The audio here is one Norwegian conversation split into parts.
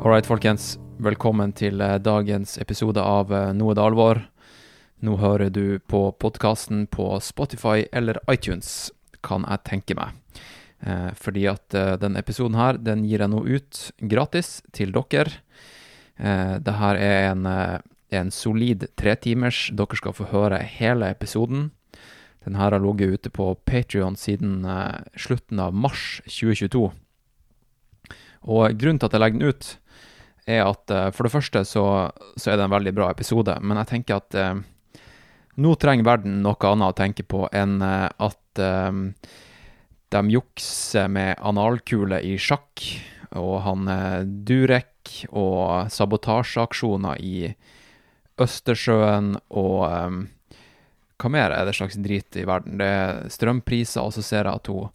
Alright, folkens. Velkommen til eh, dagens episode av eh, Noe det alvor. Nå hører du på podkasten på Spotify eller iTunes, kan jeg tenke meg. Eh, fordi at denne episoden her, den gir jeg nå ut gratis til dere. Dette er en, en solid tretimers. Dere skal få høre hele episoden. Den her har ligget ute på Patrion siden slutten av mars 2022. Og grunnen til at jeg legger den ut, er at eh, for det første så, så er det en veldig bra episode, men jeg tenker at eh, nå trenger verden noe annet å tenke på enn eh, at eh, de jukser med analkule i sjakk, og han eh, Durek, og sabotasjeaksjoner i Østersjøen, og eh, hva mer er det slags drit i verden? Det er strømpriser, og så ser jeg at hun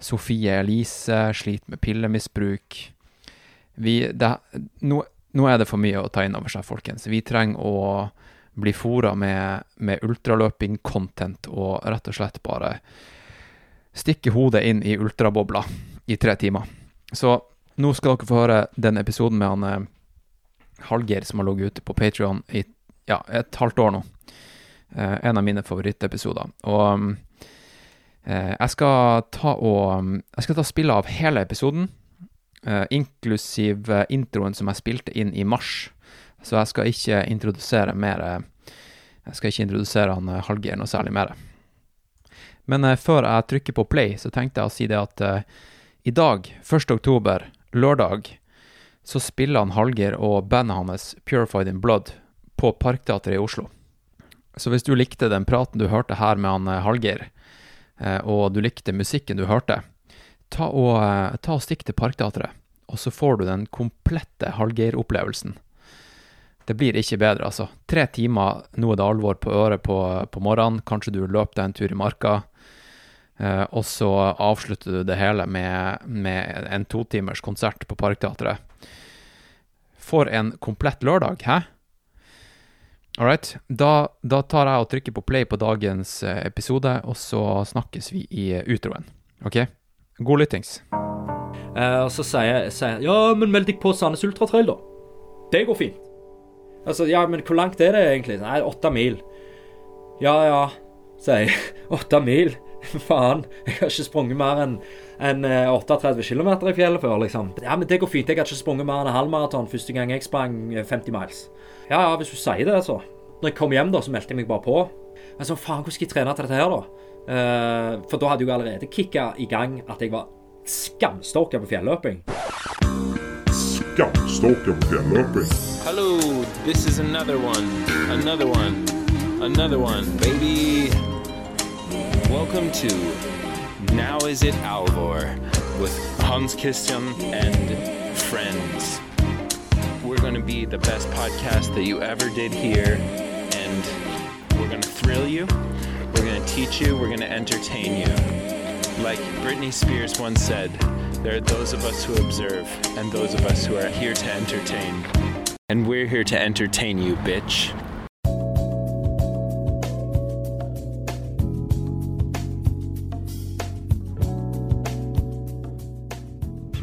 Sofie Elise sliter med pillemisbruk. Vi, det, nå, nå er det for mye å ta inn over seg, folkens. Vi trenger å bli fora med, med ultraløping-content og rett og slett bare stikke hodet inn i ultrabobla i tre timer. Så nå skal dere få høre den episoden med han eh, Hallgeir som har ligget ute på Patrion i ja, et halvt år nå. Eh, en av mine favorittepisoder. Og eh, jeg skal ta og Jeg skal ta spillet av hele episoden, inklusiv eh, introen som jeg spilte inn i mars. Så jeg skal ikke introdusere mer eh, Jeg skal ikke introdusere han eh, Hallgeir noe særlig mer. Men eh, før jeg trykker på play, så tenkte jeg å si det at eh, i dag, 1. oktober, lørdag, så spiller han Hallgeir og bandet hans Purified in Blood på Parkteatret i Oslo. Så hvis du likte den praten du hørte her med han eh, Hallgeir, eh, og du likte musikken du hørte, ta og, eh, ta og stikk til Parkteatret, og så får du den komplette Hallgeir-opplevelsen. Det blir ikke bedre, altså. Tre timer, nå er det alvor på øret på, på morgenen, kanskje du løper deg en tur i marka, eh, og så avslutter du det hele med, med en totimers konsert på Parkteatret. For en komplett lørdag, hæ? All right. Da, da tar jeg og trykker på play på dagens eh, episode, og så snakkes vi i eh, utroen. OK? God lyttings. Eh, og så sier jeg Ja, men meld deg på Sandnes Ultratrail, da. Det går fint. Altså, ja, men hvor langt er det egentlig? Nei, åtte mil. Ja, ja, sier jeg. Åtte mil? Faen. Jeg har ikke sprunget mer enn eh, 38 km i fjellet før, liksom. Ja, men det går fint. Jeg har ikke sprunget mer enn en halvmaraton første gang jeg sprang eh, 50 miles. Ja, ja, hvis du sier det, så. Når jeg kom hjem, da, så meldte jeg meg bare på. Men så, faen, hvordan skal jeg trene til dette her, da? Eh, for da hadde jeg jo allerede kicka i gang at jeg var skamstorka på fjelløping. Skamstorka på fjelløping. Hello, this is another one, another one, another one, baby. Welcome to Now Is It Alvor with Hans Christian and friends. We're going to be the best podcast that you ever did here, and we're going to thrill you, we're going to teach you, we're going to entertain you. Like Britney Spears once said, there are those of us who observe and those of us who are here to entertain. And we're here to entertain you, bitch.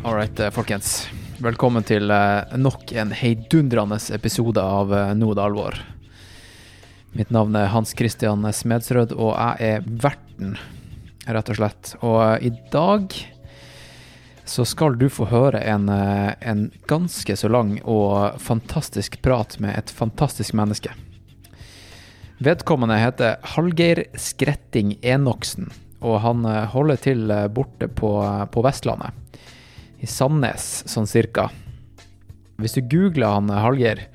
All right, eh, folkens. Velkommen til eh, nok en heidundrende episode av eh, Nå er det alvor. Mitt navn er Hans Christian Smedsrød, og jeg er verten, rett og slett. Og eh, i dag så skal du få høre en, eh, en ganske så lang og fantastisk prat med et fantastisk menneske. Vedkommende heter Hallgeir Skretting Enoksen, og han eh, holder til borte på, på Vestlandet. I Sandnes, sånn cirka. Hvis du googler han Hallgeir,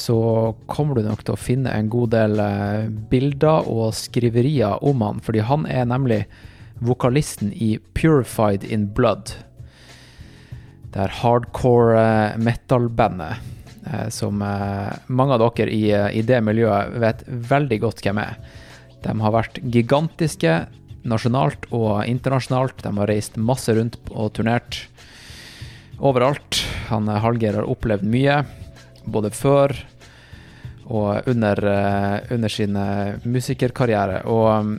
så kommer du nok til å finne en god del eh, bilder og skriverier om han, fordi han er nemlig vokalisten i Purified in Blood. Det er hardcore eh, metal-bandet eh, som mange av dere i, det miljøet vet veldig godt hvem er. De har vært gigantiske nasjonalt og internasjonalt. De har reist masse rundt og turnert overalt. Han Hallgeir har opplevd mye, både før og under, eh, under sin eh, musikerkarriere. Og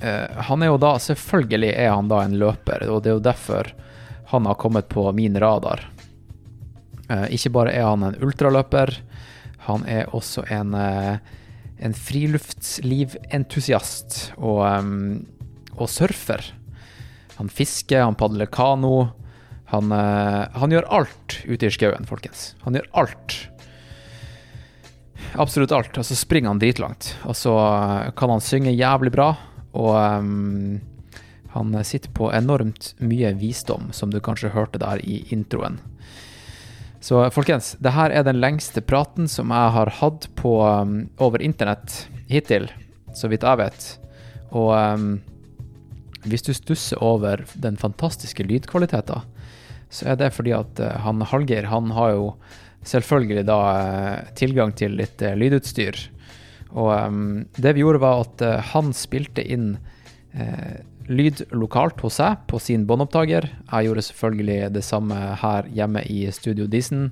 eh, han er jo da, selvfølgelig er han da en løper, og det er jo derfor han har kommet på min radar. Ikke bare er han en ultraløper, han er også en, en friluftsliventusiast og, og surfer. Han fisker, han padler kano. Han, han gjør alt ute i skauen, folkens. Han gjør alt. Absolutt alt. Og så springer han dritlangt. Og så eh, kan han synge jævlig bra. Og um, han sitter på enormt mye visdom, som du kanskje hørte der i introen. Så folkens, det her er den lengste praten som jeg har hatt på, um, over internett hittil, så vidt jeg vet. Og um, hvis du stusser over den fantastiske lydkvaliteten, så er det fordi at uh, han Hallgeir, han har jo selvfølgelig da uh, tilgang til litt uh, lydutstyr. Og um, det vi gjorde var at han spilte inn uh, lyd lokalt hos seg på sin båndopptaker. Jeg gjorde selvfølgelig det samme her hjemme i Studio Disen.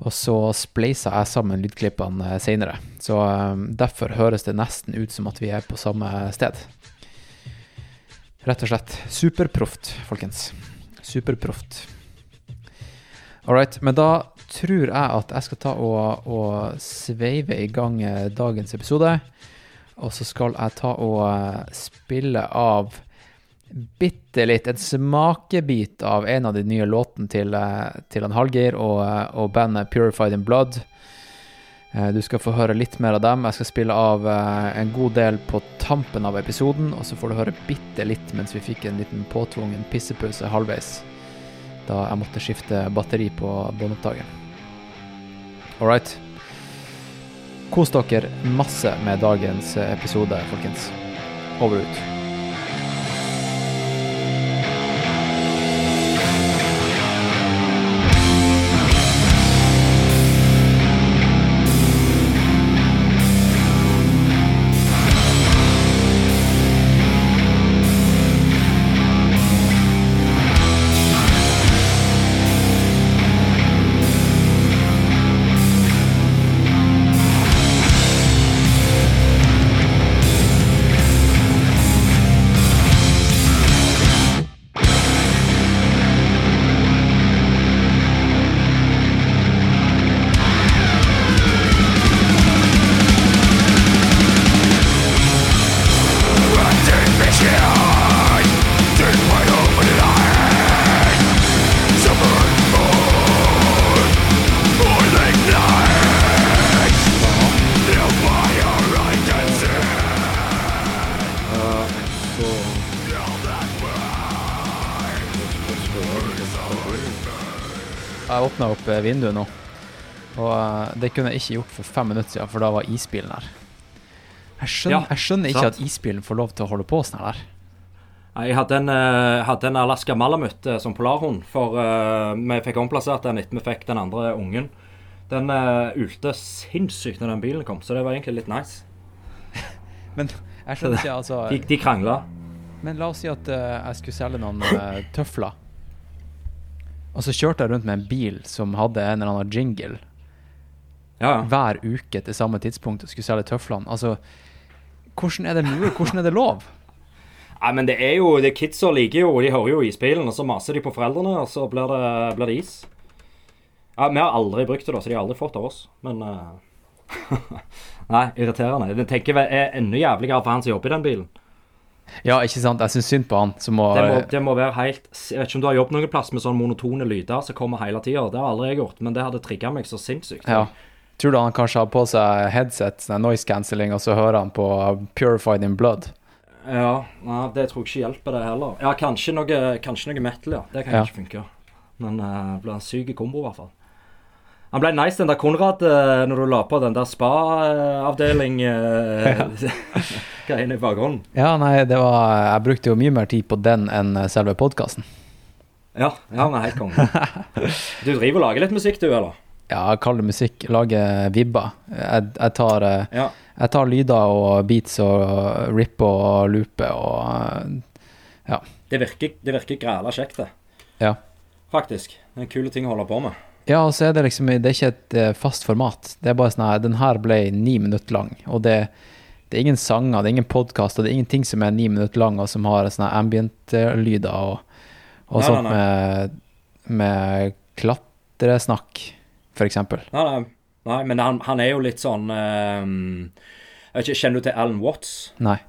Og så spleisa jeg sammen lydklippene seinere. Så um, derfor høres det nesten ut som at vi er på samme sted. Rett og slett superproft, folkens. Superproft. All right, men da tror jeg at jeg skal ta og, og sveive i gang eh, dagens episode. Og så skal jeg ta og eh, spille av bitte litt, en smakebit av en av de nye låtene til, eh, til han Hallgeir og, og bandet Purified in Blood. Du skal få høre litt mer av dem. Jeg skal spille av en god del på tampen av episoden, og så får du høre bitte litt mens vi fikk en liten påtvungen pissepause halvveis. Da jeg måtte skifte batteri på båndopptakeren. All right. Kos dere masse med dagens episode, folkens. Over og ut. Vinduet nå, og eh, det kunne jeg ikke gjort for fem minutter siden, for da var isbilen her. Jeg skjønner, Ja, jeg skjønner ikke at isbilen får lov til å holde på sånn her. Jeg hadde en, eh, hadde en Alaska Malamut eh, som polarhund, for vi fikk omplassert den etter vi fikk den andre ungen. Den ulte sinnssykt når den bilen kom, så det var egentlig litt nice. Men jeg skjønner ikke, altså De, de krangla. Men la oss si at jeg skulle selge noen tøfler. Og så kjørte jeg rundt med en bil som hadde en eller annen jingle Ja, hver uke til samme tidspunkt og skulle selge tøflene. Altså, hvordan er det mulig? Hvordan er det lov? Nei, men det er jo det Kidsa liker jo, de hører jo isbilen, og så maser de på foreldrene, og så blir det, blir det is. Ja, Vi har aldri brukt det, da, så de har aldri fått av oss. Men uh... Nei, irriterende. Jeg tenker jeg er enda jævligere for han som jobber i den bilen. Ja, ikke sant? Jeg syns synd på han som må, Det må, det må være helt Jeg vet ikke om du har jobbet noen plass med sånne monotone lyder som kommer hele tida. Det har aldri jeg gjort, men det hadde trigga meg så sinnssykt. Ja. Tror du han kanskje har på seg headset, sånn noise cancelling, og så hører han på Purified in Blood? Ja, nei, det tror jeg ikke hjelper det heller. Ja, kanskje noe, kanskje noe metal, ja. Det kan Ja. ikke funke. Men uh, det blir en syk kombo, i hvert fall. Han ble nice, den der Konrad, eh, når du la på den der spa-avdeling Greiene i bakgrunnen. Ja, nei, det var Jeg brukte jo mye mer tid på den enn eh, selve podkasten. Ja, ja, men helt konge. Du driver og lager litt musikk, du, eller? Ja, jeg kaller det musikk, lager vibber. Jeg, jeg, tar, eh, Ja. jeg tar lyder og beats og ripper og looper og Det virker, det virker græla kjekt, det. Ja. Faktisk. Det er en kule ting å holde på med. Ja, og så er det liksom Det er ikke et eh, fast format. Det er bare sånn her Den her ble ni minutter lang, og det, det er ingen sanger, det er ingen podkaster, det er ingenting som er ni minutter lang, og som har sånne ambient-lyder og, og Nei, sånt nei, med, med klatresnakk, f.eks. Nei, nei, nei men han, han er jo litt sånn um, Jeg vet ikke, Kjenner du til Alan Watts? Nei.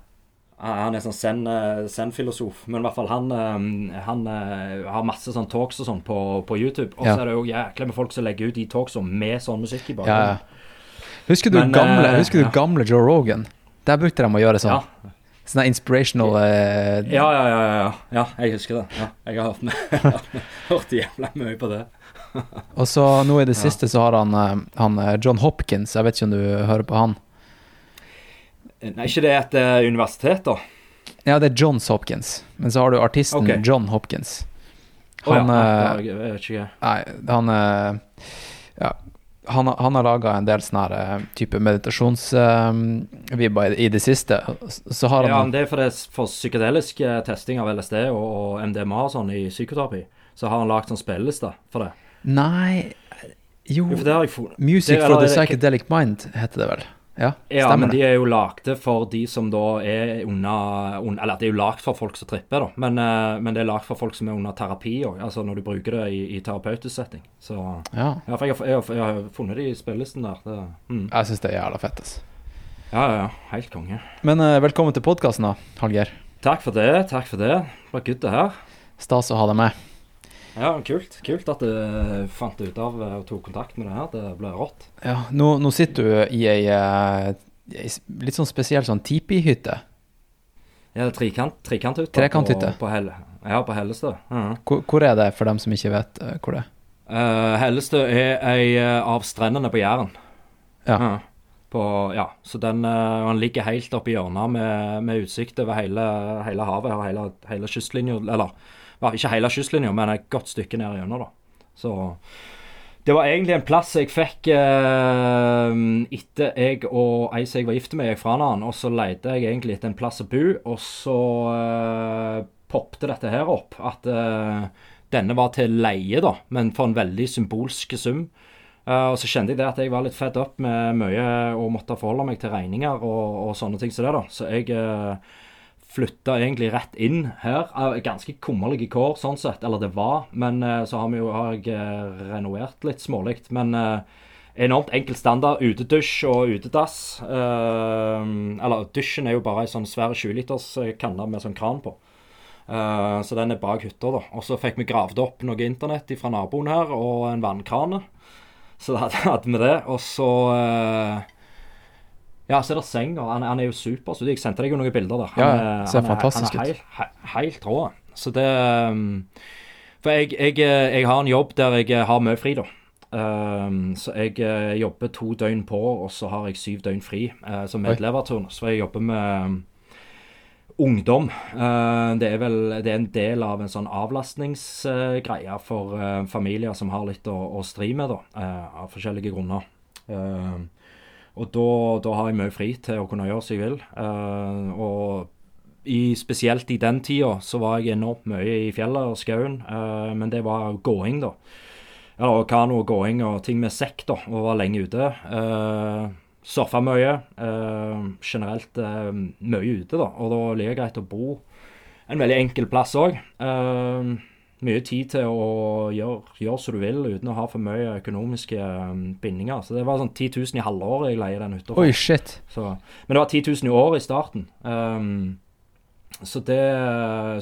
Han er sånn eh, zen-filosof, men i hvert fall han, eh, han eh, har masse sånn talks og sånn på, på YouTube. Og så Ja. er det jo jækla med folk som legger ut de talksene med sånn musikk i bakgrunnen. ja. Husker du, Men, gamle, husker du ja. gamle Joe Rogan? Der brukte de å gjøre sånn. Ja. Sånn inspirational eh, Ja, ja, ja, ja, ja. jeg husker det. Ja, jeg har hørt, med, hørt jævla mye på det. Og så nå i det siste så har han, han John Hopkins, jeg vet ikke om du hører på han? Nei, ikke det et uh, universitet, da? Ja, det er Johns Hopkins, men så har du artisten okay. John Hopkins. Han Han, ja, nei, eh, ikke. Nei, han eh, Ja, han, han har laga en del sånne eh, type meditasjonsvibber i, i det siste. Så har han Ja, men det er for, det, for psykedelisk eh, testing av LSD og, og MDMA og sånn i psykoterapi, så har han lagd sånn spilleliste for det. Nei Jo, Jo. Music for the Psychedelic Mind heter det vel? Ja, Ja, men de er jo lagde for de som da er under, Eller det er jo lagd for folk som tripper, da. Men, eh, men det er lagd for folk som er under terapi òg. Altså når du bruker det i, i terapeutisk setting. Så Ja, ja, for jeg, har- jeg, har- jeg har funnet de i spillelisten der. Det, mm. jeg syns det er jævla fett. ass. Ja, ja, ja. Helt konge. Men eh, velkommen til podkasten, da, Hallgeir. Takk for det. Takk for det. Det var good det her. Stas å ha deg med. Ja, kult. Kult at du fant ut av eh, og tok kontakt med det her. Det ble rått. Ja, nå, nå sitter du i ei, eh, ei litt sånn spesiell sånn tipi-hytte. Ja, det trikant, trikanthytte. Trekanthytte. På, på Helle, ja, på Hellestø. Mhm. Hvor, hvor er det, for dem som ikke vet eh, hvor det er? Uh, Hellestø er ei eh, av strendene på Jæren. Ja. Ja. På, ja, så den, uh, den ligger helt oppe i hjørnet med, med utsikt over hele, hele havet og hele, hele kystlinja. Eller ja, ikke hele kystlinja, men et godt stykke ned gjennom, da. Så det var egentlig en plass jeg fikk eh, etter jeg og ei som jeg var gift med, gikk fra hverandre. Og så leide jeg egentlig etter en plass å bo, og så eh, poppet dette her opp. At eh, denne var til leie, da, men for en veldig symbolsk sum. Eh, og så kjente jeg det at jeg var litt fed up med mye og måtte forholde meg til regninger og, og sånne ting som det, da. Så jeg uh, flytta egentlig rett inn her. Ganske kummerlige kår sånn sett, eller det var. Men eh, så har, vi jo, har jeg eh, renovert litt smålig. Men eh, enormt enkel standard. Utedusj og utedass. Eller dusjen er jo bare ei sånn svær 20-liters kanne med sånn kran på. Så den er bak hytta, da. Og så fikk vi gravd opp noe internett fra naboen her, og en vannkrane. Så da hadde vi det. Og så Ja, så er det seng, og han, han er jo super. Så jeg sendte deg jo noen bilder der. Han, ja, er- ser han er- fantastisk han er ut. Helt, he- helt rå. Så det um, For jeg, jeg, eh, jeg har en jobb der jeg eh, har mye fri, da. Um, så jeg eh, jobber to døgn på, og så har jeg syv døgn fri uh, som medleverturnus. For jeg jobber med um, ungdom. Det er vel det er en del av en sånn avlastningsgreie for familier som har litt å, å stri med, da, av forskjellige grunner. Eh, og da, da har jeg mye fri til å kunne gjøre som jeg vil. Uh, og i, spesielt i den tida så var jeg enormt mye i fjellet og skauen, uh, men det var gåing, da. Eller kano og gåing og ting med sekk, da, og var lenge ute. Uh, Surfa mye. Uh, generelt eh, mye ute, da. Og da liker det greit å bo en veldig enkel plass òg. Mye tid til å gjøre, gjøre som du vil uten å ha for mye økonomiske eh, bindinger. Så det var sånn 10 000 i halvåret jeg leier den hytta for. Oi, shit. Så, men det var 10 000 i året i starten. Um, så, det,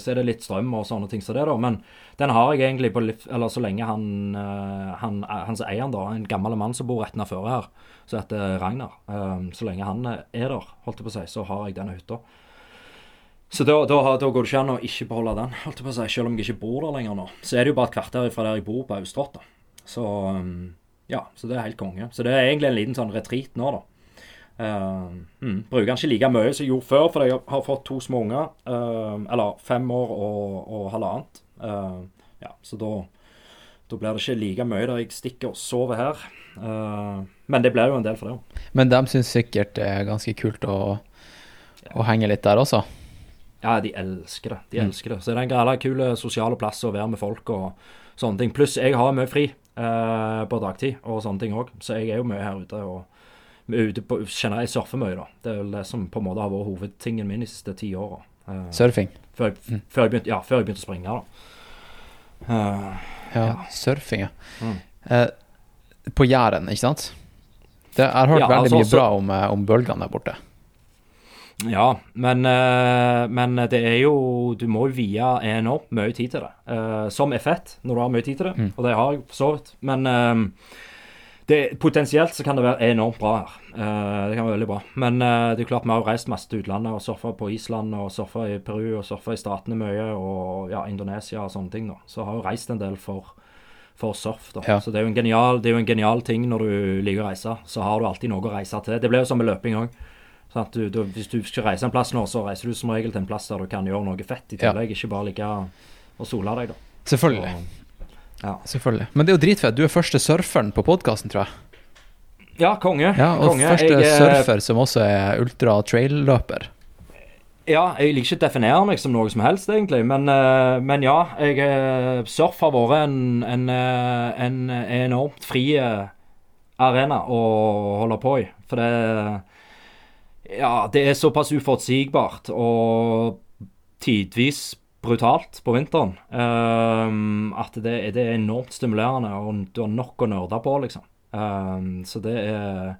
så er det litt strøm og sånne ting som det, da. Men den har jeg egentlig på eller så lenge han, eh, han, han som eier den, da, en gammel mann som bor rett nedfor her, som heter Ragnar. um, så lenge han er der, holdt jeg på å si, så har jeg denne hytta. Så da, da, da går det ikke an å ikke beholde den, holdt jeg på å si, selv om jeg ikke bor der lenger nå. Så er det jo bare et kvarter fra der jeg bor på Austrått, da. Så ehm, ja, så det er helt konge. Så det er egentlig en liten sånn retreat nå, da. Uh, mm, bruker den ikke like mye som jeg gjorde før, for jeg har fått to små unger. Uh, eller fem år og, og halvannet. Uh, ja, så da, da blir det ikke like mye der jeg stikker og sover her. Men det blir jo en del for det òg. Men de syns sikkert det er ganske kult å, å henge litt der også. Ja, de elsker det. De Mm. elsker det. Så det er en grei kul sosiale plass å være med folk og sånne ting. Pluss jeg har mye fri eh, på dagtid og sånne ting òg, så jeg er jo mye her ute. og ute på, kjenner Jeg surfer mye, da. Det er vel det som på en måte har vært hovedtingen min de siste ti åra. Eh, Surfing. før, jeg, Mm. før, jeg begynte, ja, før jeg begynte å springe, da. Eh, Ja, Ja. surfing, ja. Mm. Eh, på Jæren, ikke sant? Det, jeg har hørt Ja, veldig altså, mye bra om, eh, om bølgene der borte. Ja, men, eh, men det er jo Du må jo vie enormt mye tid til det. eh, som er fett, når du har mye tid til det. Mm. Og det har jeg for så vidt. Men eh, det, potensielt så kan det være enormt bra her. Det kan være veldig bra. Men det er klart vi har reist masse til utlandet og surfa på Island og surfa i Peru og surfa i Statene mye og ja, Indonesia og sånne ting. da. Så har jo reist en del for, for surf. da. Ja. Så det er, genial, det er jo en genial ting når du liker å reise. Så har du alltid noe å reise til. Det blir jo som med løping òg. Du, du, hvis du skal reise en plass nå, så reiser du som regel til en plass der du kan gjøre noe fett i Ja. tillegg. Ikke bare ligge og sole deg, da. Selvfølgelig. Og- ja. selvfølgelig. Men det er jo dritfett. Du er første surferen på podkasten, tror jeg. ja, konge. Ja, Og konge. første Jeg, eh, surfer som også er ultra-trail-løper. Ja, jeg liker ikke å definere meg som noe som helst, egentlig. Men, eh, men ja, jeg, eh, surf har vært en, en, en enormt fri arena å holde på i. For det Ja, det er såpass uforutsigbart og tidvis brutalt på vinteren um, at det, det er enormt stimulerende, og du har nok å nerde på, liksom. Um, så det er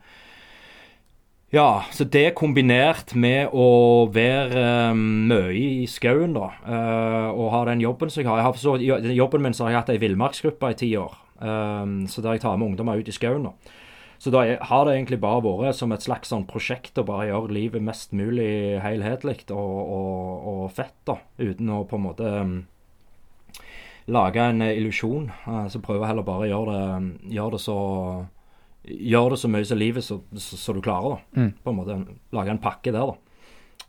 ja, så det kombinert med å være um, mye i skauen, da, uh, og ha den jobben som jeg har Jeg har så, jobben min så har jeg hatt ei villmarksgruppe i ti år, um, så der jeg tar med ungdommer ut i skauen. da. Så da har det egentlig bare vært som et slags sånn prosjekt å bare gjøre livet mest mulig helhetlig og, og, og fett, da, uten å på en måte um, lage en eh, illusjon. Uh, så prøver jeg heller bare å gjøre det, gjøre det så Gjør det så mye som livet så, så, så du klarer, da. Mm. På en måte Lage en pakke der, da.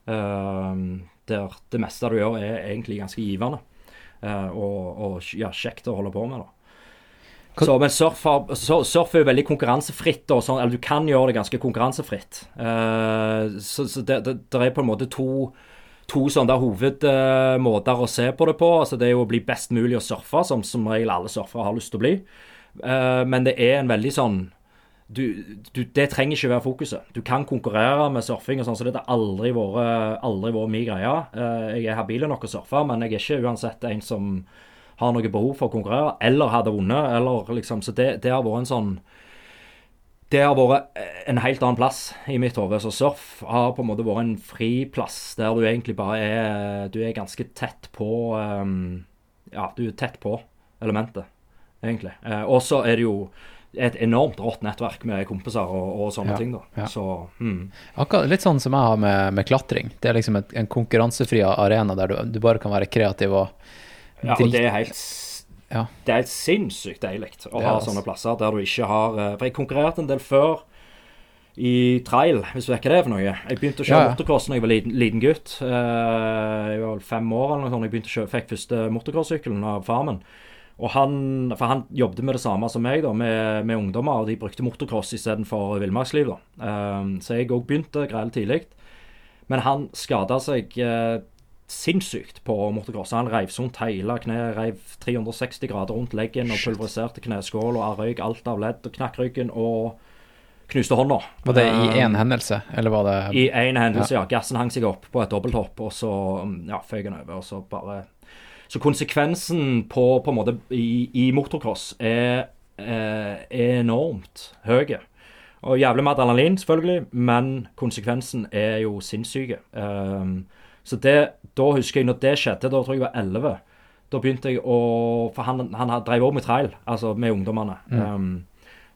Uh, der det meste du gjør, er egentlig ganske givende. Uh, og, og ja, kjekt å holde på med, da. Så, men surf, har, surf er jo veldig konkurransefritt. Og sånn, eller du kan gjøre det ganske konkurransefritt. Uh, så så det, det, det er på en måte to to sånne hovedmåter hovedmåter å se på det på. altså Det er jo å bli best mulig å surfe, som som regel alle surfere har lyst til å bli. Uh, men det er en veldig sånn du, du, Det trenger ikke være fokuset. Du kan konkurrere med surfing, og sånn, så det har aldri vært min greie. Eh, jeg er habil nok å surfe, men jeg er ikke uansett en som har noe behov for å konkurrere, eller hadde vunnet. eller liksom, Så det, det har vært en sånn det har vært en helt annen plass i mitt hode. Så surf har på en måte vært en fri plass der du egentlig bare er Du er ganske tett på um, Ja, du er tett på elementet, egentlig. Eh, og så er det jo et enormt rått nettverk med kompiser og, og sånne Ja, ting, da. ja. Så mm. Akkurat Litt sånn som jeg har med, med klatring. Det er liksom et, en konkurransefri arena der du, du bare kan være kreativ og Ja, og det er helt Ja. Det er helt sinnssykt deilig å ha det, sånne plasser der du ikke har eh, For jeg konkurrerte en del før i trail, hvis du hva det for noe. Jeg begynte å kjøre Ja, ja. motocross da jeg var liten, liten gutt. Eh, jeg var vel fem år eller noe sånt. Jeg begynte å kjøre, fikk første motocrosssykkelen av far min. Og han, for han jobbet med det samme som meg, da, med, med ungdommer. og De brukte motocross istedenfor villmarksliv. da. Eh, så jeg òg begynte greit tidlig. Men han skada seg sinnssykt på motocross. Han reiv rundt hele kneet, reiv 360 grader rundt leggen og pulveriserte kneskål og røyk alt av ledd og knakk ryggen og knuste hånda. Var det i Eh, én hendelse, eller var det I én hendelse, ja. Gassen hang seg opp på et dobbelthopp, og så mm, ja, føyk han over. og så bare... Så konsekvensen på, på en måte i, i motocross er, eh, er enormt høy. Og jævlig med adrenalin, selvfølgelig, men konsekvensen er jo sinnssyke. Um, så det, da husker jeg når det skjedde, da tror jeg jeg var 11. Da begynte jeg å For han, han drev òg med trail, altså med ungdommene. Um,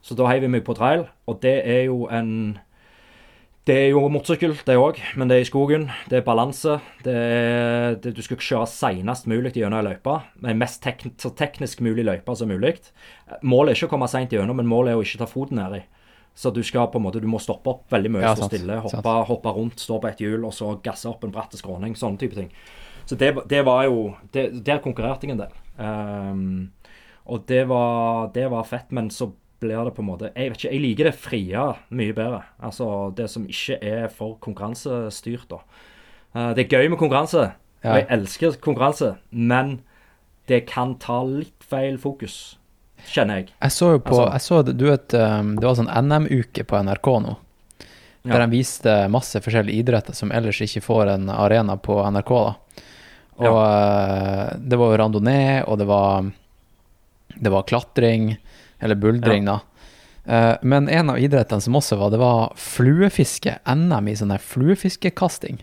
så da heiv jeg meg på trail, og det er jo en det er jo motorsykkel, det òg, men det er i skogen. Det er balanse. Det er, det, du skal kjøre senest mulig gjennom ei løype. Med mest tek, så teknisk mulig løype som mulig. Målet er ikke å komme seint gjennom, men målet er å ikke ta foten nedi. Så du skal på en måte, du må stoppe opp veldig mye, Ja, stå stille, hoppe, hoppe rundt, stå på et hjul, og så gasse opp en bratt skråning. Sånne type ting. Så det, det var jo det, Der konkurrerte jeg en del. Um, og det var, det var fett, men så blir det på en måte Jeg vet ikke, jeg liker det frie mye bedre. Altså det som ikke er for konkurransestyrt, da. Uh, det er gøy med konkurranse, Ja. og jeg elsker konkurranse, men det kan ta litt feil fokus, kjenner jeg. Jeg så jo på Altså- jeg så, du vet, um, Det var sånn NM-uke på NRK nå, der Ja. de viste masse forskjellige idretter som ellers ikke får en arena på NRK. da. Og ja. det var jo randonee, og det var, det var klatring, Eller buldring, da. Eh, men en av idrettene som også var, det var fluefiske. NM i sånn der fluefiskekasting.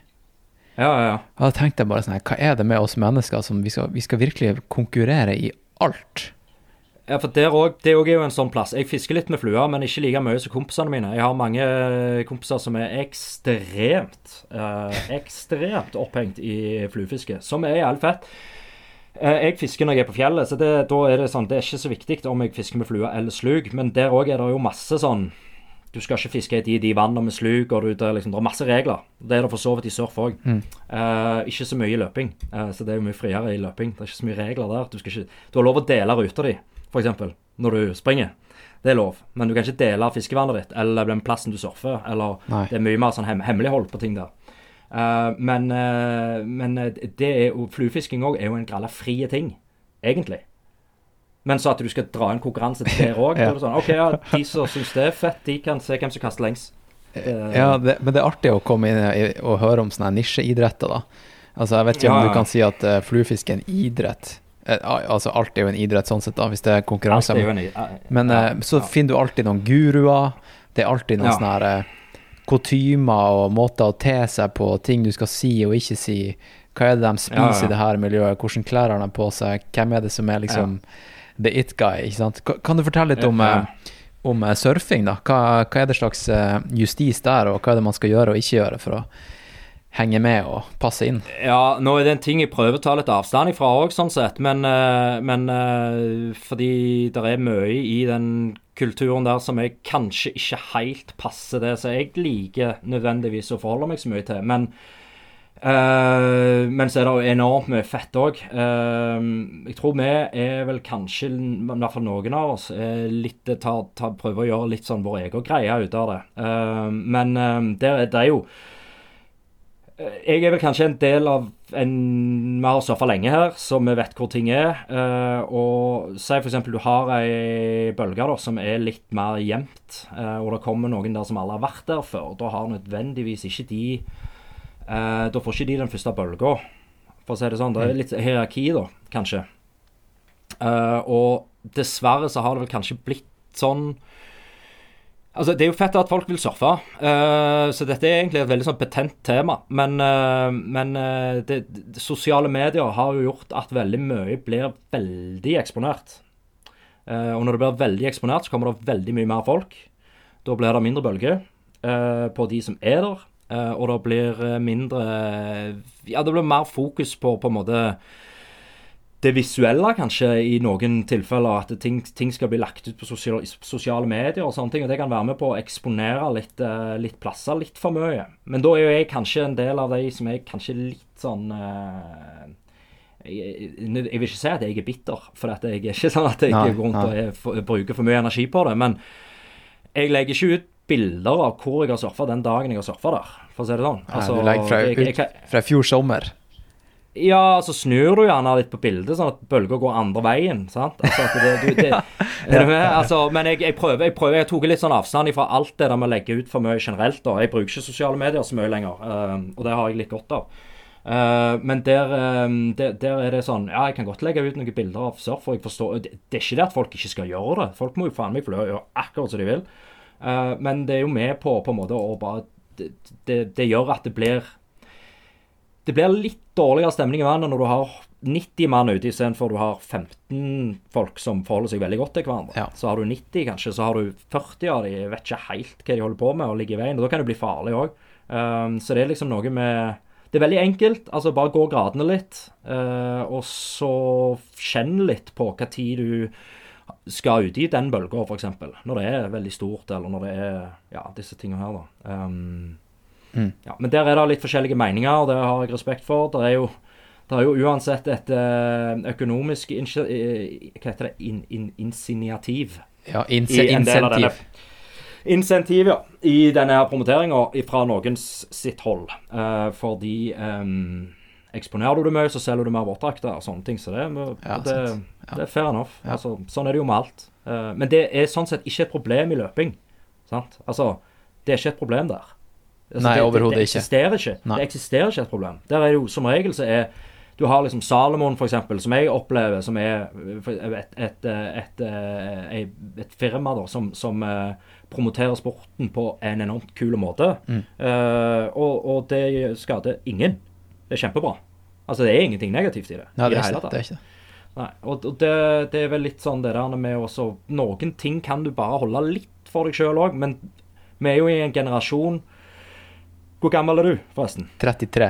Ja, ja, ja. Og da tenkte jeg bare sånn her, hva er det med oss mennesker som vi skal, vi skal virkelig konkurrere i alt? Ja, for der også, Det òg er jo en sånn plass. Jeg fisker litt med fluer, men ikke like mye som kompisene mine. Jeg har mange kompiser som er ekstremt, eh, ekstremt opphengt i fluefiske, som er jævlig fett. Eh, jeg fisker når jeg er på fjellet, så det, da er det sånn, det er ikke så viktig om jeg fisker med flue eller sluk. Men der òg er det jo masse sånn Du skal ikke fiske i de, de vannene med sluk, og det, er liksom, det er masse regler. Det er det for så vidt i surf òg. Eh, ikke så mye i løping, eh, så det er jo mye friere i løping. Det er ikke så mye regler der. Du, skal ikke, du har lov å dele ruta di, f.eks., når du springer. Det er lov, men du kan ikke dele fiskevernet ditt eller den plassen du surfer. Eller Nei. det er mye mer sånn hem hemmelighold på ting der. Uh, men, uh, men eh, det er jo, fluefisking òg er jo en gralla frie ting, egentlig. Men så at du skal dra en konkurranse der òg. Ja. sånn, OK, ja, de som syns det er fett, de kan se hvem som kaster lengst. Uh, Ja, det, men det er artig å komme inn i- og høre om sånne nisjeidretter, da. Altså, jeg vet ikke om du kan si at fluefiske er en idrett. Eh, al- altså, alt er jo en idrett sånn sett, da, hvis det er konkurranse. eh, Men eh, så finner du alltid noen guruer. Det er alltid noen Ja. sånne her kutymer og måter å te seg på, ting du skal si og ikke si. Hva er det de spiser Ja, ja. i det her miljøet, hvordan klær har de på seg, hvem er det som er liksom the it guy, ikke sant. Kan du fortelle litt om, om surfing, da? Hva, hva er det slags justis der, og hva er det man skal gjøre og ikke gjøre for å henge med og passe inn? Ja, nå er det en ting jeg prøver å ta litt avstand ifra òg, sånn sett. Men, eh, men eh, fordi det er mye i den kulturen der som jeg kanskje ikke helt passer det som jeg liker nødvendigvis å forholde meg så mye til. Men, øh, men så er det jo enormt mye fett òg. jeg tror vi er vel kanskje, i hvert fall noen av oss, litt, ta, ta, prøver å gjøre litt sånn vår egen greie ut av det. Uh, men uh, det, det er jo jeg er vel kanskje en del av en Vi har surfa lenge her, så vi vet hvor ting er. Eh, og Si f.eks. du har ei bølge da, som er litt mer gjemt, eh, og det kommer noen der som alle har vært der før. Da har nødvendigvis ikke de eh, Da får ikke de den første bølga, for å si det sånn. Det er litt hierarki, da, kanskje. Og dessverre så har det vel kanskje blitt sånn Altså, Det er jo fett at folk vil surfe, uh, så dette er egentlig et veldig sånn betent tema. Men, uh, men uh, det, det, sosiale medier har jo gjort at veldig mye blir veldig eksponert. Og når det blir veldig eksponert, så kommer det veldig mye mer folk. Da blir det mindre bølger på de som er der. og det blir mindre Ja, det blir mer fokus på på en måte det visuelle, kanskje, i noen tilfeller. At ting, ting skal bli lagt ut på sosiale, sosiale medier og sånne ting. Og det kan være med på å eksponere litt, uh, litt plasser litt for mye. Men da er jo jeg kanskje en del av de som er kanskje litt sånn uh, jeg, jeg vil ikke si at jeg er bitter, for jeg er ikke sånn at jeg Nei, går rundt nei. og for, bruker for mye energi på det. Men jeg legger ikke ut bilder av hvor jeg har surfa den dagen jeg har surfa der, for å si det sånn. Nei, du legger fra, jeg, jeg, ut, fra i fjor sommer. Ja, så snur du gjerne litt på bildet, sånn at bølger går andre veien. sant? Altså det, du, det, er du med? Altså, men jeg, jeg prøver, jeg prøver, jeg tok litt sånn avstand fra alt det der med å legge ut for mye generelt. da. Jeg bruker ikke sosiale medier så mye lenger, eh, og det har jeg litt godt av. Eh, men der, eh, der, der er det sånn Ja, jeg kan godt legge ut noen bilder av surf, og jeg forstår det, det er ikke det at folk ikke skal gjøre det. Folk må jo faen meg få gjøre akkurat som de vil. Men det er jo med på på en måte å bare det, det, det gjør at det blir det blir litt dårligere stemning i vannet når du har 90 mann ute istedenfor du har 15 folk som forholder seg veldig godt til hverandre. Ja. Så har du 90 kanskje, så har du 40 av de vet ikke helt hva de holder på med og ligger i veien. og Da kan det bli farlig òg. Um, så det er liksom noe med Det er veldig enkelt. altså Bare gå gradene litt, uh, og så kjenn litt på hva tid du skal ut i den bølga, f.eks. Når det er veldig stort, eller når det er ja, disse tingene her, da. Um, Mm. ja, men der er det litt forskjellige meninger, og det har jeg respekt for. Det er jo, det er jo uansett et eh, økonomisk Hva heter det? In, in, insinuativ. Ja, inse, insentiv. Insentiv, ja. I denne her promoteringa fra noens sitt hold. Uh, fordi um, eksponerer du det mye, så selger du mer våtdrakter og sånne ting. Så det, Ja, det. Ja. det er fair enough. Ja. Altså, sånn er det jo med alt. Uh, men det er sånn sett ikke et problem i løping. Sant? Altså, det er ikke et problem der. Altså, Nei, det, overhodet ikke. det eksisterer ikke. Nei. Det eksisterer ikke et problem. Der er det jo som regel så er Du har liksom Salomon, eksempel, som jeg opplever som er et, et, et, et, et firma da, som, som eh, promoterer sporten på en enormt kul måte. Mm. Uh, og, og det skader ingen. Det er kjempebra. Altså, det er ingenting negativt i det. Nei, det er det, er ikke det. Nei, og, og det, det er vel litt sånn det der med også Noen ting kan du bare holde litt for deg sjøl òg, men vi er jo i en generasjon Hvor gammel er du, forresten? 33.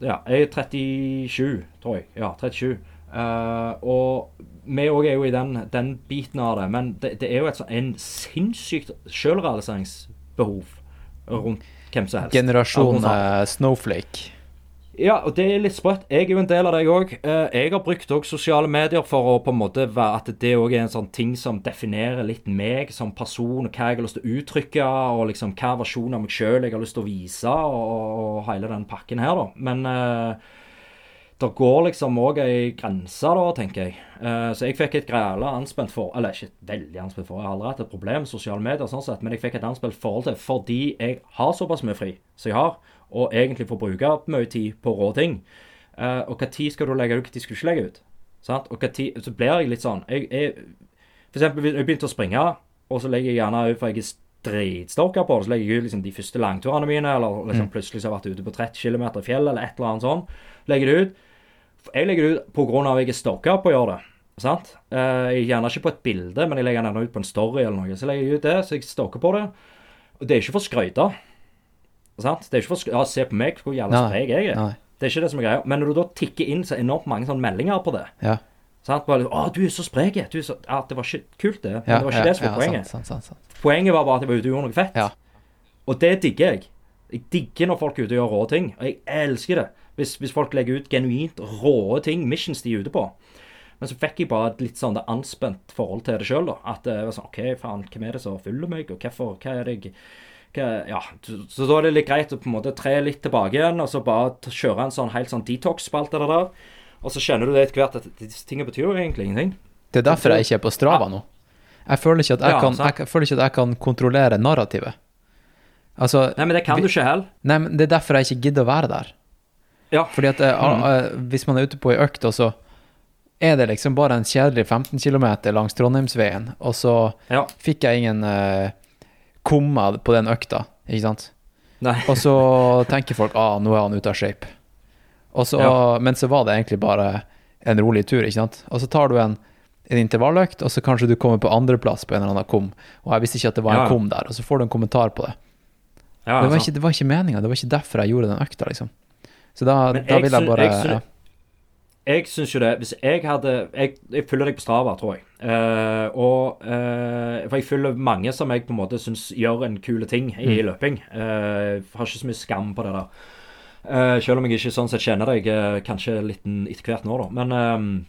Ja, jeg er 37, tror jeg. Ja, 37. Uh, og vi òg er jo i den, den biten av det, men det, det er jo et en sinnssykt sjølrealiseringsbehov rundt hvem som helst. Generasjon eh, Snowflake. Ja, og det er litt sprøtt. Jeg er jo en del av deg òg. Jeg har brukt også sosiale medier for å på en måte være at det òg er en sånn ting som definerer litt meg som person, og hva jeg har lyst til å uttrykke, og liksom hva versjon av meg sjøl jeg har lyst til å vise, og, og hele den pakken her, da. Men uh, det går liksom òg ei grense, da, tenker jeg. Uh, så jeg fikk et græla anspent for Eller ikke veldig anspent for, jeg har aldri hatt et problem med sosiale medier, sånn sett, men jeg fikk et anspent forhold til fordi jeg har såpass mye fri som jeg har, og egentlig får bruke mye tid på rå ting. Uh, og tid skal du legge ut, tid skal du ikke legge ut? Sant? Og tid, så blir jeg litt sånn jeg, jeg, For eksempel, hvis jeg begynte å springe, og så legger jeg gjerne ut for jeg er dritstorka på det, så legger jeg ut liksom de første langturene mine, eller liksom plutselig så har jeg vært ute på 30 km i fjellet, eller et eller annet sånn. Legger det ut. Jeg legger det ut pga. at jeg er stokka på å gjøre det. Sant? Eh, jeg Gjerne ikke på et bilde, men jeg legger den ut på en story eller noe. Så legger jeg ut det, så jeg stokker på det. Og det er ikke for å skryte. Sant? Det er ikke for. Ja, se på meg, hvor jævla sprek jeg er. Nei. Det er ikke det som er greia. Men når du da tikker inn så enormt mange sånne meldinger på det Ja. sant? Bare, 'Å, du er så sprek.' Du er så... Ja, det var ikke kult, det. Men det var ikke det som var ja, poenget. Sant, sant, sant. Poenget var bare at jeg var ute og gjorde noe fett. Ja. Og det digger jeg. Jeg digger når folk er ute og gjør rå ting. Og jeg elsker det. Hvis, hvis folk legger ut genuint rå ting, missions de er ute på. Men så fikk jeg bare et litt sånn det anspent forhold til det sjøl, da. At det var sånn OK, faen, hvem er det som følger meg, og hvorfor Hva er det jeg Ja. Så, da er det litt greit å på en måte tre litt tilbake igjen, og så bare kjøre en sånn helt sånn detox-spalte der, der. Og så kjenner du det etter hvert at disse tingene betyr jo egentlig ingenting. Det er derfor jeg ikke er på Strava nå. Jeg føler ikke at jeg, Ja, kan, jeg føler ikke at jeg kan kontrollere narrativet. Altså, Nei, men det kan du ikke heller. nei, men det er derfor jeg ikke gidder å være der. Ja. Fordi at eh, Mm. eh, hvis man er ute på ei økt, og så er det liksom bare en kjedelig 15 km langs Trondheimsveien, og så Ja. fikk jeg ingen uh, komma på den økta, ikke sant? Nei. Og så tenker folk ah, nå er han ute av shape. Og så, Ja. Men så var det egentlig bare en rolig tur, ikke sant? Og så tar du en, en intervalløkt, og så kanskje du kommer på andreplass på en eller annen kom. Og jeg visste ikke at det var en Ja, en kom der, og så får du en kommentar på det. Ja, det, var ikke, det var ikke meninga, det var ikke derfor jeg gjorde den økta, liksom. Så da, da vil jeg bare jeg. Jeg syns jo det. Hvis jeg hadde Jeg, jeg følger deg på Strava, tror jeg. Uh, og uh, For jeg følger mange som jeg på en måte syns gjør en kule ting i Mm. løping. Uh, har ikke så mye skam på det der. Selv om jeg ikke sånn sett kjenner deg kanskje litt etter hvert nå, da. Men eh,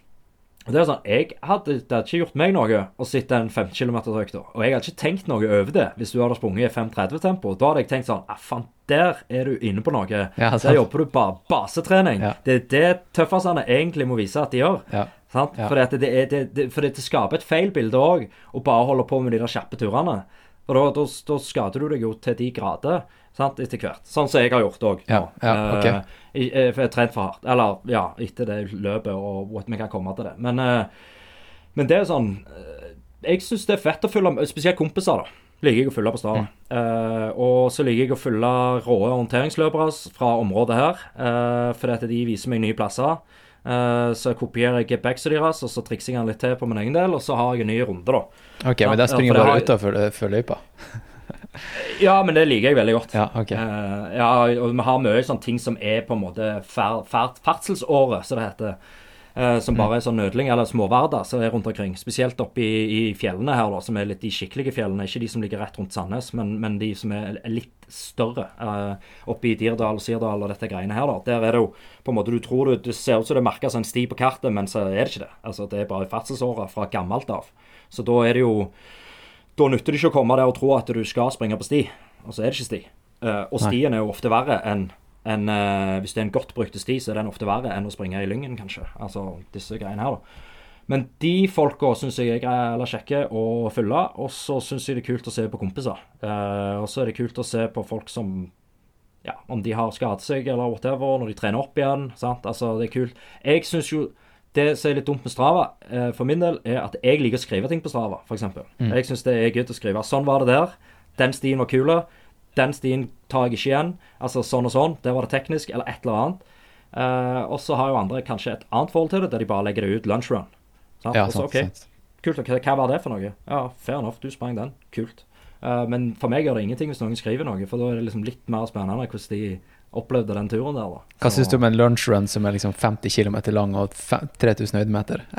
det er sånn, jeg hadde, Det hadde ikke gjort meg noe å sitte en 15 km-økt. Og jeg hadde ikke tenkt noe over det hvis du hadde sprunget i 5.30-tempo. Da hadde jeg tenkt sånn ah, faen, der er du inne på noe. Ja, der jobber du bare basetrening. Ja. Det er det tøffasene egentlig må vise at de gjør. Ja. Sant? Ja. Fordi, at det, er, det, det, fordi det skaper et feil bilde òg, å bare holde på med de der kjappe turene. Og da, da, da skader du deg jo til de grader sant, etter hvert. Sånn som jeg har gjort òg. Ja, ja, ok. Jeg har trent for hardt. Eller ja, etter det løpet, og what vi kan komme til det. Men, eh, men det er sånn eh, Jeg syns det er fett å følge med, spesielt kompiser, da. Liker jeg å følge på Strava. Mm. Uh, og så liker jeg å følge rå orienteringsløpere fra området her, uh, fordi at de viser meg nye plasser. Uh, så kopierer jeg backset deres, og så trikser jeg den litt til på min egen del, og så har jeg en ny runde, da. Ok, men der springer du bare utafor for løypa? Ja, men det liker jeg veldig godt. Ja, ok. uh, ja, og vi har mye sånne ting som er på en måte fer, fer, ferdselsåret, som det heter. Uh, som bare er sånn nødling, eller småverder som er rundt omkring. Spesielt oppe i, i fjellene her, da, som er litt de skikkelige fjellene. Ikke de som ligger rett rundt Sandnes, men, men de som er litt større. Uh, oppe i Dirdal Sirdal og dette greiene her, da. Der er det jo på en måte Du tror det, det ser ut som det er merka en sti på kartet, men så er det ikke det. Altså, Det er bare ferdselsårer fra gammelt av. Så da er det jo Da nytter det ikke å komme der og tro at du skal springe på sti, og så er det ikke sti. Uh, og Nei. stien er jo ofte verre enn en, uh, Hvis det er en godt brukte sti, så er den ofte verre enn å springe i lyngen, kanskje. Altså disse greiene her, da. Men de folka syns jeg er greie eller kjekke å følge, og så syns jeg det er kult å se på kompiser. Uh, og så er det kult å se på folk som ja, om de har skadet seg eller whatever, når de trener opp igjen. sant? Altså, det er kult. Jeg syns jo det som er litt dumt med Strava, eh, for min del, er at jeg liker å skrive ting på Strava, f.eks. Mm. Jeg syns det er gøy å skrive. Sånn var det der. Den stien var kul. Den stien tar jeg ikke igjen. Altså sånn og sånn. Der var det teknisk, eller et eller annet. Eh, og så har jo andre kanskje et annet forhold til det, der de bare legger det ut lunchrun. Sant? Ja, sant, ok, sant. Kult. og Hva var det for noe? Ja, fair enough, du sprang den. Kult. Eh, men for meg gjør det ingenting hvis noen skriver noe, for da er det liksom litt mer spennende hvordan de opplevde den turen der. da. Hva syns du om en lunsjrun som er liksom 50 km lang og 3000 høydemeter?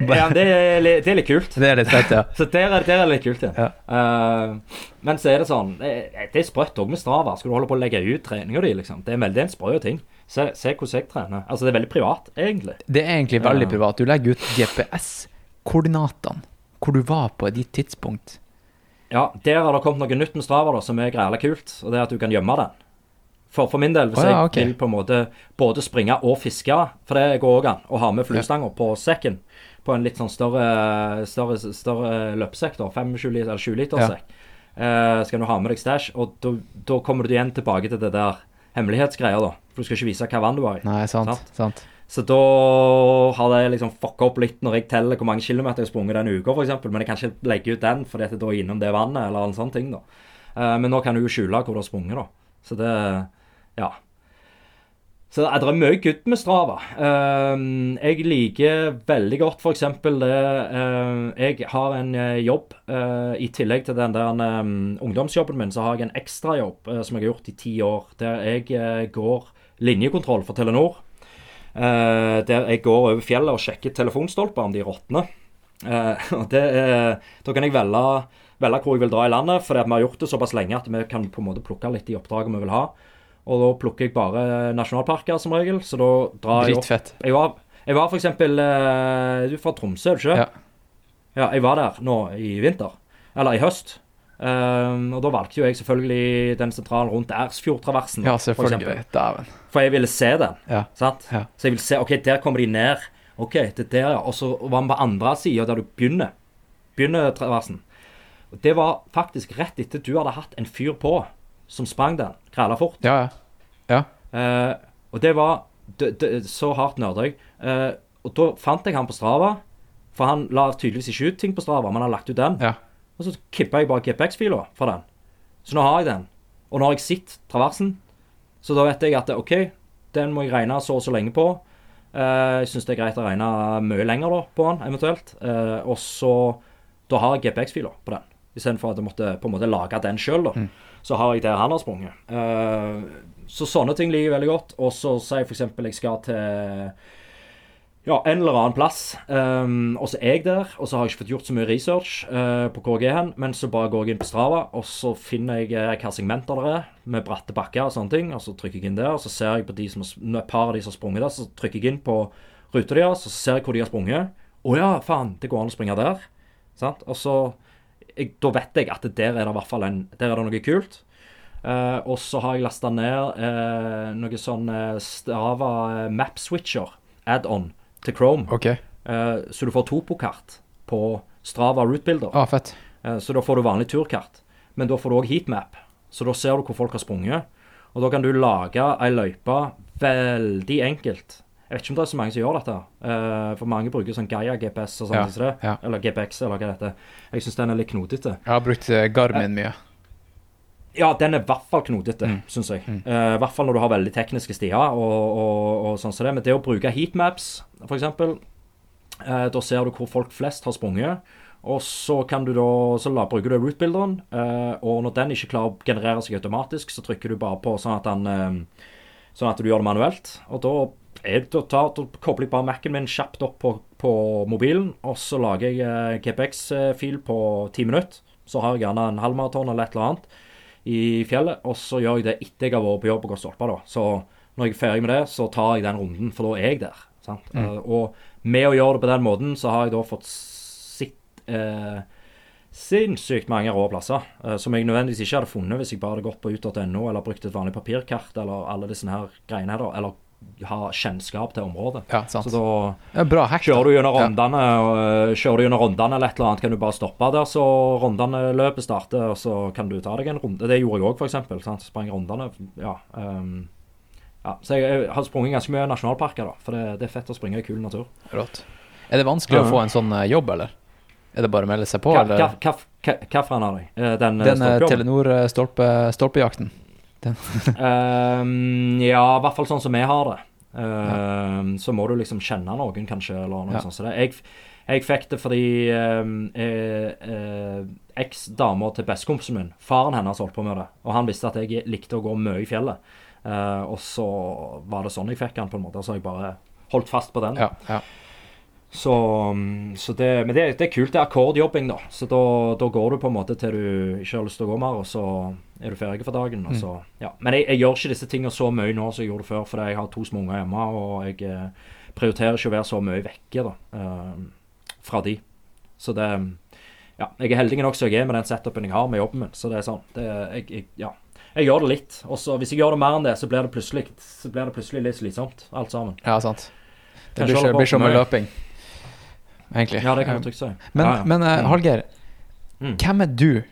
Ja, det er, litt, det er litt kult. Det er litt fett, ja. Så der er, der er litt kult, ja. Ja. Uh, men så er det sånn Det, det er sprøtt òg med Strava. Skal du holde på å legge ut treninga di, liksom? Det er veldig en sprø ting. Se, se hvordan jeg trener. Altså, det er veldig privat, egentlig. Det er egentlig veldig uh, privat. Du legger ut GPS-koordinatene, hvor du var på et gitt tidspunkt. Ja, der har det kommet noe nytt med Strava da, som er græla kult, og det er at du kan gjemme den. For, for min del, hvis oh, ja, jeg vil på en måte både springe og fiske, for det går òg an, å ha med fluestanger på sekken på en litt sånn større, større, større løpesekk, da, 25 liter, eller 20 liter Ja. sekk, eh, skal du ha med deg stæsj, og da- da kommer du igjen tilbake til det der hemmelighetsgreia, da. For du skal ikke vise hva vann du har i. Nei, sant. Sant. sant. Så da har det liksom fucka opp litt når jeg teller hvor mange kilometer jeg har sprunget den uka, f.eks. Men jeg kan ikke legge ut den fordi at jeg da er innom det vannet, eller en sånn ting, da. Eh, men nå kan du jo skjule hvor du har sprunget, da. Så det Ja. Så det er mye good med Strava. Eh, jeg liker veldig godt f.eks. det eh, Jeg har en eh, jobb eh, i tillegg til den der eh, ungdomsjobben min, så har jeg en ekstrajobb uh, som jeg har gjort i ti år, der jeg går linjekontroll for Telenor. Der jeg går over fjellet og sjekker telefonstolper om de råtner. Da kan jeg velge, velge hvor jeg vil dra i landet, for vi har gjort det såpass lenge at vi kan på en måte plukke litt i oppdraget vi vil ha. Og da plukker jeg bare nasjonalparker som regel, så da drar jeg opp Dritfett. Jeg var, jeg var for eksempel eh, Du er fra Tromsø, er du ikke? Ja. Ja, jeg var der nå i vinter. Eller i høst. Um, og da valgte jo jeg selvfølgelig den sentralen rundt Ersfjordtraversen. Ja, for selvfølgelig. Dæven. For jeg ville se den. Ja. Sant? Ja. Så jeg vil se OK, der kommer de ned. OK, det er der, ja. Og så var vi på andre sida, der du begynner. Begynner traversen. Og det var faktisk rett etter du hadde hatt en fyr på som sprang den kræla fort. Ja, ja. Ja. Eh, og det var d d så hardt nerda jeg. Eh, og da fant jeg han på Strava, for han la tydeligvis ikke ut ting på Strava, men han har lagt ut den. ja. Og så kippa jeg bare GPX-fila for den. Så nå har jeg den. Og nå har jeg sett traversen, så da vet jeg at OK, den må jeg regne så og så lenge på. Uh, jeg syns det er greit å regne mye lenger da på den, eventuelt. Uh, og så Da har jeg GPX-fila på den. Istedenfor at jeg måtte på en måte lage den sjøl, da. Så har jeg der han har sprunget. Uh, så sånne ting liker jeg veldig godt. Og så sier jeg f.eks. jeg skal til ja, en eller annen plass. Um, og så er jeg der, og så har jeg ikke fått gjort så mye research uh, på er hen. Men så bare går jeg inn på Strava, og så finner jeg uh, segmenter det er, med bratte bakker og sånne ting. Og så trykker jeg inn der, og så ser jeg på de som, et par av de som har sprunget der, så trykker jeg inn på ruta deres, og så ser jeg hvor de har sprunget. Å ja, faen, det går an å springe der. Sant? Og så jeg, Da vet jeg at der er det i hvert fall en, der er det noe kult. Uh, og så har jeg lasta ned uh, noe sånn eh, Strava Map Switcher add-on til Chrome. Okay. Uh, så du får topokart på Strava Route-bilder. Ah, fett. Eh, så da får du vanlig turkart. Men da får du òg heatmap. Så da ser du hvor folk har sprunget. Og da kan du lage ei løype veldig enkelt. Jeg vet ikke om det er så mange som gjør dette. Uh, for mange bruker sånn Gaia GPS og sånt. Ja, ja. Eller GPX, eller hva det heter. Jeg syns den er litt knotete. Jeg har brukt eh, Garmin mye. Ja, den er i hvert fall knotete, Mm. syns jeg. Eh, I hvert fall når du har veldig tekniske stier og, og, og sånn som det. Men det å bruke heatmaps, eksempel, eh, da ser du hvor folk flest har sprunget. Og så kan du da, så la, bruker du route-bilderen, eh, og når den ikke klarer å generere seg automatisk, så trykker du bare på sånn at, den, uh, sånn at du gjør det manuelt. Og da, da, tar, kobler jeg bare Mac-en min kjapt opp på, på mobilen, og så lager jeg eh, GPX-fil på ti minutter. Så har jeg gjerne en halvmaraton eller et eller annet i fjellet, og så gjør jeg det etter jeg har vært på jobb og gått stolper. da. Så når jeg er ferdig med det, så tar jeg den runden, for da er jeg der. Sant? Eh, og med å gjøre det på den måten, så har jeg da fått sitt uh, sinnssykt mange rå plasser, som jeg nødvendigvis ikke hadde funnet hvis jeg bare hadde gått på ut.no eller brukt et vanlig papirkart eller alle disse her greiene her, eller ha kjennskap til området. Ja, sant. Så da Ja, bra hack. Kjører du gjennom Ja. og, øh, kjører du gjennom rundene eller et eller annet, kan du bare stoppe der så rondene løpet starter, og så kan du ta deg en runde. Det gjorde jeg òg, f.eks. Sprang rondene. Ja, um, ja. Så jeg, jeg har sprunget ganske mye nasjonalparker, da. For det, det er fett å springe i kul natur. Rått. Er det vanskelig å få en sånn eh, jobb, eller? Er det bare å melde seg på, eller? Hvilken av deg? Eh, Den, Den eh. Telenor-stolpejakten. Ehm, ja, i hvert fall sånn som vi har det. Ehm, Så må du liksom kjenne noen, kanskje, eller noe Ja. sånt. Så det, jeg, jeg fikk det fordi um, uh, eksdama til bestekompisen min, faren hennes holdt på med det, og han visste at jeg likte å gå mye i fjellet. Uh, og så var det sånn jeg fikk han, på en måte. Så jeg bare holdt fast på den. Ja, ja. Så, um, så det, men det, det er kult. Det er akkordjobbing, da. Så da, da går du på en måte til du ikke har lyst til å gå mer, og så er du ferdig for dagen. Og så, ja. Men jeg, jeg gjør ikke disse tingene så mye nå som jeg gjorde før, fordi jeg har to små unger hjemme, og jeg eh, prioriterer ikke å være så mye vekke da, eh, fra de. Så det Ja, jeg er heldig nok som jeg er med den setupen jeg har med jobben min. Så det er sånn. Det, jeg, jeg, ja. Jeg gjør det litt. Og så hvis jeg gjør det mer enn det, så blir det plutselig, så blir det plutselig litt slitsomt, alt sammen. ja sant. Det blir, blir som med løping, egentlig. Ja, det kan du trygt si. Men, ja, ja. men uh, Mm. Hallgeir, Mm. hvem er du?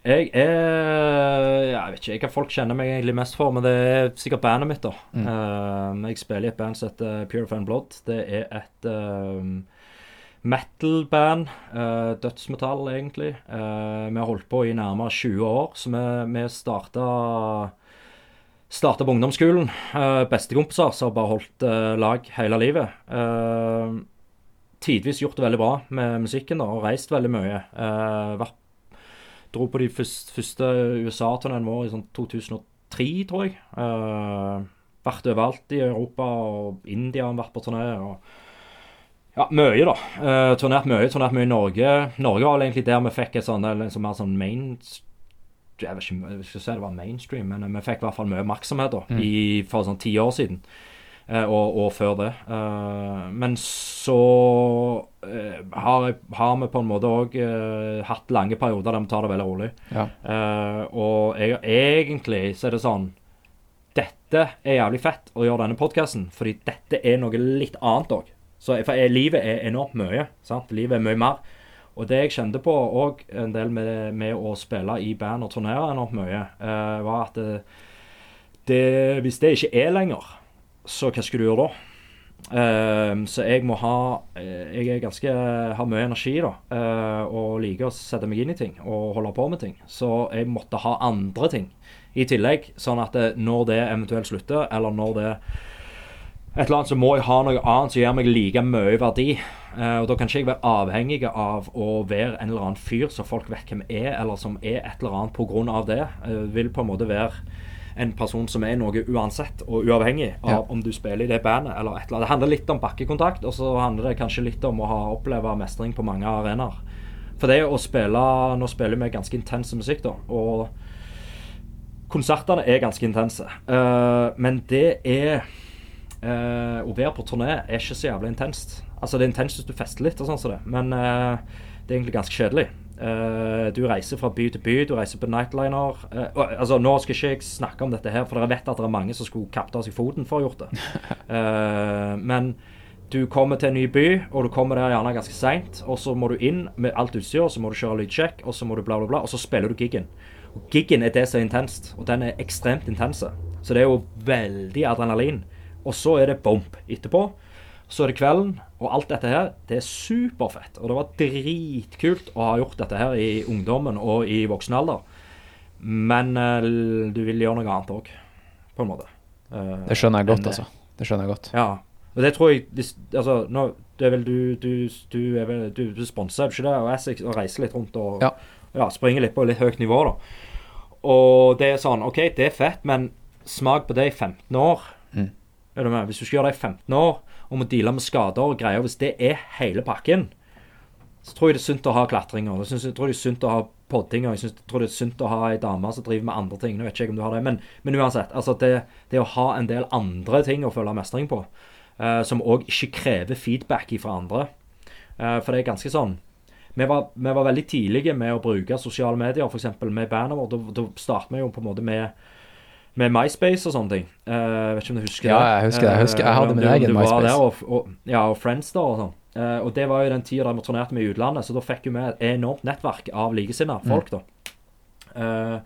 Jeg er Jeg vet ikke hva folk kjenner meg egentlig mest for, men det er sikkert bandet mitt, da. Mm. Uh, jeg spiller i et band som heter Pure Fan Blood. Det er et uh, metal-band. Uh, dødsmetall, egentlig. Vi har holdt på i nærmere 20 år, så vi, vi starta Starta på ungdomsskolen. Bestekompiser som har bare holdt lag hele livet. Uh, tidvis gjort det veldig bra med musikken da, og reist veldig mye. Uh, vært Dro på de første, første USA-turneene våre i sånn 2003, tror jeg. Uh, vært overalt i Europa og India har vært på turné. ja, mye, da. Uh, turnert mye. Turnert mye i Norge. Norge var vel egentlig der vi fikk et sånn, eller liksom mer sånn main Jeg vet ikke, jeg vil ikke si det var mainstream, men vi fikk i hvert fall mye oppmerksomhet da, i, for sånn ti år siden. Eh, og, og før det. Eh, men så eh, har, jeg- har vi på en måte òg hatt lange perioder der vi tar det veldig rolig. Ja. Eh, og jeg, egentlig så er det sånn Dette er jævlig fett å gjøre denne podkasten, fordi dette er noe litt annet òg. For jeg, livet er enormt mye. sant? Livet er mye mer. Og det jeg kjente på òg en del med, med å spille i band og turnere enormt mye, eh, var at det, det, hvis det ikke er lenger, så hva skal du gjøre da? Uh, så jeg må ha eh, Jeg er ganske, har mye energi da, Uh, og liker å sette meg inn i ting og holde på med ting. Så jeg måtte ha andre ting i tillegg, sånn at når det eventuelt slutter, eller når det et eller annet, så må jeg ha noe annet som gir meg like mye verdi. Uh, og Da kan ikke jeg være avhengig av å være en eller annen fyr som folk vet hvem er, eller som er et eller annet pga. det. Uh, vil på en måte være en person som er noe uansett, og uavhengig av Ja. om du spiller i det bandet eller et eller annet. Det handler litt om bakkekontakt, og så handler det kanskje litt om å ha oppleve mestring på mange arenaer. For det å spille Nå spiller vi ganske intens musikk, da. Og konsertene er ganske intense. uh, men det er uh, Å være på turné er ikke så jævlig intenst. Altså Det er intenst hvis du fester litt, og sånn som det, men uh, det er egentlig ganske kjedelig. Eh, du reiser fra by til by, du reiser på nightliner. Uh, altså Nå skal ikke jeg snakke om dette her, for dere vet at det er mange som skulle kappet av seg foten for å ha gjort det. Uh, men du kommer til en ny by, og du kommer der gjerne ganske seint. Og så må du inn med alt utstyr, så må du kjøre lydsjekk, og så må du bla, bla, bla. Og så spiller du giggen. Og Giggen er det som er intenst, og den er ekstremt intense. Så det er jo veldig adrenalin. Og så er det bomp etterpå. Så er det kvelden, og alt dette her, det er superfett. Og det var dritkult å ha gjort dette her i ungdommen og i voksen alder. Men uh, du vil gjøre noe annet òg, på en måte. Uh, Det skjønner jeg godt, enn altså. Det skjønner jeg godt. Ja. Og det tror jeg Altså, nå det er vel du Du, du er vel Du, du sponser ikke det, og Essex, og reiser litt rundt og Ja. ja, springer litt på litt høyt nivå, da. Og det er sånn OK, det er fett, men smak på det i 15 år. Mm. Er? Hvis du skal gjøre det i 15 år, og må deale med skader og greier, hvis det er hele pakken, så tror jeg det er sunt å ha klatringer. Jeg, synes, jeg tror det er sunt å ha poddinger. Jeg, jeg tror det er sunt å ha ei dame som driver med andre ting. Nå vet ikke jeg om du har det, men, men uansett. Altså det, det å ha en del andre ting å føle mestring på, uh, som òg ikke krever feedback fra andre. Uh, for det er ganske sånn vi var, vi var veldig tidlige med å bruke sosiale medier, f.eks. med bandet vårt. Da, da startet vi jo på en måte med med MySpace og sånne ting. Uh, vet ikke om du husker Ja, det? jeg husker det. Jeg husker- jeg hadde om min egen MySpace. Der, og, og, ja, og Friends da og sånn. Uh, og det var jo den tida da vi turnerte med i utlandet, så da fikk vi et enormt nettverk av likesinnede folk, da. Uh,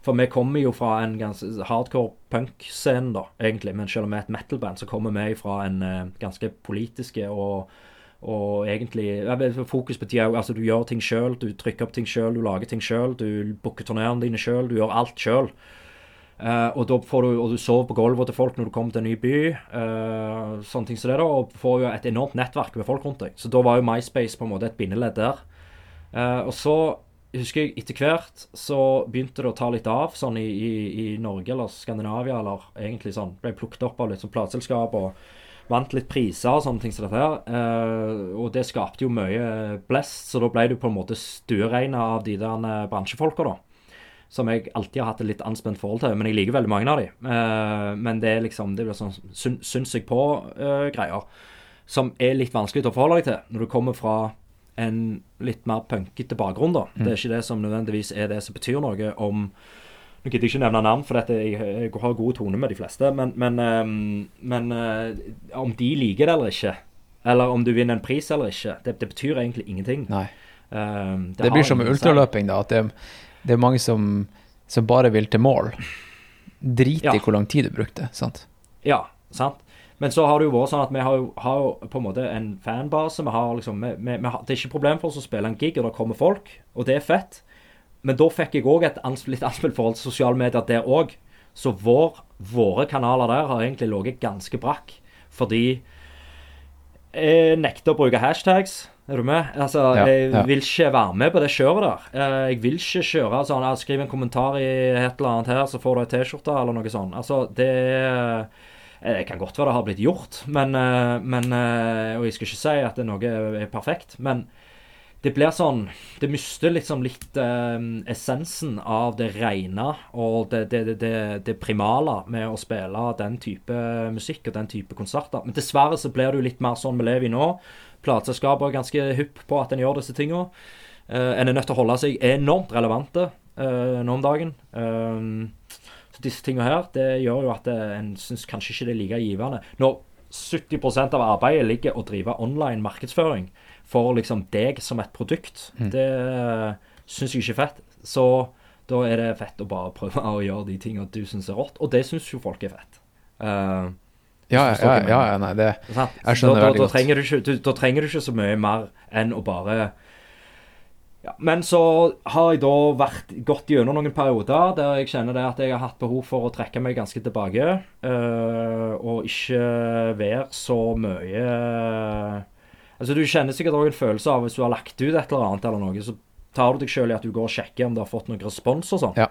for vi kommer jo fra en ganske hardcore punk-scene, da, egentlig. Men selv om vi er et metal-band, så kommer vi fra en uh, ganske politiske og og egentlig vet, fokus på tida Altså, du gjør ting sjøl, du trykker opp ting sjøl, du lager ting sjøl, du booker turneene dine sjøl, du gjør alt sjøl. Eh, og du, og du sover på gulvet til folk når du kommer til en ny by. Uh, sånne ting som det da, Og får jo et enormt nettverk med folk rundt deg. Så da var jo MySpace på en måte et bindeledd der. Uh, og så husker jeg etter hvert så begynte det å ta litt av, sånn i, i, i Norge eller Skandinavia, eller egentlig sånn. Ble plukket opp av litt sånn plateselskap og vant litt priser og sånne ting som dette her. Og det skapte jo mye blest, så da ble du på en måte stuereina av de der bransjefolka, da. Som jeg alltid har hatt et litt anspent forhold til, men jeg liker veldig mange av de. Uh, men det er liksom det blir sånn syn, syns jeg på-greier. som er litt vanskelig å forholde deg til når du kommer fra en litt mer punkete bakgrunn, da. Det er ikke det som nødvendigvis er det som betyr noe om Nå gidder jeg ikke nevne navn, for dette, jeg, jeg har gode toner med de fleste. Men, men, um, men uh, om de liker det eller ikke, eller om du vinner en pris eller ikke, det, det betyr egentlig ingenting. Nei. Um, Det, det blir som med ultraløping, da. At det, det er mange som, som bare vil til mål. Drit Ja. i hvor lang tid du brukte. sant? Ja, sant. Men så har det jo vært sånn at vi har jo, har jo på en måte en fanbase. Vi har liksom, vi, vi, vi har, det er ikke problem for oss å spille en gig, og det kommer folk, og det er fett. Men da fikk jeg òg et ans litt anspill forhold til sosiale medier der òg. Så vår, våre kanaler der har egentlig ligget ganske brakk. Fordi jeg nekter å bruke hashtags. Er du med? Altså, Ja, Jeg vil ikke være med på det kjøret der. Eh, Jeg vil ikke kjøre sånn altså, Skriv en kommentar i et eller annet her, så får du ei T-skjorte, eller noe sånt. Altså, det eh, Det kan godt være det har blitt gjort, men, eh, men Og jeg skal ikke si at det noe er perfekt, men det blir sånn Det mister liksom litt eh, essensen av det rene og det, det, det, det, det primale med å spille den type musikk og den type konserter. Men dessverre så blir det jo litt mer sånn vi lever i nå. Plateselskaper er ganske hypp på at en gjør disse tinga. Uh, en er nødt til å holde seg enormt relevante uh, nå om dagen. Eh, så disse tinga her, det gjør jo at en syns kanskje ikke det er like givende. Når 70% av arbeidet ligger å drive online markedsføring for liksom deg som et produkt, det syns jeg ikke er fett. Så da er det fett å bare prøve å gjøre de tinga du syns er rått, og det syns jo folk er fett. Eh, Ja, ja, ja, ja, nei, det Jeg skjønner da, da, veldig da godt. Trenger du, ikke, du, da trenger du ikke så mye mer enn å bare ja, Men så har jeg da vært gått gjennom noen perioder der jeg kjenner det at jeg har hatt behov for å trekke meg ganske tilbake. Øh, og ikke være så mye Altså Du kjenner sikkert òg en følelse av hvis du har lagt ut et eller annet, eller noe, så tar du deg sjøl i at du går og sjekker om du har fått noen respons og sånn. Ja.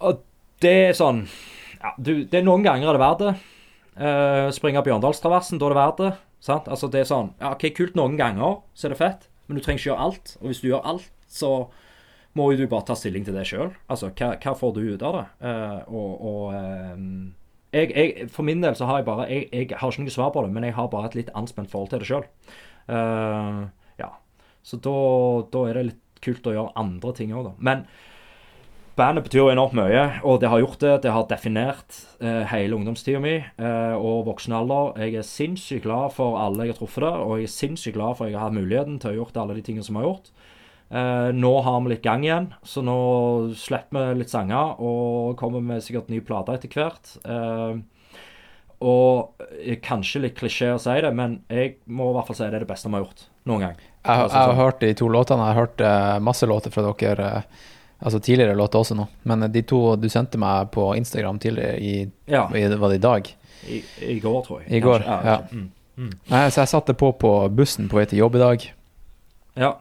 Og det er sånn ja, du, det er Noen ganger er det verdt det. Uh, springe Bjørndalstraversen, da er det verdt det. Sant? Altså det er sånn ja, OK, kult noen ganger, så er det fett, men du trenger ikke gjøre alt. Og hvis du gjør alt, så må jo du bare ta stilling til det sjøl. Altså, hva, hva får du ut av det? Uh, og og eh, jeg, jeg, For min del så har jeg bare jeg, jeg har ikke noe svar på det, men jeg har bare et litt anspent forhold til det sjøl. ja. Så da, da er det litt kult å gjøre andre ting òg, da. Men Bandet betyr jo enormt mye, og det har gjort det. Det har definert eh, hele ungdomstida mi eh, og voksen alder. Jeg er sinnssykt glad for alle jeg har truffet der, og jeg er sinnssykt glad for at jeg har hatt muligheten til å ha gjort alle de tingene som jeg har gjort. Eh, nå har vi litt gang igjen, så nå slipper vi litt sanger og kommer med sikkert ny plate etter hvert. Eh, og eh, kanskje litt klisjé å si det, men jeg må i hvert fall si det er det beste vi har gjort noen gang. Jeg, jeg, jeg har sånn. hørt de to låtene. Jeg har hørt eh, masse låter fra dere. Altså tidligere låter også nå. Men de to du sendte meg på Instagram tidligere i, Ja, i Var det i dag? i, i går, tror jeg. I går, kanskje. ja. Mm. Nei, så jeg satte på på bussen på vei til jobb i dag. ja.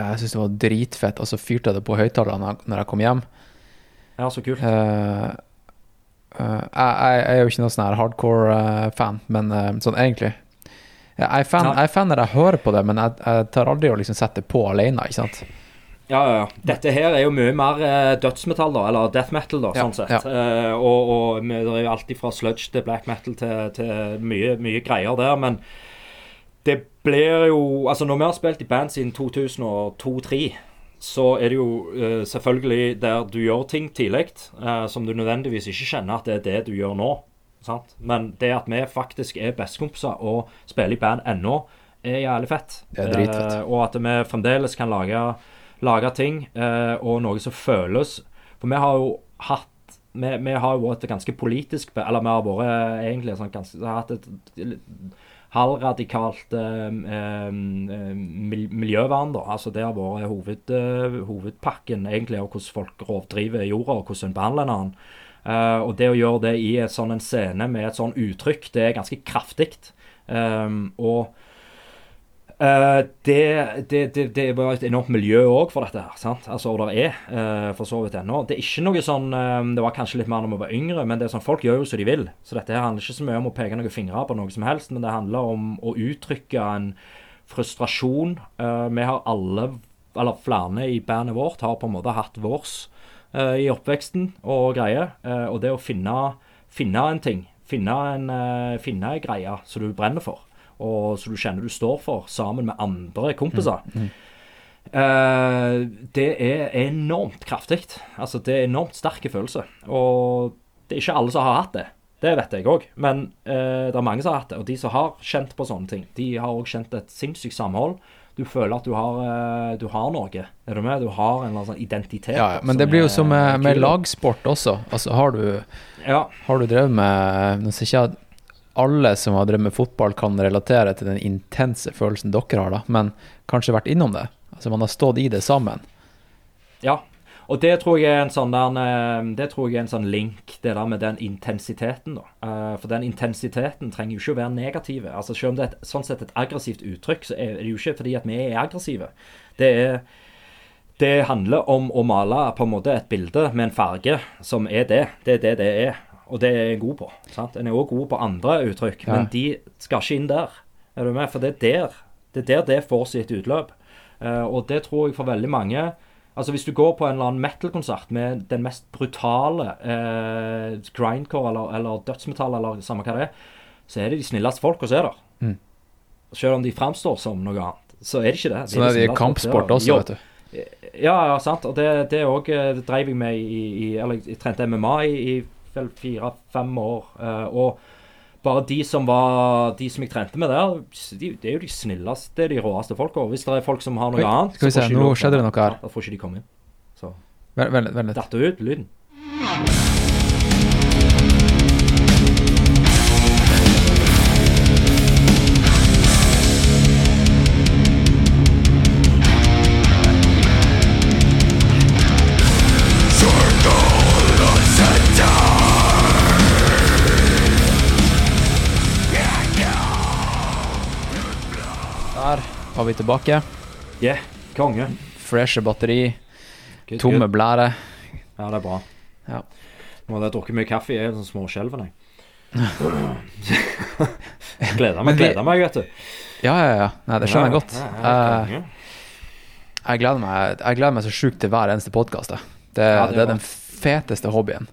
Jeg syntes det var dritfett, og så fyrte jeg det på høyttalerne når, jeg kom hjem. Ja, så kult. Uh, uh, jeg, jeg er jo ikke noen sånn her hardcore-fan, men eh, sånn egentlig. Jeg er, fan, jeg er fan når jeg hører på det, men jeg, jeg tar aldri å liksom sette på alene, ikke sant? Ja, ja, ja. Dette her er jo mye mer eh, dødsmetall, da, eller death metal, da, Ja, sånn sett. ja. Eh, og og med- det er jo alltid fra sludge til black metal til, til mye, mye greier der, men det blir jo Altså, når vi har spilt i band siden 2002-2003, så er det jo eh, selvfølgelig der du gjør ting tidlig, som du nødvendigvis ikke kjenner at det er det du gjør nå. Sant? Men det at vi faktisk er bestekompiser og spiller i band ennå, er jævlig fett. Det er dritfett. Og at vi fremdeles kan lage, lage ting, eh, og noe som føles For vi har jo hatt vi, vi har jo vært ganske politisk Eller vi har vært egentlig sånn ganske hatt et halvradikalt eh, eh, miljøvern, da. Altså det har vært hoved, eh, hovedpakken egentlig av hvordan folk rovdriver jorda, og hvordan en behandler en annen. Eh, og det å gjøre det i et sånn en scene med et sånn uttrykk, det er ganske kraftig. Eh, og eh, det, det, det, det var et enormt miljø òg for dette her. sant? Altså, Og det er uh, for så vidt ennå. Det er ikke noe sånn uh, Det var kanskje litt mer når vi var yngre, men det er sånn, folk gjør jo som de vil. Så dette her handler ikke så mye om å peke noen fingre på noe som helst, men det handler om å uttrykke en frustrasjon. Vi har alle, eller flere i bandet vårt, har på en måte hatt vårs i oppveksten og greier. Og det å finne, finne en ting, finne en, finne en greie som du brenner for, og som du kjenner du står for, sammen med andre kompiser. Eh, det er enormt kraftig. Altså, det er enormt sterke følelser. Og det er ikke alle som har hatt det. Det vet jeg òg. Men uh, det er mange som har hatt det. Og de som har kjent på sånne ting, de har òg kjent et sinnssykt samhold. Du føler at du har, uh, du har noe. Er du med? Du har en eller annen sånn identitet. Ja, ja. Men det blir jo som med, med lagsport også. Altså, har du, Ja. har du drevet med Nå ser ikke jeg alle som har drevet med fotball, kan relatere til den intense følelsen dere har, da, men kanskje vært innom det. Altså, man har stått i det sammen. Ja, og det tror jeg er en sånn der, eh, er en sånn link, det der med den intensiteten, da. Eh, For den intensiteten trenger jo ikke å være negativ. Altså Selv om det er et, sånn sett et aggressivt uttrykk, så er det jo ikke fordi at vi er aggressive. Det er det handler om å male på en måte et bilde med en farge som er det. Det er det det er. Og det er jeg god på. sant? En er òg god på andre uttrykk, Ja. men de skal ikke inn der. Er du med? For det er der det, er der det får sitt utløp. Uh, og det tror jeg for veldig mange Altså Hvis du går på en eller annen metal-konsert med den mest brutale uh, grindcore eller, eller dødsmetall eller samme hva det er, så er det de snilleste folka som er der. Mm. Selv om de framstår som noe annet, så er det ikke det. Sånn er det i kampsport også, vet du. ja, ja, sant. Og det, det også, det drev jeg med i, i Eller jeg trente MMA i, i vel fire-fem år. eh, og bare de som var De som jeg trente med der, de, det er jo de snilleste, de råeste folka. Hvis det er folk som har noe Oi, annet skal vi se, nå skjedde det noe her. Da får ikke de komme inn. Så Vent litt. Datt ut, lyden. Var vi tilbake. Yeah, konge. Freshe batteri, Good, tomme good. blære. Ja, det er bra. Ja. Nå hadde jeg drukket mye kaffe, jeg er sånn småskjelven, jeg. gleder meg, gleder meg, vet du. Ja, ja, ja. Nei, det skjønner jeg godt. Ja, Eh, jeg, gleder meg, jeg gleder meg så sjukt til hver eneste podkast. Det, det det er den feteste hobbyen.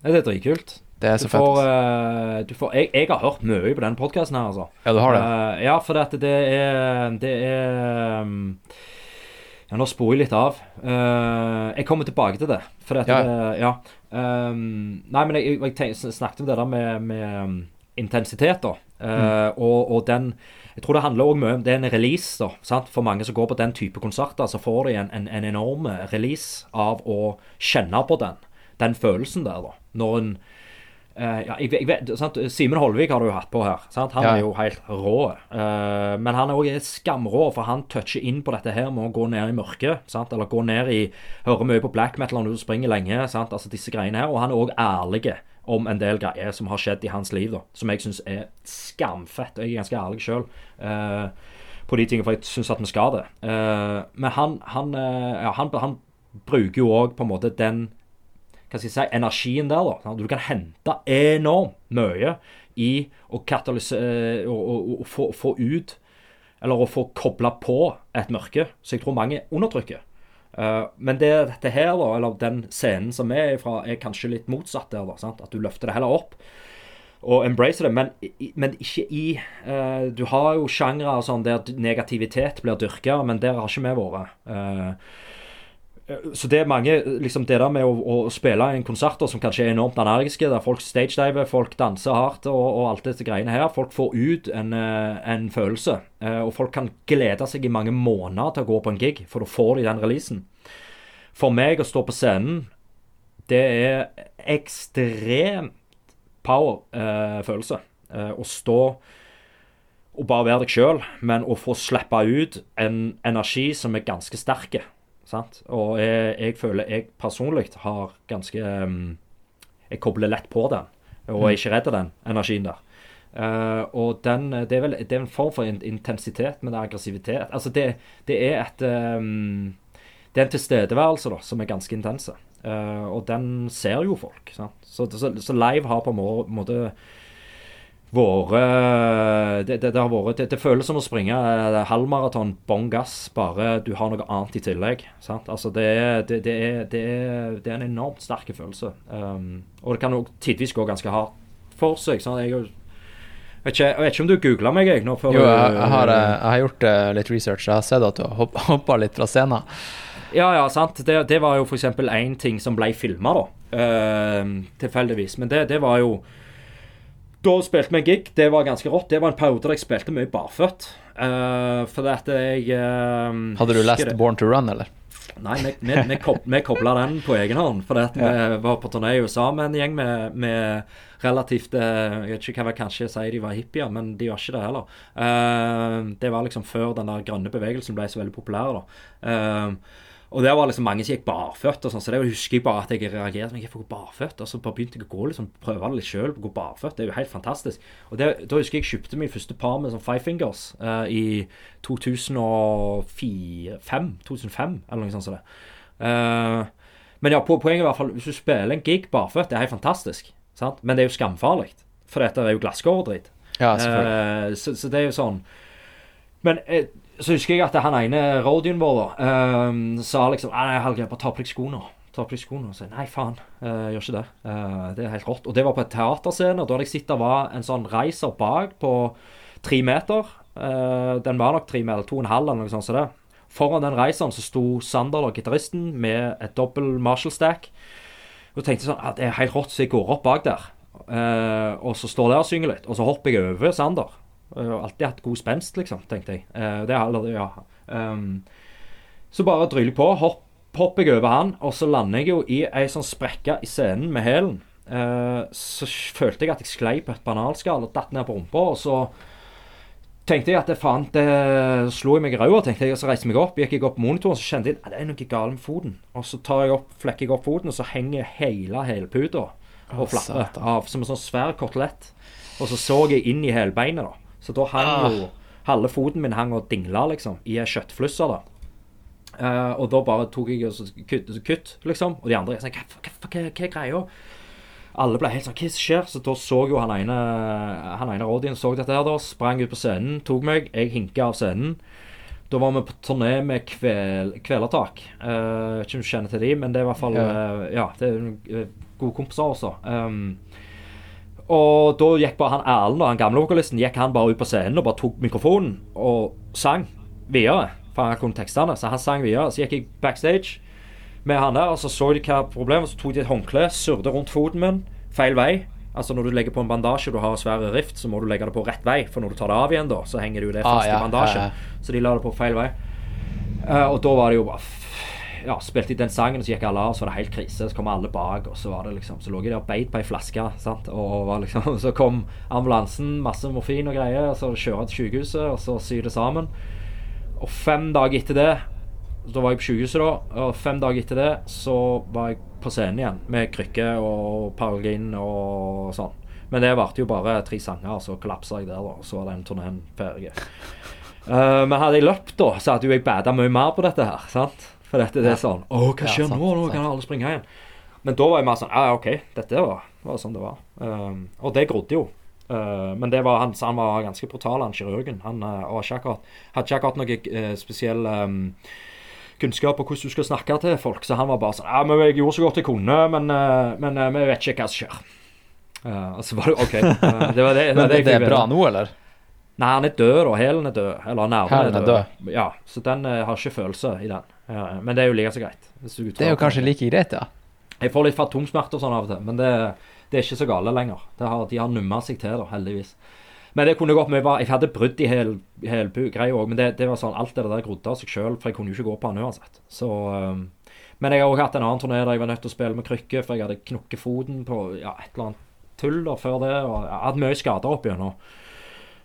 Det er dritkult. Det er så fett. får, eh, du får jeg, jeg har hørt mye på denne podkasten her, altså. Ja, du har det? Uh, ja, for at det er Det er um, Ja, nå sporer jeg litt av. Uh, jeg kommer tilbake til det. For at Ja. det Ja. Um, nei, men jeg, jeg tenk, snakket om det der med, med um, intensitet, da. Eh, og, og den Jeg tror det handler også mye om Det er en release, da. Sant? For mange som går på den type konserter, så får de en, en, en enorm release av å kjenne på den. Den følelsen der, da. Når en ja, jeg, jeg vet, sant? Simen Holvik har du jo hatt på her. Sant? Han Ja. er jo helt rå. Uh, men han er òg skamrå, for han toucher inn på dette her med å gå ned i mørket. Sant? Eller gå ned i Hører mye på black metal når du springer lenge. Sant? Altså disse greiene her. Og han er òg ærlig om en del greier som har skjedd i hans liv, da. Som jeg syns er skamfett. Og jeg er ganske ærlig sjøl. på de tingene, for jeg syns at vi skal det. Uh, men han, han, eh, ja, han, han bruker jo òg på en måte den hva skal jeg si, energien der, da. Du kan hente enormt mye i å katalysere og, og få, få ut Eller å få kobla på et mørke, som jeg tror mange undertrykker. Uh, men det, dette her, da, eller den scenen som er ifra, er kanskje litt motsatt der. da, sant? At du løfter det heller opp og embrace det, men, men ikke i uh, Du har jo sjangre sånn der negativitet blir dyrka, men der har ikke vi vært. Eh, så det er mange liksom Det der med å, å spille en konsert som kanskje er enormt energiske, der folk stagediver, folk danser hardt og, og alt disse greiene her, folk får ut en, eh, en følelse. Eh, og folk kan glede seg i mange måneder til å gå på en gig, for da får de den releasen. For meg å stå på scenen, det er ekstremt power-følelse. Eh, å stå og bare være deg sjøl, men å få slippe ut en energi som er ganske sterk. Sant? Og jeg, jeg føler jeg personlig har ganske um, Jeg kobler lett på den, og er ikke redd den energien der. Uh, og den, det er vel det er en form for intensitet, men det er aggressivitet. Altså det, det er et um, Det er en tilstedeværelse da, som er ganske intense. Uh, og den ser jo folk. Så, så, så, live har på en måte vært det, det, det, har vært det, det, føles som å springe eh, halvmaraton bånn gass, bare du har noe annet i tillegg. Sant? Altså det, er, det, er, det, er, det en enormt sterk følelse. Um, og det kan jo tidvis gå ganske hardt for seg. Sant? Jeg, vet ikke, jeg vet ikke om du googla meg, jeg? Nå, jo, jeg, jeg, har, eh, jeg, har, gjort uh, litt research. Jeg har sett at du har hoppa litt fra scenen. Ja, ja, sant. Det, det var jo f.eks. én ting som ble filma, da. Uh, tilfeldigvis. Men det, det var jo da spilte vi en gig. Det var ganske rått. Det var en periode der jeg spilte mye barføtt. Uh, fordi at jeg uh, Hadde du lest det. Born to Run, eller? Nei, vi, vi, vi, kob, kobla den på egen hånd. Fordi at ja. vi var på turné i USA med en gjeng med, med relativt uh, Jeg vet ikke hva jeg kanskje sier de var hippier, men de var ikke det heller. det var liksom før den der grønne bevegelsen ble så veldig populær. da og der var liksom mange som gikk barføtt, og sånn, så det husker jeg bare at jeg reagerte. Men jeg får gå barføtt, og så bare begynte jeg å gå liksom, prøve det litt sjøl. Gå barføtt. Det er jo helt fantastisk. Og det, Da husker jeg jeg kjøpte min første par med sånn Five Fingers uh, i 2005, 2005, eller noe sånt som det. Uh, men ja, poenget er i hvert fall hvis du spiller en gig barføtt, det er helt fantastisk. Sant? Men det er jo skamfarlig, for dette er jo glasskåredritt. Ja, selvfølgelig. Uh, så, så, det er jo sånn Men så husker jeg at han ene roadien vår da, um, sa liksom Nei, Helge, bare ta på deg skoene. Ta på deg skoene. Og sa nei, faen, uh, gjør ikke det. Uh, det er helt rått. Og det var på et teaterscene. Da hadde jeg sett det var en sånn reiser bak på tre meter. Uh, den var nok tre meter, to og en halv, eller noe sånt Så det. Foran den reiseren så sto Sander, gitaristen, med et dobbel Marshall-stack. Og tenkte sånn at det er helt rått, så jeg går opp bak der. Og så står der og synger litt. Og så hopper jeg over Sander. Jeg har alltid hatt god spenst, liksom, tenkte jeg. Eh, det har aldri, ja. Um, så bare dryller på. Hopp, hopper jeg over han, og så lander jeg jo i ei sånn sprekke i scenen med hælen. Uh, så følte jeg at jeg sklei på et banalskall og datt ned på rumpa. Og så tenkte jeg at det faen, det slo jeg meg i ræva. Tenkte jeg, og så reiste jeg meg opp, gikk jeg opp på monitoren, så kjente jeg at det er noe galt med foten. Og så tar jeg opp, flekker jeg opp foten, og så henger hele hælputa og flapper av som en sånn svær kotelett. Og så så jeg inn i hælbeinet, da. Så da hang ah. jo Halve foten min hang og dingla, liksom, i ei kjøttflusse. da. Uh, og da bare tok jeg kutt, kutt, liksom. Og de andre sa hva, hva, hva, hva er greia? Alle ble helt sånn Hva skjer? Så da så jo han ene Han ene rådien så dette her, da. Sprang ut på scenen, tok meg. Jeg hinka av scenen. Da var vi på turné med kvel, Kvelertak. Uh, ikke om du kjenner til de, men det er i hvert fall Ja, uh, ja det er gode kompiser også. Um, og da gikk bare han Erlend, han gamle vokalisten, gikk han bare ut på scenen og bare tok mikrofonen og sang videre. For han kunne tekstene, så han sang videre. Så gikk jeg backstage med han der, og så så de hva problemet Så tok de et håndkle, surret rundt foten min feil vei. Altså Når du legger på en bandasje og du har svære rift, så må du legge det på rett vei. For når du tar det av igjen, da, så henger det jo det fast ah, ja, i bandasjen. Ja, ja. Så de la det på feil vei. Uh, og da var det jo bare ja, spilte de den sangen, og så gikk alle av, så var det helt krise. Så kom alle bak, og så var det liksom Så lå jeg der og beit på ei flaske, sant. Og var liksom, så kom ambulansen, masse morfin og greier, og så kjører jeg til sykehuset, og så syr det sammen. Og fem dager etter det Da var jeg på sykehuset, da. Og fem dager etter det så var jeg på scenen igjen med krykke og paralgin og sånn. Men det varte jo bare tre sanger, så kollapsa jeg der, da. Og så var den turneen ferdig. Uh, men hadde jeg løpt, da, så hadde jo jeg bada mye mer på dette her. sant? For dette det er sånn Å, hva skjer nå? Nå kan alle springe igjen. Men da var jeg mer sånn Ja, OK, dette var, var sånn det var. Um, og det grodde jo. Uh, men det var han, han var ganske brutal, han kirurgen. Han uh, ikke akkurat, hadde ikke akkurat noe uh, spesiell um, kunnskap om hvordan du skal snakke til folk. Så han var bare sånn Ja, men jeg gjorde så godt jeg kunne, men, men vi vet ikke hva som skjer. og så var det OK. det var det, det, det, det er bra nå, eller? Nei, han er død, da. Hælen er død. Eller nerven er er død. Ja, Så den uh, har ikke følelse i den. Ja, men det er jo like så greit. Det er jo kanskje like greit, ja. Jeg får litt fantomsmerter sånn av og til, men det, det er ikke så gale lenger. Det har, de har numma seg til, da, heldigvis. Men det kunne gått mye Jeg hadde brudd i hel, helbu-greia òg, men det, det var sånn alt det der grodde av seg sjøl, for jeg kunne jo ikke gå på den uansett. Så um, Men jeg har òg hatt en annen turné der jeg var nødt til å spille med krykke, for jeg hadde knukket foten på ja, et eller annet tull da før det, og jeg hadde mye skader opp igjennom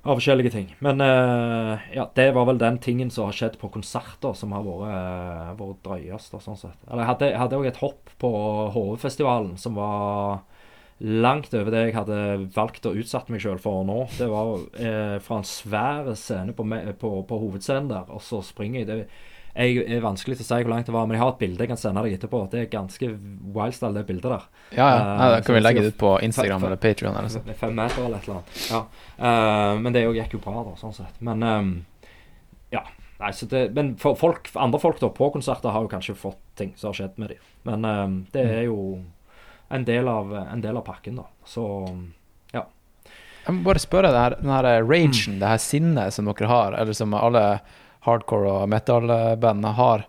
av forskjellige ting. Men uh, ja, det var vel den tingen som har skjedd på konserter som har vært, uh, vært drøyest. sånn sett. Eller jeg hadde, òg et hopp på HV-festivalen som var langt over det jeg hadde valgt å utsette meg sjøl for nå. Det var eh, fra en svær scene på, på, på hovedscenen der, og så springer jeg. Det jeg er vanskelig til å si hvor langt det var, men jeg har et bilde jeg kan sende deg etterpå. Det er ganske wildstyle, det bildet der. Ja, ja. Nei, da kan vi legge det ut på Instagram eller Patreon eller sånn. Fem meter eller et eller annet. Ja. Uh, men det gikk jo bra, da, sånn sett. Men um, ja. Nei, så det, men folk, andre folk da på konserter har jo kanskje fått ting som har skjedd med dem. Men um, det er jo en del, av, en del av pakken, da. Så ja. Jeg må bare spørre, det her, den her ragen, det her sinnet som dere har, eller som alle hardcore og metal-bandene har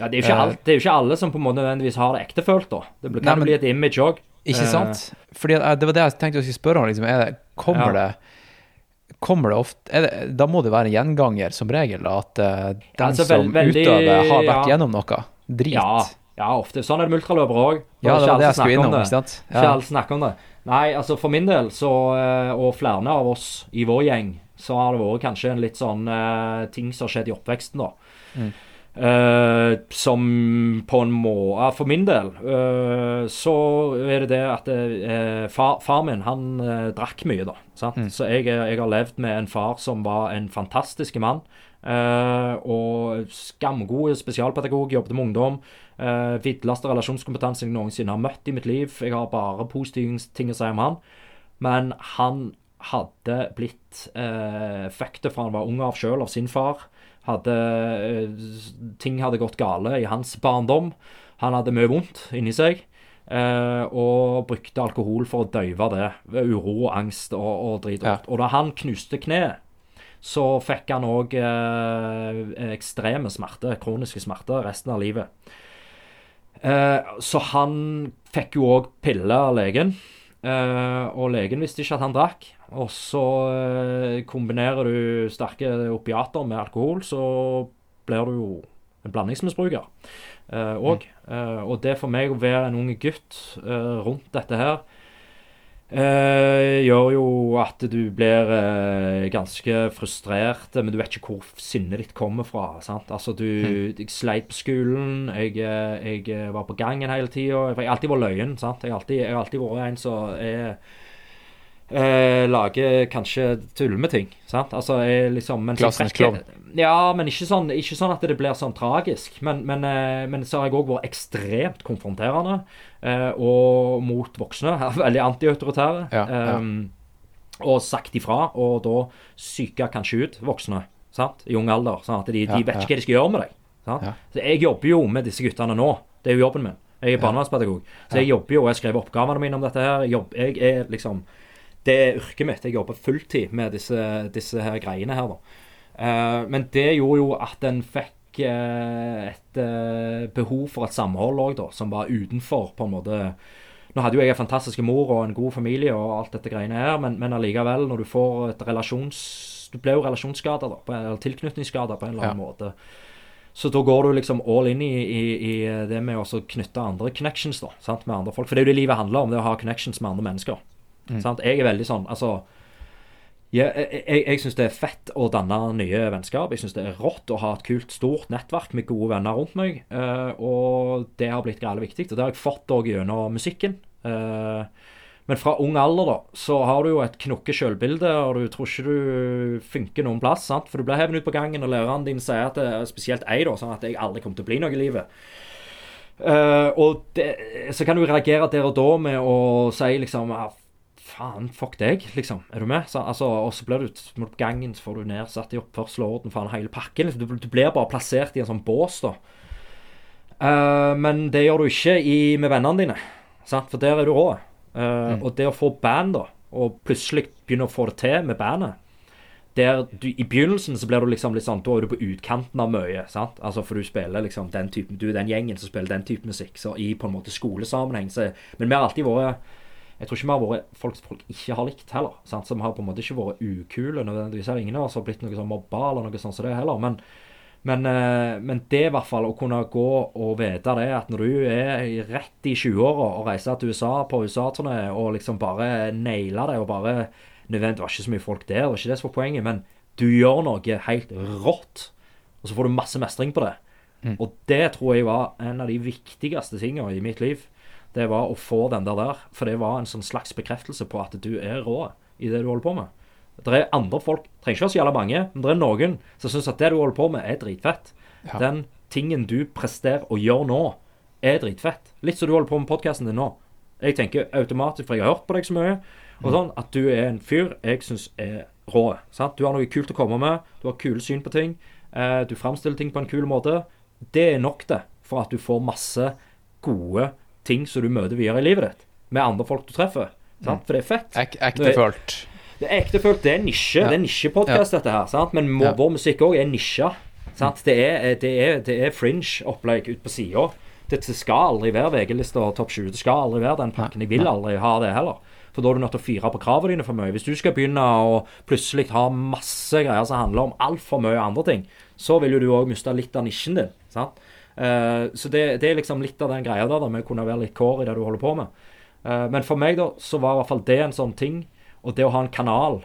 ja det, er jo ikke Eh. alt, det er jo ikke alle som på en måte nødvendigvis har det ektefølt, da. Det kan Nei, men- bli et image òg. Ikke Eh, sant? Fordi eh, Det var det jeg tenkte jeg skulle spørre om. Liksom, er det, kommer, Ja. det, kommer det ofte det, Da må det være en gjenganger, som regel, at uh, den altså, som vel- veldig- utøver, har vært ja. gjennom noe drit. Ja, ja, ofte. Sånn er det med ultraløpere òg. Ja, det var det jeg skulle innom. ikke sant? Ikke alle snakker om det. Nei, altså for min del, så, og flere av oss i vår gjeng, så har det vært kanskje en litt sånn uh, ting som har skjedd i oppveksten, da. Mm. Uh, som på en måte For min del uh, så er det det at far, far min, han drakk mye, da. Mm. Så jeg, jeg har levd med en far som var en fantastisk mann. og skamgod spesialpedagog, jobbet med ungdom. Uh, Vidleste relasjonskompetanse jeg noensinne har møtt i mitt liv. Jeg har bare positive ting å si om han. Men han hadde blitt eh, fucked fra han var ung av sjøl, av sin far. Hadde, eh, ting hadde gått gale i hans barndom. Han hadde mye vondt inni seg. eh, og brukte alkohol for å døyve det. Uro og angst og, og drit. Ja. Og da han knuste kneet, så fikk han òg eh, ekstreme smerter, kroniske smerter, resten av livet. Eh, så han fikk jo òg piller av legen. Eh, og legen visste ikke at han drakk. Og så eh, kombinerer du sterke opiater med alkohol, så blir du jo en blandingsmisbruker òg. og det for meg å være en ung gutt eh, rundt dette her eh, gjør jo at du blir eh, ganske frustrert, men du vet ikke hvor sinnet ditt kommer fra. sant? Altså, du Jeg sleit på skolen, jeg, eh, jeg eh, var på gangen hele tida. Jeg har alltid vært løyen. sant? Jeg har alltid, alltid vært en som er eh, lager kanskje tuller med ting. sant? Altså, jeg liksom men, Klassens klovn. Ja, men ikke sånn, ikke sånn at det blir sånn tragisk. Men, men, eh, men så har jeg òg vært ekstremt konfronterende. eh, og mot voksne. Veldig antiautoritære. Ja, ja. Um, og sagt ifra, og da psyka kanskje ut voksne sant? i ung alder. Sånn at de, Ja, de vet ikke hva de skal gjøre med deg. Så jeg jobber jo med disse guttene nå. Det er jo jobben min. Jeg er barnevernspedagog. Så jeg jobber jo, og jeg skrev oppgavene mine om dette her. Jeg er liksom Det er yrket mitt. Jeg jobber fulltid med disse, disse her greiene her. Eh, men det gjorde jo at en fikk uh, et uh, behov for et samhold òg, som var utenfor, på en måte Nå hadde jo jeg en fantastisk mor og en god familie og alt dette greiene her, men, men allikevel, når du får et relasjons... Du blir jo relasjonsskada, da, på, eller tilknytningsskada på en eller annen Ja. måte. Så da går du liksom all in i, i, i det med å knytte andre connections da, sant, med andre folk. For det er jo det livet handler om, det å ha connections med andre mennesker. Sant? Jeg er veldig sånn altså jeg jeg, jeg syns det er fett å danne nye vennskap. Jeg syns det er rått å ha et kult, stort nettverk med gode venner rundt meg. Uh, og det har blitt greit viktig. Og det har jeg fått òg gjennom musikken. Uh, men fra ung alder da, så har du jo et knokke sjølbilde, og du tror ikke du funker noen plass. sant? For du blir hevet ut på gangen, og læreren din sier at det er spesielt jeg, da, sånn at jeg aldri kommer til å bli noe i livet. Uh, og det, så kan du reagere der og da med å si liksom Faen, fuck deg, liksom. Er du med? Så, altså, og så blir du må du på gangen, så får du nedsatt i oppførsel og orden, faen, hele pakken. Liksom. Du, du blir bare plassert i en sånn bås, da. Uh, men det gjør du ikke i, med vennene dine, sant? for der er du rå. Eh, Og det å få band, da, og plutselig begynne å få det til med bandet, der du, I begynnelsen så blir du liksom litt sånn Da er du på utkanten av mye. sant? Altså For du spiller liksom den typen Du er den gjengen som spiller den type musikk. Så i på en måte skolesammenheng så Men vi har alltid vært Jeg tror ikke vi har vært folk som folk ikke har likt heller. sant? Så vi har på en måte ikke vært ukule nødvendigvis. Eller Ingen av oss har blitt noe sånn mobba eller noe sånt som det heller. Men, men, eh, men det i hvert fall å kunne gå og vite det at når du er rett i 20-åra og reiser til USA på USA-turné og liksom bare nailer det og bare nødvendigvis, var ikke så mye folk der, det var ikke det som var poenget, men du gjør noe helt rått, og så får du masse mestring på det. Og det tror jeg var en av de viktigste tingene i mitt liv. Det var å få den der der. For det var en sånn slags bekreftelse på at du er rå i det du holder på med. Det er andre folk, trenger ikke være så jævla mange, men det er noen som syns at det du holder på med, er dritfett. Ja. Den tingen du presterer og gjør nå, er dritfett. Litt som du holder på med podkasten din nå. Jeg tenker automatisk, for jeg har hørt på deg så mye, og sånn, at du er en fyr jeg syns er rå. Sant? Du har noe kult å komme med, du har kule syn på ting, eh, du framstiller ting på en kul måte. Det er nok, det, for at du får masse gode ting som du møter videre i livet ditt, med andre folk du treffer. Sant? For det er fett. Ek, ektefølt. Det er ektefølt, det er nisje. Ja. Det er nisjepodkast, dette her. sant? Men må, Ja. vår musikk òg er nisja. Sant? Det er, det er, det er fringe-opplegg ute på sida. Det skal aldri være VG-lista og topp 20. Det skal aldri være den pakken. Jeg vil aldri ha det heller. For da er du nødt til å fyre på kravene dine for mye. Hvis du skal begynne å plutselig ha masse greier som handler om altfor mye andre ting, så vil jo du òg miste litt av nisjen din. sant? Eh, så det, det er liksom litt av den greia der, da, med å kunne være litt kår i det du holder på med. Eh, men for meg, da, så var i hvert fall det en sånn ting. Og det å ha en kanal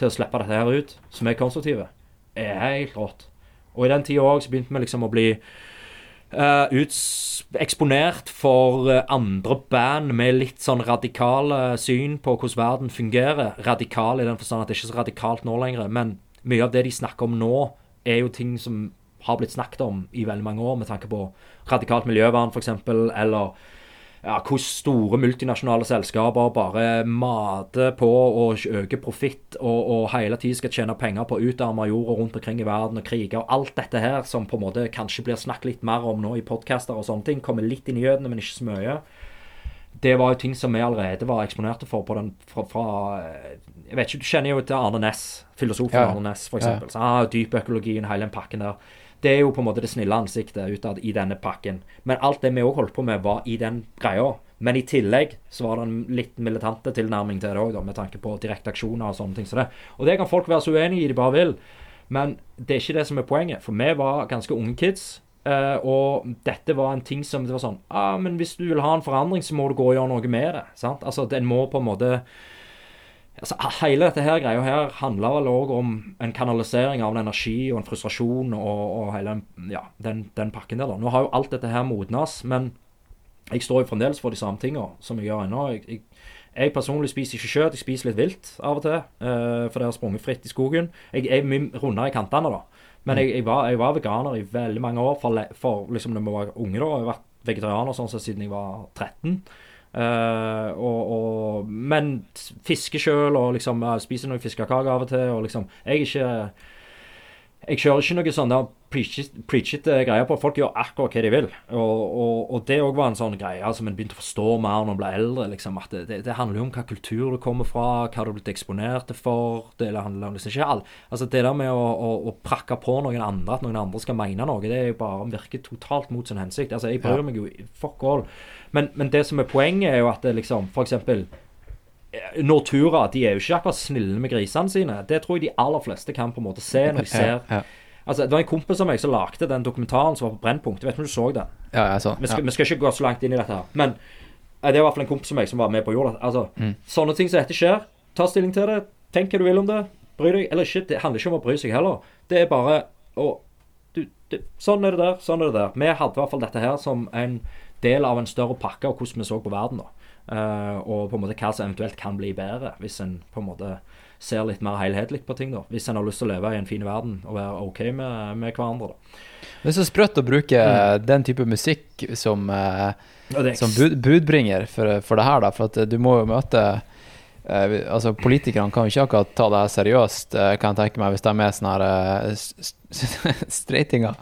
til å slippe dette her ut, som er konstruktive, er helt rått. Og i den tida òg så begynte vi liksom å bli Uh, eksponert for andre band med litt sånn radikale syn på hvordan verden fungerer. Radikal i den forstand at det er ikke så radikalt nå lenger. Men mye av det de snakker om nå, er jo ting som har blitt snakket om i veldig mange år, med tanke på radikalt miljøvern f.eks., eller ja, hvor store multinasjonale selskaper bare mater på og øke profitt og, og hele tiden skal tjene penger på å utarme jorda rundt omkring i verden og kriger. Og alt dette her som på en måte kanskje blir snakket litt mer om nå i podcaster og sånne ting, kommer litt i nyhetene, men ikke så mye. Det var jo ting som vi allerede var eksponerte for på den fra, fra Jeg vet ikke, Du kjenner jo til Arne Næss, filosofen Ja. Arne Næss, f.eks. Ja. Ah, Dypøkologien, hele den pakken der. Det er jo på en måte det snille ansiktet utad i denne pakken. Men alt det vi òg holdt på med, var i den greia. Men i tillegg så var det en litt militante tilnærming til det òg, med tanke på direkte aksjoner og sånne ting som det. Og det kan folk være så uenige i de bare vil. Men det er ikke det som er poenget. For vi var ganske unge kids. eh, og dette var en ting som det var sånn ah, men Hvis du vil ha en forandring, så må du gå og gjøre noe med det. sant? Altså, Den må på en måte altså, Hele dette her greia her handler vel òg om en kanalisering av en energi og en frustrasjon og, og hele ja, den, den pakken der. da. Nå har jo alt dette her modnes, men jeg står jo fremdeles for de samme tinga som jeg gjør ennå. Jeg, jeg, jeg personlig spiser ikke kjøtt, jeg spiser litt vilt av og til. Uh, for det har sprunget fritt i skogen. Jeg er mye rundere i kantene, da. Men jeg, jeg, var, jeg var veganer i veldig mange år, for, for liksom da vi var unge. da, Jeg har vært vegetarianer sånn sett siden jeg var 13. Eh, og, og, men fisker sjøl og liksom spiser noen fiskekaker av og til. og liksom, Jeg ikke jeg kjører ikke noe sånn preachete preachete greier på. Folk gjør akkurat hva de vil. Og, og, og det òg var en sånn greie som en begynte å forstå mer når en ble eldre. liksom, at det, det, handler jo om hva kultur du kommer fra, hva du har blitt eksponert for. Det handler om liksom ikke all, altså det der med å, å, å prakke på noen andre, at noen andre skal mene noe, det er jo bare virker totalt mot sin hensikt. Altså, Jeg bryr meg jo fuck all. Men, men det som er poenget, er jo at det liksom, eksempel Nortura de er jo ikke akkurat snille med grisene sine. Det tror jeg de aller fleste kan på en måte se når de ser Ja, ja. Altså, Det var en kompis av meg som lagde den dokumentaren som var på Brennpunkt. Jeg vet ikke om du så den? ja, jeg så, Vi skal, vi skal ikke gå så langt inn i dette her. Men eh, det er i hvert fall en kompis av meg som var med på jorda. Altså, Mm. Sånne ting som dette skjer. Ta stilling til det. Tenk hva du vil om det. Bry deg eller ikke. Det handler ikke om å bry seg heller. Det er bare å du, du, Sånn er det der, sånn er det der. Vi hadde i hvert fall dette her som en del av en større pakke av hvordan vi så på verden. da. Uh, og på en måte hva som eventuelt kan bli bedre, hvis en på en måte ser litt mer helhetlig på ting. da. Hvis en har lyst til å leve i en fin verden og være OK med, med hverandre. da. Det er så sprøtt å bruke den type musikk som, eh, som bud, budbringer for, for det her, da. For at eh, du må jo møte Uh, altså Politikerne kan jo ikke akkurat ta det her seriøst, uh, kan jeg tenke meg, hvis de er sånne her uh, s- s- streitinger.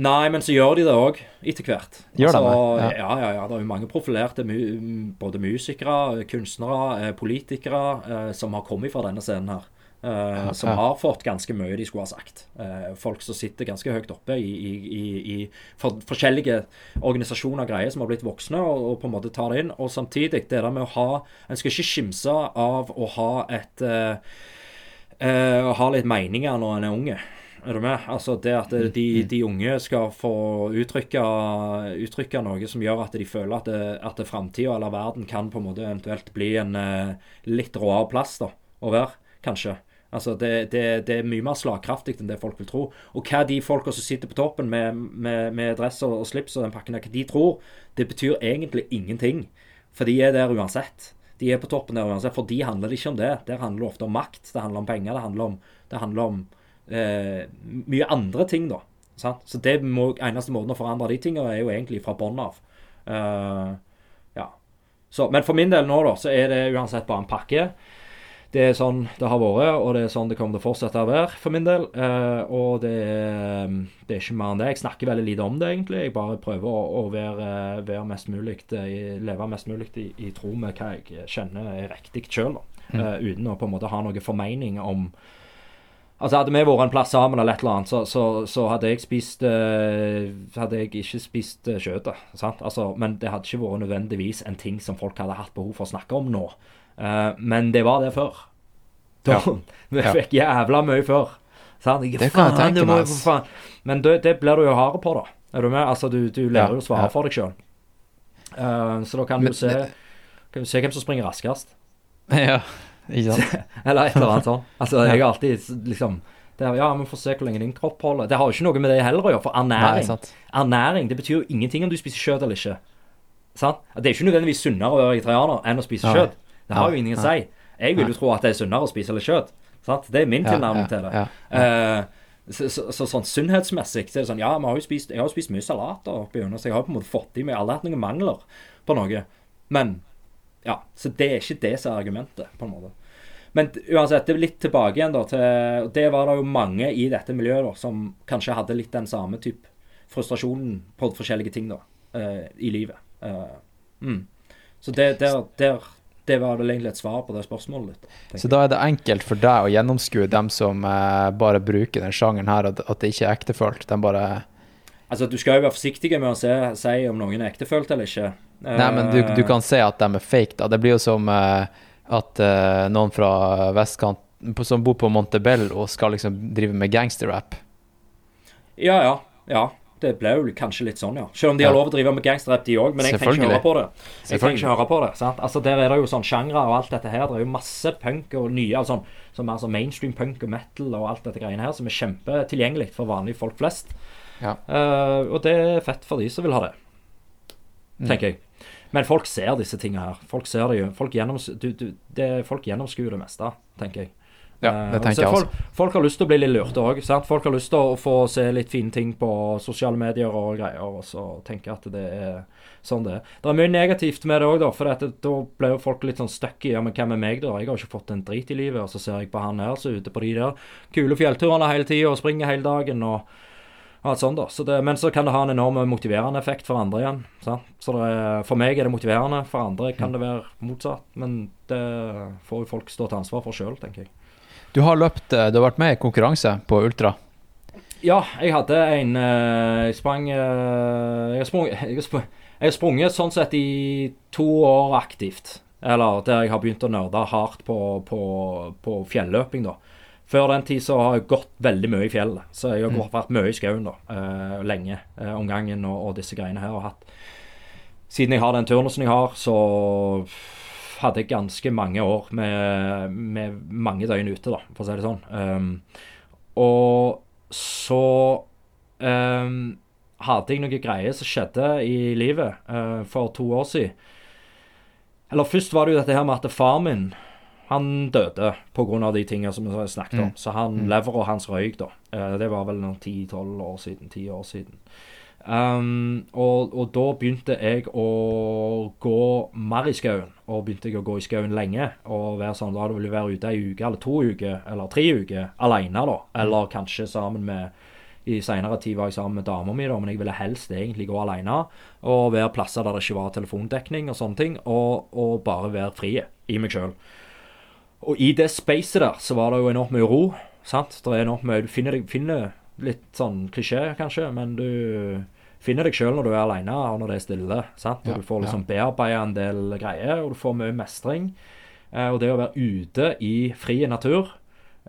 Nei, men så gjør de det òg, etter hvert. Gjør altså, det? Ja. ja, ja, Det er jo mange profilerte både musikere, kunstnere, eh, politikere eh, som har kommet fra denne scenen her. eh, som har fått ganske mye de skulle ha sagt. Eh, folk som sitter ganske høyt oppe i, i, i, i for, forskjellige organisasjoner og greier som har blitt voksne, og, og på en måte tar det inn. Og samtidig, det der med å ha En skal ikke skimse av å ha et eh, Å ha litt meninger når en er unge. Er du med? Altså det at de, de unge skal få uttrykke, uttrykke noe som gjør at de føler at, det, at framtida eller verden kan på en måte eventuelt bli en eh, litt råere plass da, å være, kanskje. Altså det, det, det er mye mer slagkraftig enn det folk vil tro. Og hva de folka som sitter på toppen med, med, med dress og, og slips og den pakken der, hva de tror, det betyr egentlig ingenting. For de er der uansett. De er på toppen der uansett. For de handler det ikke om det. Der handler det ofte om makt. Det handler om penger. Det handler om, det handler om eh, mye andre ting, da. Sant? Så det må, eneste måten å forandre de tingene er jo egentlig fra bånn av. Uh, ja. Så, men for min del nå, da, så er det uansett bare en pakke. Det er sånn det har vært, og det er sånn det kommer til å fortsette å være for min del. Uh, og det er, det er ikke mer enn det. Jeg snakker veldig lite om det, egentlig. Jeg bare prøver å, å være, være mest mulig, leve mest mulig i, i tro med hva jeg kjenner er riktig sjøl, uh, uten å på en måte ha noe formening om Altså Hadde vi vært en plass sammen, eller et eller annet, så, så, så hadde jeg spist eh, Hadde jeg ikke spist eh, kjøttet. sant? Altså, men det hadde ikke vært nødvendigvis en ting som folk hadde hatt behov for å snakke om nå. Uh, men det var det før. Da, Ja. Vi Ja. fikk jævla mye før. Sant? Det kan jeg Faen, tenke meg, faen. Men det, det blir du jo hard på, da. Er du med? Altså, du, du lærer Ja, jo å svare ja. for deg sjøl. så da kan Men- du se Kan du se hvem som springer raskest. ja, ikke sant? Eller et eller annet sånt. Altså, jeg har alltid liksom det er, Ja, vi får se hvor lenge din kropp holder. Det har jo ikke noe med det heller å gjøre, for ernæring Nei, Ernæring, det betyr jo ingenting om du spiser kjøtt eller ikke. Sant? Det er ikke nødvendigvis sunnere å være vegetarianer enn å spise kjøtt. Det har jo ingenting å si. Jeg vil jo tro at det er sunnere å spise litt kjøtt. Sant? Det er min tilnærming til det. Eh, så, så, så sånn sunnhetsmessig så er det sånn Ja, har spist, jeg har jo spist mye salater opp igjennom, så jeg har på en måte fått i meg Aldri hatt noen mangler på noe. Men ja, så det er ikke det som er argumentet, på en måte. Men uansett, det er litt tilbake igjen da til Det var det jo mange i dette miljøet da som kanskje hadde litt den samme type frustrasjonen på forskjellige ting da uh, i livet. Uh, mm. Så det, der, der, det var vel egentlig et svar på det spørsmålet ditt. Så da er det enkelt for deg å gjennomskue dem som uh, bare bruker den sjangeren her, at, at det ikke er ektefølt. De bare Altså, Du skal jo være forsiktig med å se, si om noen er ektefølt eller ikke. Nei, men du, du kan se at de er fake, da. Det blir jo som eh, at uh, noen fra vestkant som bor på Montebello, skal liksom drive med gangsterrap. Ja, ja. ja. Det ble jo kanskje litt sånn, ja. Selv om de har lov å drive med gangsterrap, de òg. Men jeg trenger ikke høre på det. Jeg trenger ikke høre på det, sant? Altså, Der er det jo sånn sjangre og alt dette her. Det er jo masse punk og nye altså, som er sånn mainstream punk og metal og alt dette greiene her, som er kjempetilgjengelig for vanlige folk flest. Ja. Uh, og det er fett for de som vil ha det, Mm. tenker jeg. Men folk ser disse tingene her. Folk ser det jo. Folk, gjennoms du, du, det, folk gjennomskuer det meste, tenker jeg. Ja, Eh, det tenker så jeg folk, også. Folk har lyst til å bli litt lurte òg. Folk har lyst til å få se litt fine ting på sosiale medier og greier, og så tenke at det er sånn det er. Det er mye negativt med det òg. For at det, da ble jo folk litt sånn stuck i ja, men hvem er meg, da? Jeg har ikke fått en drit i livet. Og så ser jeg på han her som er ute på de der kule fjellturene hele tida og springer hele dagen og alt sånt, da. Så det, men så kan det ha en enorm motiverende effekt for andre igjen. Sant? Så er, for meg er det motiverende, for andre kan det være motsatt. Men det får jo folk stå til ansvar for sjøl, tenker jeg. Du har løpt eh, Du har vært med i konkurranse på ultra. Ja, jeg hadde en eh, Jeg sprang eh, Jeg har sprunget, sprunget sånn sett i to år aktivt. Eller der jeg har begynt å nerde hardt på, på, på fjelløping, da. Før den tid så har jeg gått veldig mye i fjellet. Så jeg har mm. vært mye i skauen da, eh, lenge uh, om gangen og, og disse greiene her. Og hatt Siden jeg har den turnusen jeg har, så hadde jeg ganske mange år med, med mange døgn ute, da, for å si det sånn. Um, og så um, hadde jeg noen greier som skjedde i livet uh, for to år siden. Eller først var det jo dette her med at far min han døde pga. de tingene som jeg snakket om. Mm. Så han, leveret hans røyk, da. Eh, det var vel noen 10-12 år siden. 10 år siden. Um, og, og da begynte jeg å gå mer i skauen. Og begynte jeg å gå i skauen lenge. Og være sånn, da ville jeg være ute ei uke eller to uker eller tre uker alene, da. Eller kanskje sammen med I senere tid var jeg sammen med dama mi, da, men jeg ville helst egentlig gå alene. Og være plasser der det ikke var telefondekning og sånne ting. Og, og bare være fri i meg sjøl. Og i det spacet der så var det jo enormt mye ro. sant? Det er enormt mye, Du finner, deg, finner litt sånn klisjé, kanskje, men du finner deg sjøl når du er aleine og når det er stille. sant? Og Ja, Du får liksom ja. bearbeida en del greier, og du får mye mestring. Eh, og det å være ute i fri natur,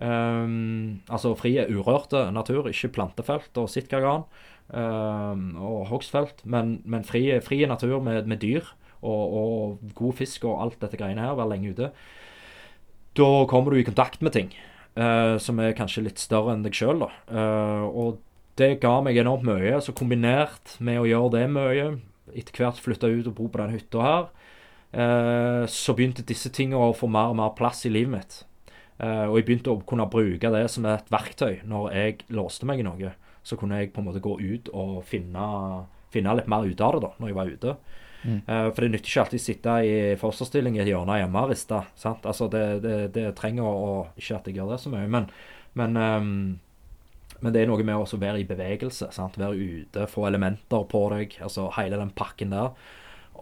Um, altså fri urørte natur, ikke plantefelt og sitkagran um, og hogstfelt, men, men fri, fri natur med, med dyr og, og god fisk og alt dette greiene her, være lenge ute, da kommer du i kontakt med ting uh, som er kanskje litt større enn deg sjøl. Uh, og det ga meg enormt mye. Så kombinert med å gjøre det mye, etter hvert flytta ut og bo på den hytta her, uh, så begynte disse tingene å få mer og mer plass i livet mitt. Eh, og jeg begynte å kunne bruke det som et verktøy når jeg låste meg i noe. Så kunne jeg på en måte gå ut og finne, finne litt mer ut av det da, når jeg var ute. Mm. Uh, for det nytter ikke alltid å sitte i fosterstilling i et hjørne hjemme og riste. Altså det, det, det trenger å Ikke at jeg gjør det så mye, men, men, um, men det er noe med å være i bevegelse. Sant? Være ute, få elementer på deg. Altså hele den pakken der.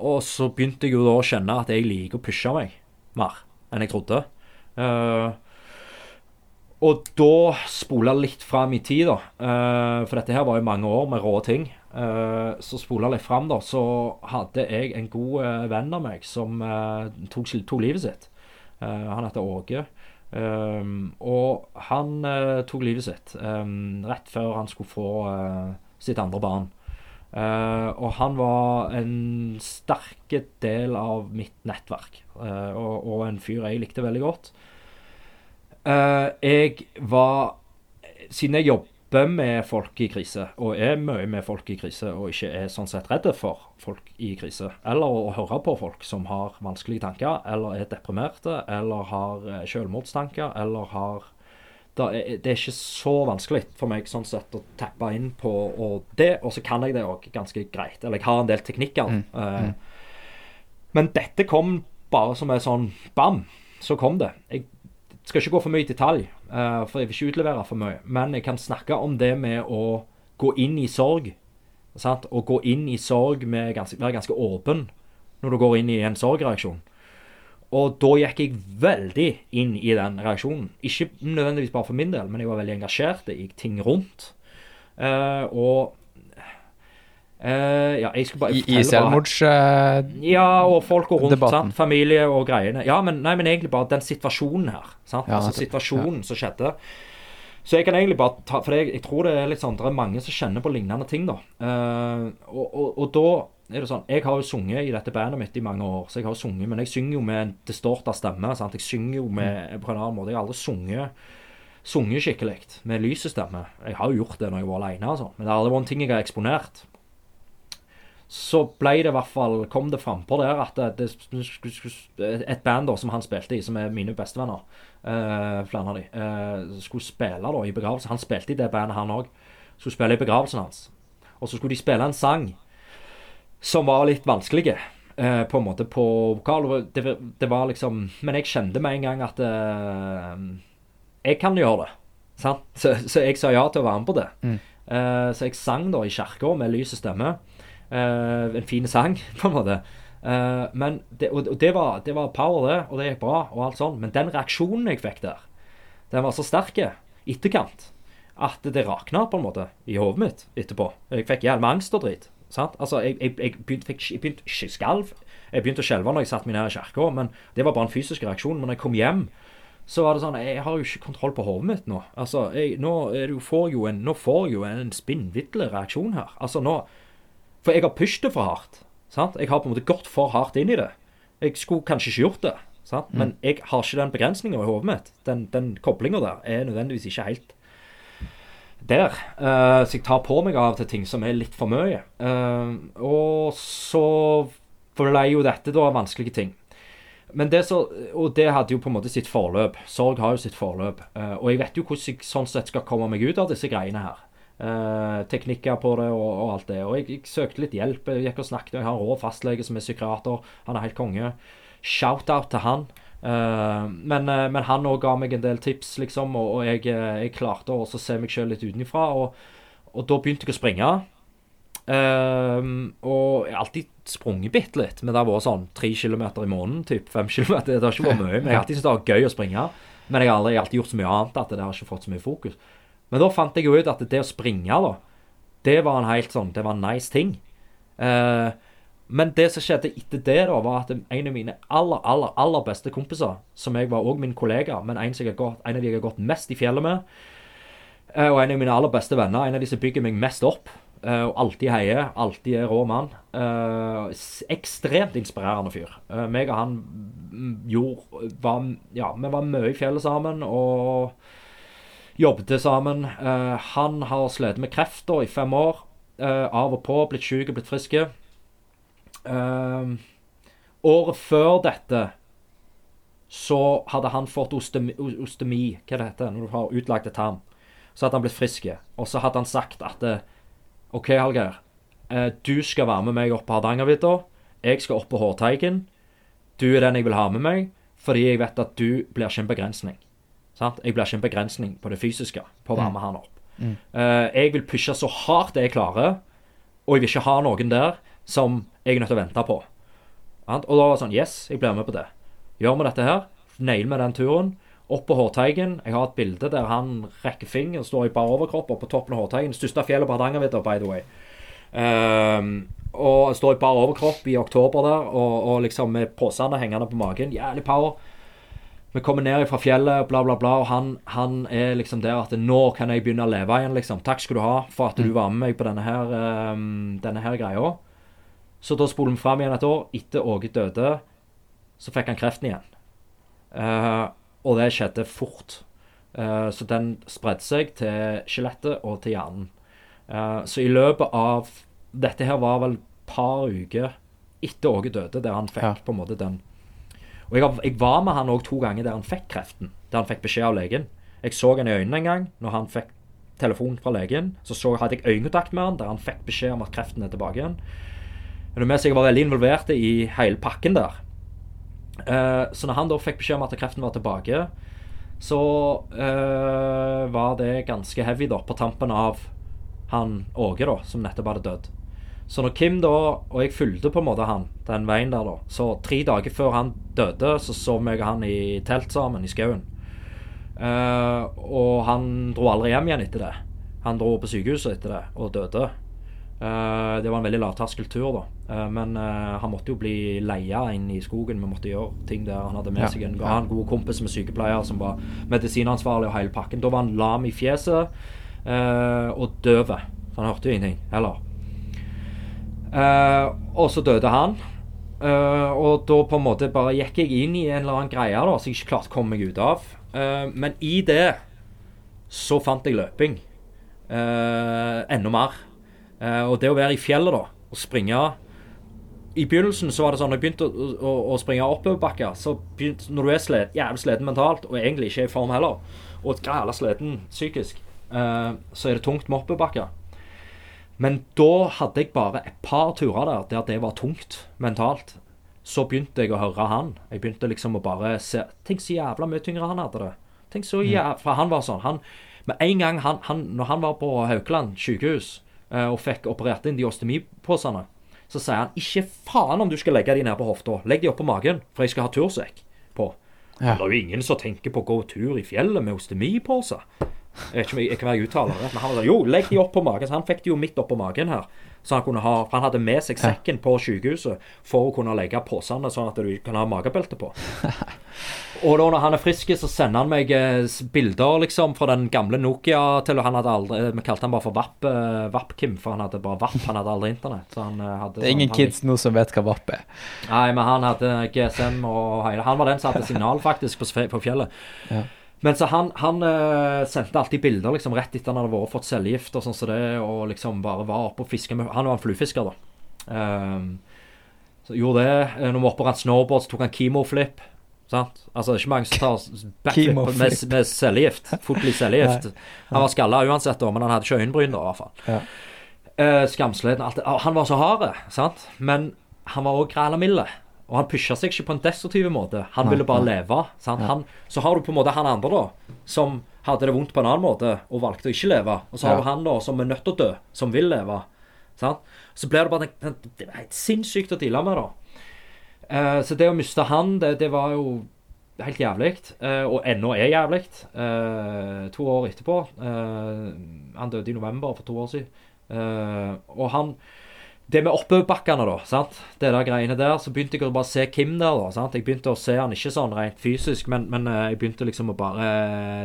Og så begynte jeg jo da å kjenne at jeg liker å pushe meg mer enn jeg trodde. Uh, og da spola litt fram i tid, da. Uh, for dette her var jo mange år med rå ting. Eh, så spola litt fram, da, så hadde jeg en god eh, venn av meg som eh, tok, tok livet sitt. Han heter Åge. Um, og han uh, tok livet sitt um, rett før han skulle få uh, sitt andre barn. Uh, og han var en sterke del av mitt nettverk, og, og en fyr jeg likte veldig godt. Jeg var Siden jeg jobber med folk i krise, og er mye med folk i krise, og ikke er sånn sett redd for folk i krise, eller å høre på folk som har vanskelige tanker, eller er deprimerte, eller har eh, selvmordstanker, eller har det er ikke så vanskelig for meg sånn sett å tappe inn på og det, og så kan jeg det òg ganske greit. Eller jeg har en del teknikker. Mm, eh, Men dette kom bare som en sånn bam, så kom det. Jeg skal ikke gå for mye i detalj, for jeg vil ikke utlevere for mye. Men jeg kan snakke om det med å gå inn i sorg. Sant? Å gå inn i sorg med ganske, være ganske åpen når du går inn i en sorgreaksjon. Og da gikk jeg veldig inn i den reaksjonen. Ikke nødvendigvis bare for min del, men jeg var veldig engasjert i ting rundt. Eh, og eh, Ja, jeg skulle bare I, selvmords... eh, ja, og folk og rundt. Sant? Familie og greiene. Ja, men, nei, men egentlig bare den situasjonen her. Sant? Ja, altså situasjonen situasjonen som skjedde. Så jeg kan egentlig bare ta For jeg, jeg tror det er litt sånn Det er mange som kjenner på lignende ting, da. Uh, og, og, og da er det sånn Jeg har jo sunget i dette bandet mitt i mange år, så jeg har jo sunget, men jeg synger jo med en distorta stemme. Sant? Jeg synger jo med, på en annen måte. Jeg har aldri sunget sunget skikkelig med lysestemme. Jeg har jo gjort det når jeg var alene, altså. men det har aldri vært en ting jeg har eksponert så ble det i hvert fall kom det frampå der at det, et band da som han spilte i, som er mine bestevenner, uh, flere av de, uh, skulle spille da i begravelse. Han spilte i det bandet, han òg. Skulle spille i begravelsen hans. Og så skulle de spille en sang som var litt vanskelig, Uh, på en måte, på vokal. Det, det var liksom Men jeg kjente med en gang at uh, jeg kan gjøre det. Sant? Så, så jeg sa ja til å være med på det. Mm. Eh, så jeg sang da i kirka med lys og stemme. Eh, en fin sang, på en måte. Uh, men det, og, det, var, det var power, det, og det gikk bra, og alt sånn. Men den reaksjonen jeg fikk der, den var så sterk etterkant at det rakna på en måte i hodet mitt etterpå. Jeg fikk jævlig angst og drit. Sant? Altså, jeg, jeg, jeg begynte, fikk, jeg begynte skalv. Jeg begynte å skjelve når jeg satte meg ned i kirka, men det var bare en fysisk reaksjon. Men når jeg kom hjem, så var det sånn Jeg har jo ikke kontroll på hodet mitt nå. Altså, jeg, nå, får jo en, nå får jo en spinnvidle reaksjon her. Altså, nå For jeg har pushet det for hardt. Sant? Jeg har på en måte gått for hardt inn i det. Jeg skulle kanskje ikke gjort det, sant? men jeg har ikke den begrensninga i hodet mitt. Den, den koblinga der er nødvendigvis ikke helt der. Uh, så jeg tar på meg av til ting som er litt for mye. Uh, og så ble jo dette da vanskelige ting. Men det så, og det hadde jo på en måte sitt forløp. Sorg har jo sitt forløp. Uh, og jeg vet jo hvordan jeg sånn sett skal komme meg ut av disse greiene her. Eh, teknikker på det og, og alt det. Og jeg, jeg søkte litt hjelp. Jeg gikk og snakket. Jeg har en rå fastlege som er psykiater. Han er helt konge. Shout-out til han. Uh, men, eh, men han òg ga meg en del tips, liksom, og, og jeg, eh, jeg klarte å se meg sjøl litt utenfra. Og, og da begynte jeg å springe. Uh, og jeg har alltid sprunget bitte litt. Men det har vært sånn tre kilometer i måneden, typ fem kilometer. Det har ikke vært mye. Men jeg har alltid syntes det var gøy å springe. Men jeg har aldri alltid gjort så mye annet at det har ikke fått så mye fokus. Men da fant jeg jo ut at det å springe, da, det var en helt sånn Det var en nice ting. Uh, men det som skjedde etter det, da, var at en av mine aller, aller aller beste kompiser, som jeg var òg min kollega, men en, som jeg har gått, en av de jeg har gått mest i fjellet med, eh, og en av mine aller beste venner, en av de som bygger meg mest opp, eh, og alltid heier, alltid er rå mann. ekstremt inspirerende fyr. Meg og han mm, gjorde var, Ja, vi var mye i fjellet sammen, og jobbet sammen. Eh, han har slitt med kreft i fem år. eh, av og på, blitt syk og blitt frisk. Eh, året før dette så hadde han fått ostemi, ostemi Hva det heter når du har utlagt et tarm? Så hadde han blitt frisk. Og så hadde han sagt at OK, Hallgeir. du skal være med meg opp på Hardangervidda. Jeg skal opp på Hårteigen. Du er den jeg vil ha med meg, fordi jeg vet at du blir ikke en begrensning. Sant? Jeg blir ikke en begrensning på det fysiske på å være med han opp. Eh, jeg vil pushe så hardt jeg klarer, og jeg vil ikke ha noen der som jeg er nødt til å vente på. Sant? Og da var det sånn Yes, jeg blir med på det. Gjør vi dette her, nail med den turen. Opp på Hårteigen. Jeg har et bilde der han rekker finger og står i bar overkropp oppe på toppen av Hårteigen. Største fjellet på Hardangervidda, by the way. Um, og står i bar overkropp i oktober der, og, og liksom med posene hengende på magen. Jævlig power. Vi kommer ned fra fjellet, bla, bla, bla, og han, han er liksom der at nå kan jeg begynne å leve igjen, liksom. Takk skal du ha for at du var med meg på denne her, um, denne her greia. Så da spoler vi fram igjen et år. Etter Åge døde, så fikk han kreften igjen. Uh, og det skjedde fort. Uh, så den spredde seg til skjelettet og til hjernen. Uh, så i løpet av Dette her var vel et par uker etter Åge døde, der han fikk Ja. på en måte den Og jeg, jeg var med han òg to ganger der han fikk kreften. Der han fikk beskjed av legen. Jeg så han i øynene en gang når han fikk telefon fra legen. Så, så hadde jeg øyekontakt med han der han fikk beskjed om at kreften er tilbake igjen. Men det med seg jeg var veldig involvert i hele pakken der. Uh, så når han da fikk beskjed om at kreften var tilbake, så uh, var det ganske heavy da, på tampen av han Åge, da, som nettopp hadde dødd. Så når Kim da, og jeg fulgte på en måte han den veien der, da, så tre dager før han døde, så sov og han i telt sammen i skauen. Uh, og han dro aldri hjem igjen etter det. Han dro på sykehuset etter det og døde. Uh, det var en veldig lavterskeltur, da. Uh, men han måtte jo bli leia inn i skogen. Vi måtte gjøre ting der. Han hadde med Ja. seg en, han god kompis med sykepleier som var medisinansvarlig og hele pakken. Da var han lam i fjeset og døv. Han hørte jo ingenting heller. Eh, og så døde han. Uh, og da på en måte bare gikk jeg inn i en eller annen greie da, som jeg ikke klarte å komme meg ut av. Uh, men i det så fant jeg løping. Enda mer. Og det å være i fjellet da, og springe I begynnelsen så var det sånn, når jeg begynte å, å, å springe oppoverbakker, så begynte, når du er slet, jævlig sliten mentalt, og egentlig ikke er i form heller, og græla sliten psykisk, så er det tungt med oppoverbakker. Men da hadde jeg bare et par turer der der det var tungt mentalt. Så begynte jeg å høre han. Jeg begynte liksom å bare se Tenk så jævla mye tyngre han hadde det. Tenk så jævla For han var sånn han, Med en gang han, han Når han var på Haukeland sykehus eh, og fikk operert inn de osteomiposene, så sier han ikke faen om du skal legge de ned på hofta. Legg de opp på magen, for jeg skal ha tursekk på. Ja. Det er jo ingen som tenker på å gå tur i fjellet med ostemipose. Jeg vet ikke om jeg, jeg kan være uttaler men han sånn, jo, legg de opp på magen. Så han fikk de jo midt opp på magen her. Så han kunne ha, for han hadde med seg sekken på sykehuset for å kunne legge posene sånn at du kan ha magebelte på. Og da når han er frisk, så sender han meg eh, bilder liksom fra den gamle Nokia til Han hadde aldri Vi kalte han bare for Vapp, eh, Vapp-Kim, for han hadde bare Vapp. Han hadde aldri internett. Så han eh, hadde Det er ingen sånn- han- kids nå som vet hva VAP er. Nei, men han hadde GSM og hele Han var den som hadde signal, faktisk, på, på fjellet. Ja. Men så han, han uh, sendte alltid bilder liksom rett etter han hadde vært fått cellegift og sånn som det, og liksom bare var oppe og fiska med Han var en fluefisker, da. Um, så gjorde det. Eh, Når vi var oppe og rant snowboard, så tok han kemoflip. Sant? Altså, det er ikke mange som tar backflip med, Chemoflip. med cellegift. Fotlig cellegift. Han var skalla uansett, da, men han hadde ikke øyenbryn, da, i hvert fall. Ja. Uh, skamsleden, alt det. Han var så hard, sant? Men han var òg græla mild. Og han pusha seg ikke på en destruktiv måte. Han Nei, ville bare nei. leve. Han, så har du på en måte han andre, da, som hadde det vondt på en annen måte og valgte å ikke leve. Og så har du han da som er nødt til å dø, som vil leve. Sant? Så blir det bare den, den, Det er helt sinnssykt å deale med, da. Uh, så det å miste han, det, det var jo helt jævlig. Uh, og ennå er jævlig. Uh, to år etterpå. Han døde i november for to år siden. Og han Det med oppoverbakkene, da. sant? Det der greiene der. Så begynte jeg å bare se Kim der. da, sant? Jeg begynte å se han ikke sånn rent fysisk, men, men eh, jeg begynte liksom å bare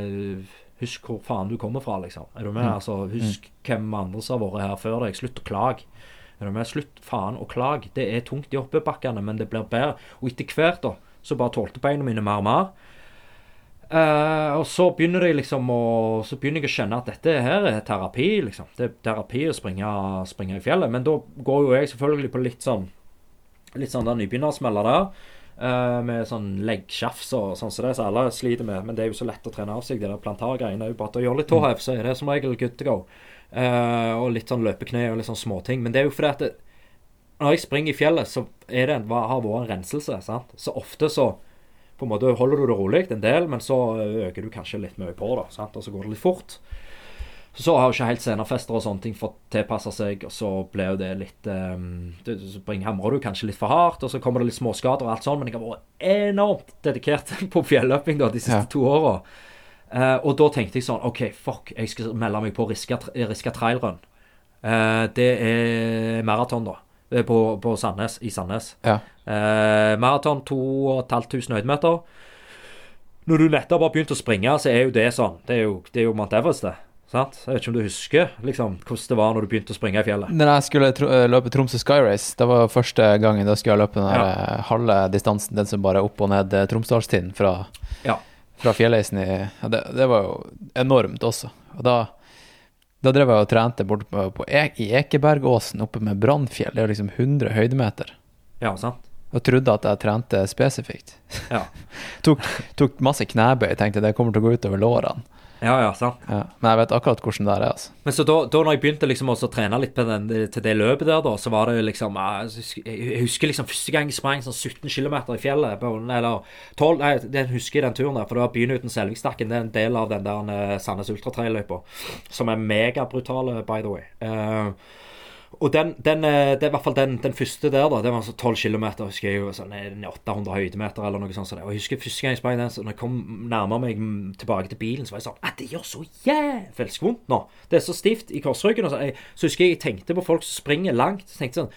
eh, Husk hvor faen du kommer fra, liksom. Er du med? Altså, Husk hvem andre som har vært her før deg. Slutt å klage. Er du med? Slutt faen å klage. Det er tungt i oppoverbakkene, men det blir bedre. Og etter hvert, da, så bare tålte beina mine mer og mer. Eh, og så begynner jeg liksom å Så begynner jeg å skjønne at dette her er terapi, liksom. Det er terapi å springe, springe i fjellet. Men da går jo jeg selvfølgelig på litt sånn Litt sånn der nybegynnersmeller der. Uh, med sånn leggsjafs og sånn som det, som alle sliter med. Men det er jo så lett å trene av seg, de der plantargreiene. Det er jo bare å gjøre litt tåhev, så er det som regel good to go. Uh, og litt sånn løpekne og litt sånn småting. Men det er jo fordi at det, når jeg springer i fjellet, så er det en, har vært en renselse. sant? Så ofte så på en måte holder du det rolig en del, men så øker du kanskje litt mye på det. sant? Og så går det litt fort. Så har jo ikke helt scenefester og sånne ting fått tilpassa seg, og så ble jo det litt um, Så hamrer du kanskje litt for hardt, og så kommer det litt småskader og alt sånn, men jeg har vært enormt dedikert på fjelløping da, de siste Ja. to åra. Uh, og da tenkte jeg sånn OK, fuck, jeg skal melde meg på Riska, Riska Trail Run. Eh, det er maraton, da. På, på Sandnes, i Sandnes. Ja. Eh, maraton 2500 høydemeter. Når du nettopp har begynt å springe, så er jo det sånn. Det er jo, det er jo Mount Everest, det. Sant? Jeg vet ikke om du husker liksom, hvordan det var når du begynte å springe i fjellet. Når jeg skulle tro, eh, løpe Tromsø Sky Race, det var første gangen da skulle jeg løpe den der eh, halve distansen, den som bare er opp og ned Tromsdalstind Tromsdalstinden fra, Ja. fra fjelleisen i ja, det, det var jo enormt også. Og da, da drev jeg og trente borte på, på e i Ekebergåsen oppe med Brannfjell. Det er liksom 100 høydemeter. ja, sant? Og trodde at jeg trente spesifikt. Ja. tok, tok masse knebøy, tenkte det kommer til å gå utover lårene. ja, ja, sant. Ja. Men jeg vet akkurat hvordan det er, altså. Men så da, da når jeg begynte liksom å trene litt på den, til det løpet der, da, så var det liksom Jeg husker liksom første gang jeg sprang sånn 17 km i fjellet. på- Eller 12 Nei, den husker jeg den turen der. For det var byen uten Selvikstakken. Det er en del av den der eh, Sandnes Ultratrail-løypa. Som er megabrutale, by the way. Eh, og den, den, eh, det er i hvert fall den, den første der, da. Det var altså 12 km, husker jeg jo. Sånn eh, 800 høydemeter eller noe sånt. Så. Og jeg husker første gang jeg sprang den, så når jeg kom nærmere meg mm, tilbake til bilen, så var jeg sånn At det gjør så jævlig vondt nå. Det er så stivt i korsryggen. Så, jeg, så husker jeg jeg tenkte på folk som springer langt. Så tenkte sånn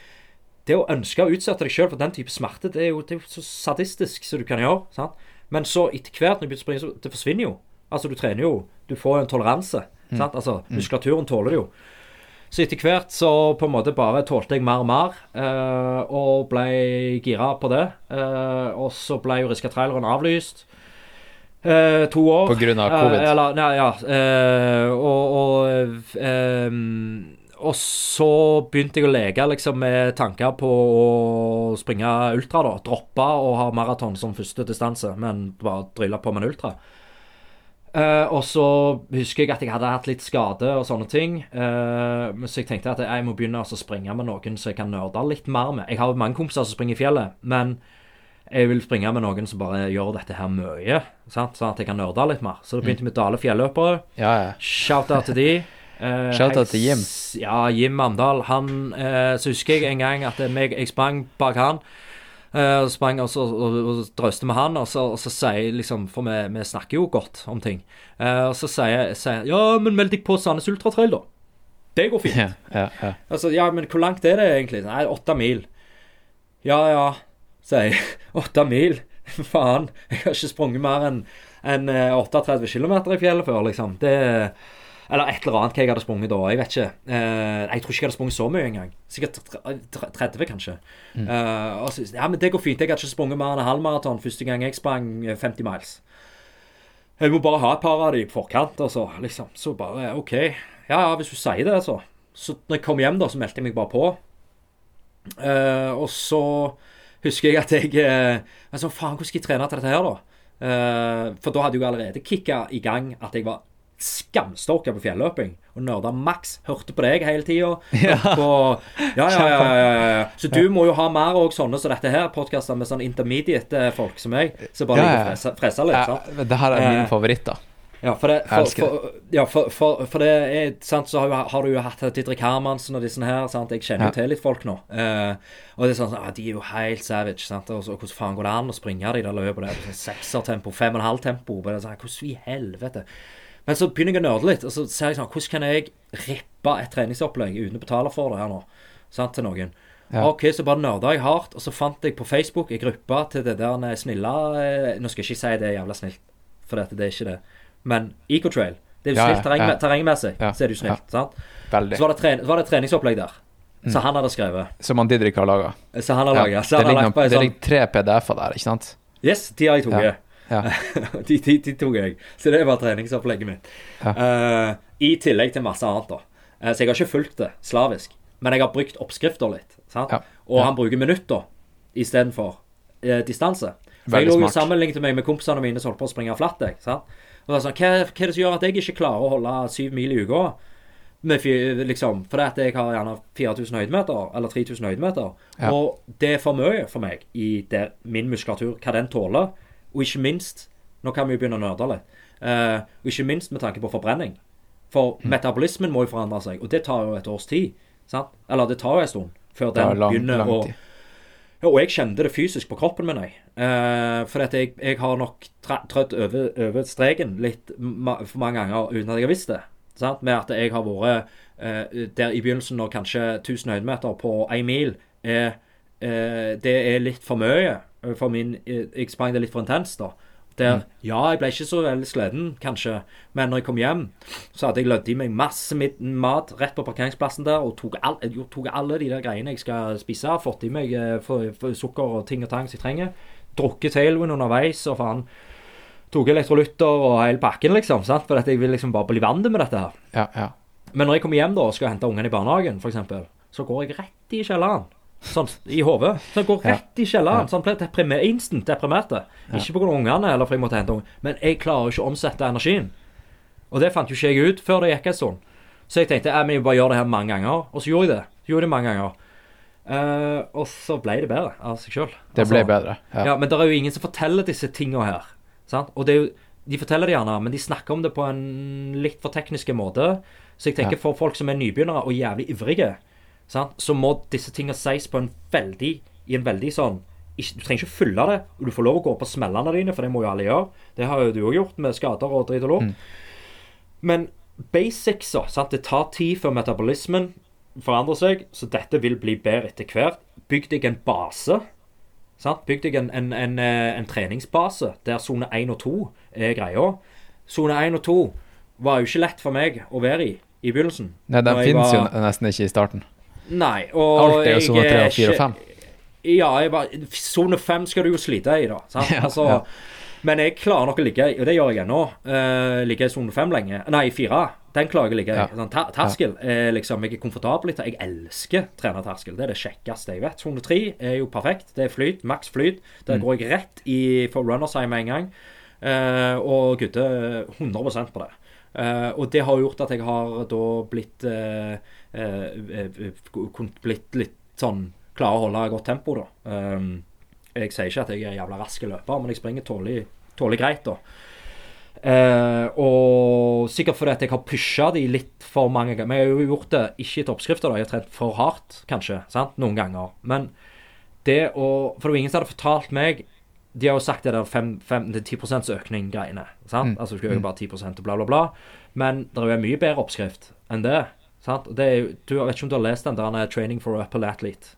Det å ønske å utsette deg sjøl for den type smerte, det er jo, det er jo så sadistisk som du kan gjøre. sant? Men så etter hvert, når du begynner å springe, så det forsvinner jo. Altså, du trener jo. Du får jo en toleranse. sant? Altså, muskulaturen tåler det jo. Så etter hvert så på en måte bare tålte jeg mer og mer, eh, og ble gira på det. Eh, og så ble jo Riska Traileren avlyst. Eh, to år. På grunn av covid. Eh, eller, nei, ja. eh, og og, eh, og så begynte jeg å leke liksom, med tanker på å springe ultra. da, Droppe å ha maraton som første distanse, men bare drille på med en ultra. Eh, og så husker jeg at jeg hadde hatt litt skade og sånne ting. Uh, så jeg tenkte at jeg må begynne altså å springe med noen så jeg kan nerde litt mer med. Jeg har mange kompiser som springer i fjellet, men jeg vil springe med noen som bare gjør dette her mye. Sånn at jeg kan nerde litt mer. Så det begynte med Dale fjelløpere. Ja, ja. Shout-out til de. Uh, Shout-out til Jim. Ja, Jim Amdal. Han, eh, så husker jeg en gang at jeg, jeg sprang bak han. Eh, og sprang og, så, og, og drøste med han, og så, og så sier liksom For vi, vi snakker jo godt om ting. Eh, og så sier jeg Ja, men meld deg på Sandnes Ultratrail, da. Det går fint. ja, ja, ja. Altså, ja, men hvor langt er det egentlig? Nei, åtte mil. Ja, ja, sier jeg. Åtte mil? Faen. Jeg har ikke sprunget mer enn eh, 38 km i fjellet før, liksom. Det Eller et eller annet hva jeg hadde sprunget da. Jeg vet ikke. Eh, jeg tror ikke jeg hadde sprunget så mye engang. Sikkert tre- tre- 30, kanskje. Eh, og så, ja, men det går fint. Jeg hadde ikke sprunget mer enn en halvmaraton første gang jeg sprang eh, 50 miles. Jeg må bare ha et par av de i forkant, altså. liksom. Så bare OK. Ja, ja, hvis du sier det, altså. Så når jeg kom hjem, da, så meldte jeg meg bare på. Uh, og så husker jeg at jeg uh, sa, Faen, hvordan skal jeg trene til dette her, da? Uh, for da hadde jeg jo allerede kicka i gang at jeg var skamstorka på fjelløping. Og nerda maks. Hørte på deg hele tida. Ja. Ja, ja, ja, ja. Så du må jo ha mer òg sånne som dette her, podkaster med sånn intermediate folk som meg, som bare liker å frese, litt. sant? Ja, det her er min favoritt, da. Ja, for det, for, for, ja, for, for, det er sant, så har, jo, har du jo hatt Didrik Hermansen og disse her. sant, Jeg kjenner jo Ja. til litt folk nå. Eh, og det er sånn ah, De er jo helt savage. sant, og så, Hvordan faen går det an å springe de der løpene? Sånn Seksertempo, fem og en halv tempo. Sånn, hvordan i helvete? Men så begynner jeg å nerde litt, og så ser jeg sånn Hvordan kan jeg rippe et treningsopplegg uten å betale for det her nå? Sant, til noen. Ja. Ok, så bare nerda jeg hardt, og så fant jeg på Facebook en gruppe til det der snille eh, Nå skal jeg ikke si det er jævla snilt, for dette, det er ikke det. Men Ecotrail. Det er jo Ja, snilt ja, terreng, ja. terrengmessig. Ja, Så er det jo snilt. sant? Veldig. Så var det, tre, var det et treningsopplegg der. Så han hadde skrevet. Som han Didrik har laga. Så han har Ja, laga. Så det en det sånn ligger tre PDF-er der, ikke sant? Yes, de har jeg tatt. Ja. de, de, de tok jeg. Så det var treningsopplegget mitt. Ja. Uh, I tillegg til masse annet, da. Uh, så jeg har ikke fulgt det slavisk. Men jeg har brukt oppskrifter litt. Ja. Og Ja. han bruker minutter istedenfor uh, distanse. For jeg lå jo sammenlignet meg med kompisene mine som holdt på å springe flatt. Jeg? Og det sånn, hva, hva er det som gjør at jeg ikke klarer å holde syv mil i uka? Liksom, fordi at jeg har gjerne 4000 høydemeter, eller 3000 høydemeter. Ja. Og det er for mye for meg i det, min muskulatur, hva den tåler. Og ikke minst Nå kan vi jo begynne å nerde litt. Uh, og ikke minst med tanke på forbrenning. For Mm. metabolismen må jo forandre seg, og det tar jo et års tid. Sant? Eller det tar jo en stund før den lang, begynner lang å ja, og jeg kjente det fysisk på kroppen min. Eh, for at jeg, jeg har nok trødd over, over streken litt ma for mange ganger uten at jeg har visst det. Sant? Med at jeg har vært eh, der i begynnelsen når kanskje 1000 høydemeter på én mil er eh, Det er litt for mye for min eh, Jeg sprang det litt for intenst, da. Der, Ja, jeg ble ikke så veldig sliten, kanskje, men når jeg kom hjem, så hadde jeg lødd i meg masse mat rett på parkeringsplassen der, og tok, all, tok alle de der greiene jeg skal spise. Fått i meg eh, for, for sukker og ting og tang som jeg trenger. Drukket Tailwind underveis, og faen Tok elektrolytter og hele pakken, liksom. sant? For at jeg vil liksom bare bli vant med dette her. Ja, ja. Men når jeg kommer hjem da og skal hente ungene i barnehagen, f.eks., så går jeg rett i kjelleren. Sånn i hodet. Så jeg går rett i kjelleren. Sånn ble jeg deprimer, instant deprimerte. Ikke pga. ungene, eller for jeg måtte hente unge men jeg klarer ikke å omsette energien. Og det fant jo ikke jeg ut før det gikk en stund. Så jeg tenkte jeg må bare gjøre det her mange ganger. Og så gjorde jeg det. Gjorde det mange ganger. Uh, og så ble det bedre av seg sjøl. Det ble bedre. Ja. Ja. men det er jo ingen som forteller disse tinga her. Sant? Og det jo, de forteller det gjerne, men de snakker om det på en litt for tekniske måte. Så jeg tenker Ja. for folk som er nybegynnere og jævlig ivrige, sant? så må disse tingene sies på en veldig i en veldig sånn ikke, Du trenger ikke følge det, og du får lov å gå på smellene dine, for det må jo alle gjøre. Det har jo du òg gjort, med skader og dritt og lort. Men basics, sant? det tar tid før metabolismen forandrer seg, så dette vil bli bedre etter hvert. Bygg deg en base. Sant? Bygg deg en, en, en, eh, en treningsbase der sone 1 og 2 er greia. Sone 1 og 2 var jo ikke lett for meg å være i i begynnelsen. Nei, den finnes var... jo nesten ikke i starten. Nei, og Alt er jo sone 3 er og 4 og 5. Ja, jeg bare Sone 5 skal du jo slite i, da. Sant? Ja, altså, ja. Men jeg klarer nok å ligge i, og det gjør jeg ennå, uh, ligge i sone 5 lenge. Nei, 4. Den klarer jeg å ligge i. Ja. Sånn, ter terskel er liksom Jeg er komfortabel i. Jeg elsker trenerterskel. Det er det kjekkeste jeg vet. Sone 3 er jo perfekt. Det er flyt. Maks flyt. Der Mm. går jeg rett i for runners high med en gang. Uh, og gutter 100% på det. Uh, og det har gjort at jeg har da blitt eh, eh, eh, Blitt litt sånn Klare å holde godt tempo, da. Um, jeg sier ikke at jeg er jævla rask løper, men jeg springer tålelig, tålelig greit, da. Uh, og sikkert fordi at jeg har pusha de litt for mange ganger. Men jeg har jo gjort det ikke etter oppskrifter, da. Jeg har trent for hardt, kanskje. sant? Noen ganger. Men det å For det var ingen som hadde fortalt meg De har jo sagt det der 5-10 økning-greiene. sant? Mm. Altså du skal øke bare 10 og bla, bla, bla. Men det er jo en mye bedre oppskrift enn det. Sant? Det er du vet ikke om du har lest den der han er 'Training for a Upper Athlete'?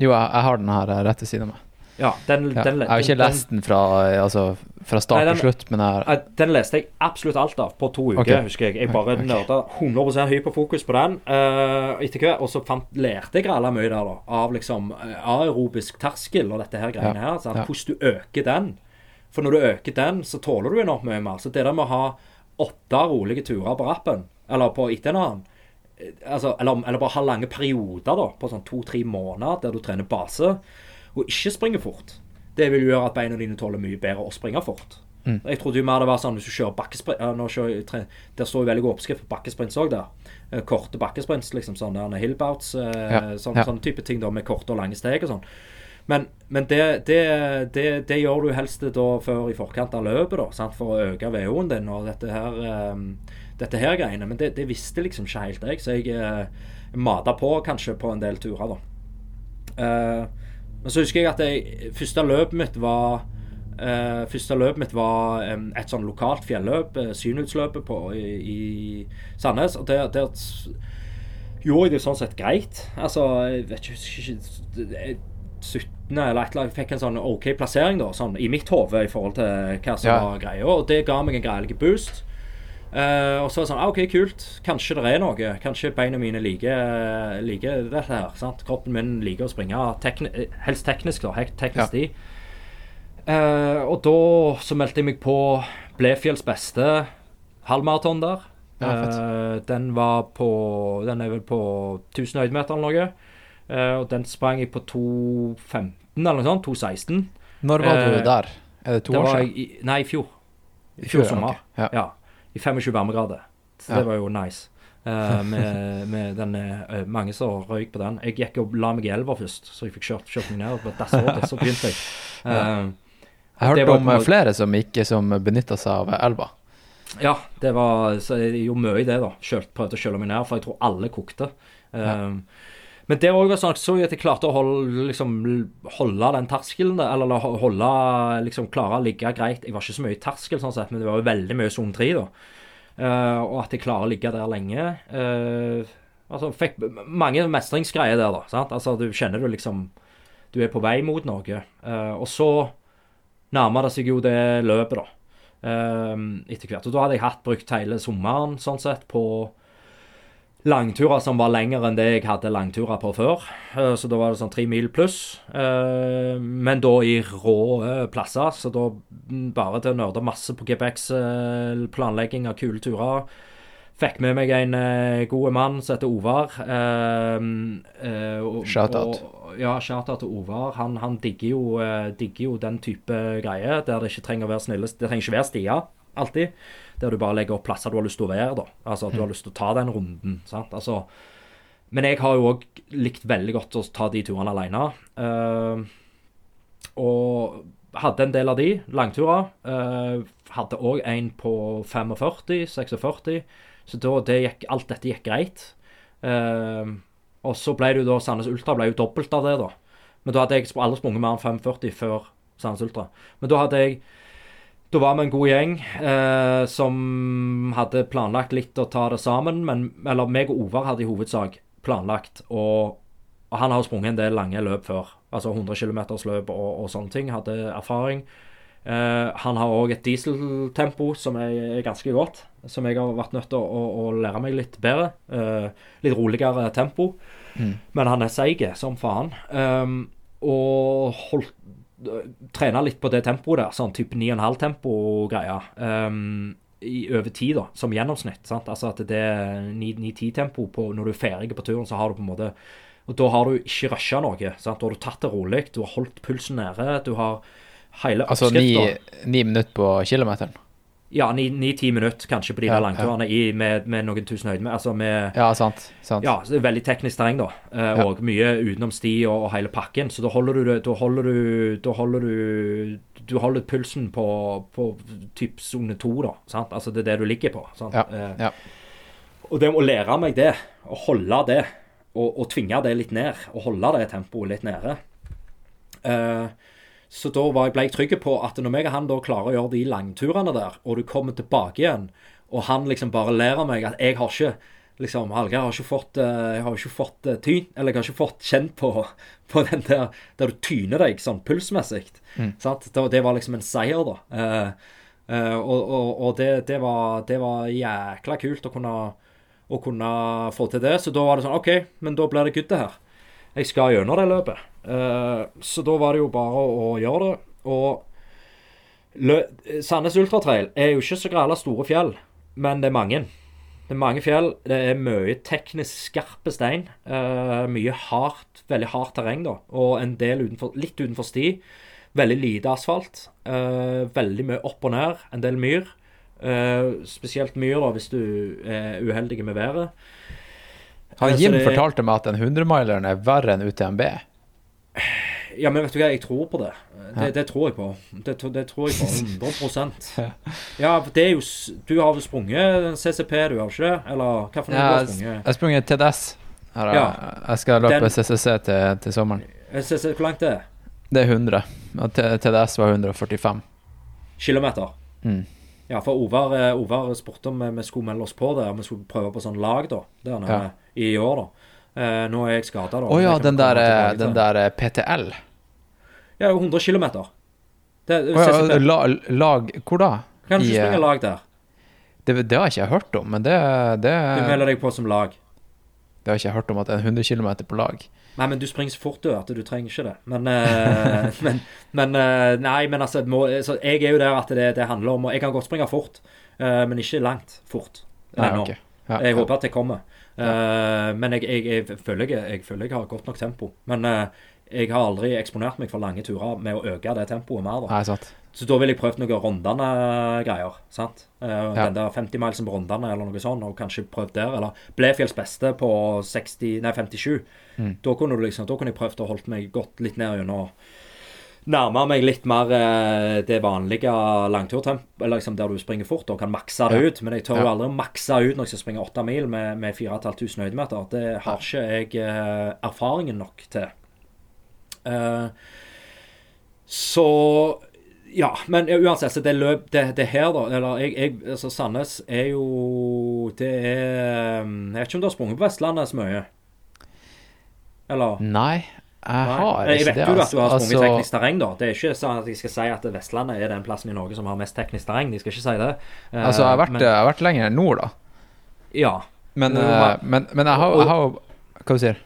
Jo, jeg, jeg har den her eh, rett ved siden av meg. Ja, den, Ja. den, Jeg har ikke den- lest den fra, eh, altså, fra start til slutt, men jeg Den leste jeg absolutt alt av på to uker, okay. husker jeg. Jeg bare okay. nerda 100 hyperfokus på den. Uh, etter hvert, Og så fant, lærte jeg alle mye der, da. Av liksom aerobisk terskel og dette her greiene Ja, her. Sant? ja. Hvordan du øker den. For når du øker den, så tåler du enormt mye mer. Så det der med å ha åtte rolige turer på rappen, eller på etter en annen altså, eller, eller bare ha lange perioder da, på sånn to-tre måneder der du trener base, og ikke springer fort. Det vil gjøre at beina dine tåler mye bedre å springe fort. Mm. Jeg trodde jo mer det var sånn hvis du kjører bakkesprint kjører, Der står jo veldig god oppskrift på bakkesprints òg, der. Eh, Korte bakkesprints, liksom sånn der hillbouts, eh, Ja, sånn, ja. sånne type ting da med korte og lange steg og sånn. Men, men det, det, det, det gjør du helst da før i forkant av løpet, da, sant? for å øke VO-en din og dette her, um, dette her greiene. Men det, det visste liksom ikke helt jeg, så jeg uh, mata på kanskje på en del turer, da. Uh, men så husker jeg at jeg, første løpet mitt var uh, Første løpet mitt var um, et sånn lokalt fjelløp, uh, på i, i Sandnes. Og der, der gjorde jeg det sånn sett greit. Altså, jeg vet ikke, ikke 17. eller et eller annet. Fikk en sånn OK plassering da, sånn i mitt hode i forhold til hva som Ja. var greia. Og det ga meg en greielig boost. Eh, og så var det sånn ah, OK, kult. Kanskje det er noe. Kanskje beina mine liker, liker dette her. sant? Kroppen min liker å springe tekni helst teknisk, da. Teknisk Ja. Eh, og da så meldte jeg meg på Blefjells beste halvmaraton der. Ja. Eh, den var på Den er vel på 1000 høydemeter eller noe. Og den sprang jeg på 2.15 eller noe sånt. 2.16. Når var du der? Er det to Det år siden? i, nei, i fjor. I I fjor fjor, sommer. Okay. Ja. Ja. I 25 varmegrader. Så Ja. det var jo nice. Uh, med, med den uh, Mange som røyk på den. Jeg gikk og la meg i elva først, så jeg fikk kjørt, kjørt meg ned. Og så begynte jeg. Eh, Jeg hørte om flere som ikke som benytta seg av elva. Ja, det var Så jeg gjorde mye i det, da. Kjølt, prøvde å kjøle meg ned, for jeg tror alle kokte. Um, Men det òg sånn så jeg at jeg klarte å holde, liksom, holde den terskelen der, eller holde liksom klare å ligge greit. Jeg var ikke så mye i terskel, sånn sett, men det var jo veldig mye sone 3, da. Uh, og at jeg klarer å ligge der lenge. Uh, altså, fikk mange mestringsgreier der, da. Sant? Altså, du kjenner du liksom Du er på vei mot noe. Uh, og så nærmer det seg jo det løpet, da ehm, etter hvert. Og da hadde jeg hatt brukt hele sommeren sånn sett på langturer som var lengre enn det jeg hadde langturer på før. Eh, så da var det sånn tre mil pluss. Eh, men da i rå eh, plasser, så da mm, bare til å nerde masse på eh, planlegging av kule turer. Fikk med meg en uh, god mann som heter Ovar. Uh, Shout-out. Ja, shout-out til Ovar. Han, han digger, jo, digger jo den type greier der det ikke trenger å være snille Det trenger ikke være stier, alltid. Der du bare legger opp plasser du har lyst til å være, da. Altså at du har lyst til å ta den runden. sant? Altså, men jeg har jo òg likt veldig godt å ta de turene alene. Uh, og hadde en del av de, langturer. Uh, hadde òg en på 45, 46. Så da, det gikk, alt dette gikk greit. Uh, og så ble det jo da Sandnes Ultra ble jo dobbelt av det, da. Men da hadde jeg aldri sprunget mer enn 45 før Sandnes Ultra. Men da hadde jeg Da var vi en god gjeng eh, som hadde planlagt litt å ta det sammen. Men, eller meg og Ovar hadde i hovedsak planlagt og og han har sprunget en del lange løp før. Altså 100 km løp og, og sånne ting. Hadde erfaring. Eh, han har òg et dieseltempo som er, ganske godt. Som jeg har vært nødt til å, å, å lære meg litt bedre. Eh, litt roligere tempo. Men han er seig som faen. Um, og holdt Trena litt på det tempoet der. Sånn type 9,5 tempo-greier. Um, i over tid, da, som gjennomsnitt. sant? Altså at det er 9-10 tempo når du er ferdig på turen, så har du på en måte Og da har du ikke rusha noe. sant? Da har du tatt det rolig, du har holdt pulsen nede, du har hele Altså ni, ni minutter på kilometeren. Ja, 9-10 minutter kanskje på de Ja, der langturene ja. med, med noen tusen høydemeter. Altså med Ja, sant. sant. ja, så det er veldig teknisk terreng, da. Eh, Ja. Og mye utenom sti og, og hele pakken. Så da holder du Da holder du Da holder du Du holder pulsen på, på typ sone to, da. Sant? Altså det er det du ligger på. Sant? Ja, Eh, og det å lære meg det, å holde det, og, og tvinge det litt ned, og holde det tempoet litt nede eh, Så da ble jeg trygg på at når meg og han da klarer å gjøre de langturene der, og du kommer tilbake igjen, og han liksom bare ler av meg at jeg har ikke liksom, Hallgeir har ikke fått eh, Jeg har ikke fått eh, tyn, eller jeg har ikke fått kjent på, på den der der du tyner deg sånn pulsmessig. Mm. Det, det var liksom en seier, da. Eh, eh, og og, og det, det, var, det var jækla kult å kunne, å kunne få til det. Så da var det sånn OK, men da blir det good, det her. Jeg skal gjennom det løpet. Uh, så da var det jo bare å, å gjøre det. Og Sandnes Ultratrail er jo ikke så gralla store fjell, men det er mange. Det er mange fjell. Det er mye teknisk skarpe stein. Uh, mye hardt, veldig hardt terreng, da. Og en del utenfor, litt utenfor sti. Veldig lite asfalt. Uh, veldig mye opp og ned. En del myr. Spesielt myr da, hvis du er uheldig med været. Han Jim det- fortalte meg at den 100-mileren er verre enn UTMB. Ja, men vet du hva, jeg tror på det. Det, det tror jeg på. Det, det tror jeg på 100 Ja, for det er jo Du har vel sprunget CCP, du har ikke det? Eller hva for noe Ja, du har sprunget? jeg har sprunget TDS. Her, er- Ja. Jeg skal løpe Den- CCC til, til sommeren. CCC, hvor langt det er? Det er 100. Og TDS var 145. Kilometer? Mm. Ja, for Ovar, eh, Ovar spurte om vi skulle melde oss på det, om vi skulle prøve på sånn lag da, der nede Ja. I år. da. Eh, nå er jeg skada, da. Å ja, den der, eh, den der eh, PTL. Ja, 100 km. Det, oh, ja, la, lag Hvor da? Kan du ikke springe lag der? Det, det har ikke hørt om, men det, det, Du melder deg på som lag. det har jeg ikke hørt om at det er 100 km på lag. Nei, men du springer så fort du at du trenger ikke det. Men, uh, men, men uh, Nei, men altså må, så Jeg er jo der at det, det handler om og Jeg kan godt springe fort, uh, men ikke langt fort. Nei, ennå. ok. Ja, Jeg ja. håper at det kommer. Eh, men jeg, jeg, jeg, føler jeg, føler jeg har godt nok tempo. Men uh, jeg har aldri eksponert meg for lange turer med å øke det tempoet mer. da. Nei, sant. Så da ville jeg prøvd noen Rondane-greier. sant? Uh, Ja. Den der 50-milesen på Rondane eller noe sånt, og kanskje prøvd der. Eller Blefjells beste på 60, nei 57. Mm. Da kunne du liksom, da kunne jeg prøvd å holdt meg godt litt ned gjennom Nærme meg litt mer eh, det vanlige langturtempoet, eller liksom der du springer fort og kan makse det Ja. ut. Men jeg tør jo Ja. aldri makse ut når jeg skal springe åtte mil med, med 4500 høydemeter. Det har ikke jeg eh, erfaringen nok til. Eh, så ja, men uansett, så det løp det, det her, da Eller jeg, jeg altså Sandnes er jo Det er Jeg vet ikke om du har sprunget på Vestlandet så mye? Eller? Nei, jeg har ikke det. Jeg vet det. jo at du har sprunget altså. teknisk terreng, da. Det er ikke sånn at jeg skal si at Vestlandet er den plassen i Norge som har mest teknisk terreng. De skal ikke si det. Uh, Altså, jeg har vært, men, jeg har vært lenger nord, da. Ja. Men, eh, men- men, jeg har, jo Hva du sier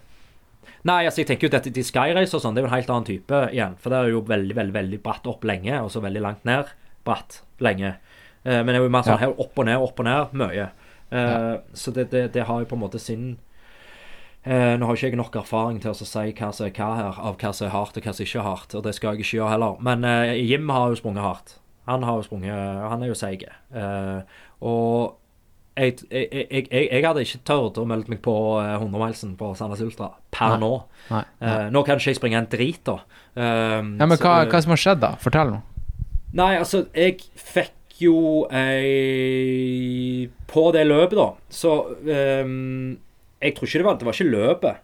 Nei, altså jeg tenker jo at de Skyrace og sånn, det er jo en helt annen type igjen. For det er jo veldig, veldig veldig bratt opp lenge, og så veldig langt ned bratt lenge. Uh, men det er jo mer sånn Ja. her opp og ned, opp og ned mye. Ja. Så det, det, det har jo på en måte sin eh, Nå har ikke jeg nok erfaring til å si hva som er hva her, av hva som er hardt og hva som ikke er hardt, og det skal jeg ikke gjøre heller. Men eh, Jim har jo sprunget hardt. Han har jo sprunget Han er jo seig. Eh, og jeg, jeg, jeg, jeg, hadde ikke tørt å melde meg på eh, 100-milesen på Sandnes Ultra per Nei. nå. Nei. nei. Eh, nå kan ikke jeg springe en drit, da. Um, Ja, men så- hva, hva som har skjedd, da? Fortell nå. Nei, altså, jeg fikk jo ei På det løpet, da, så um, Jeg tror ikke det var Det var ikke løpet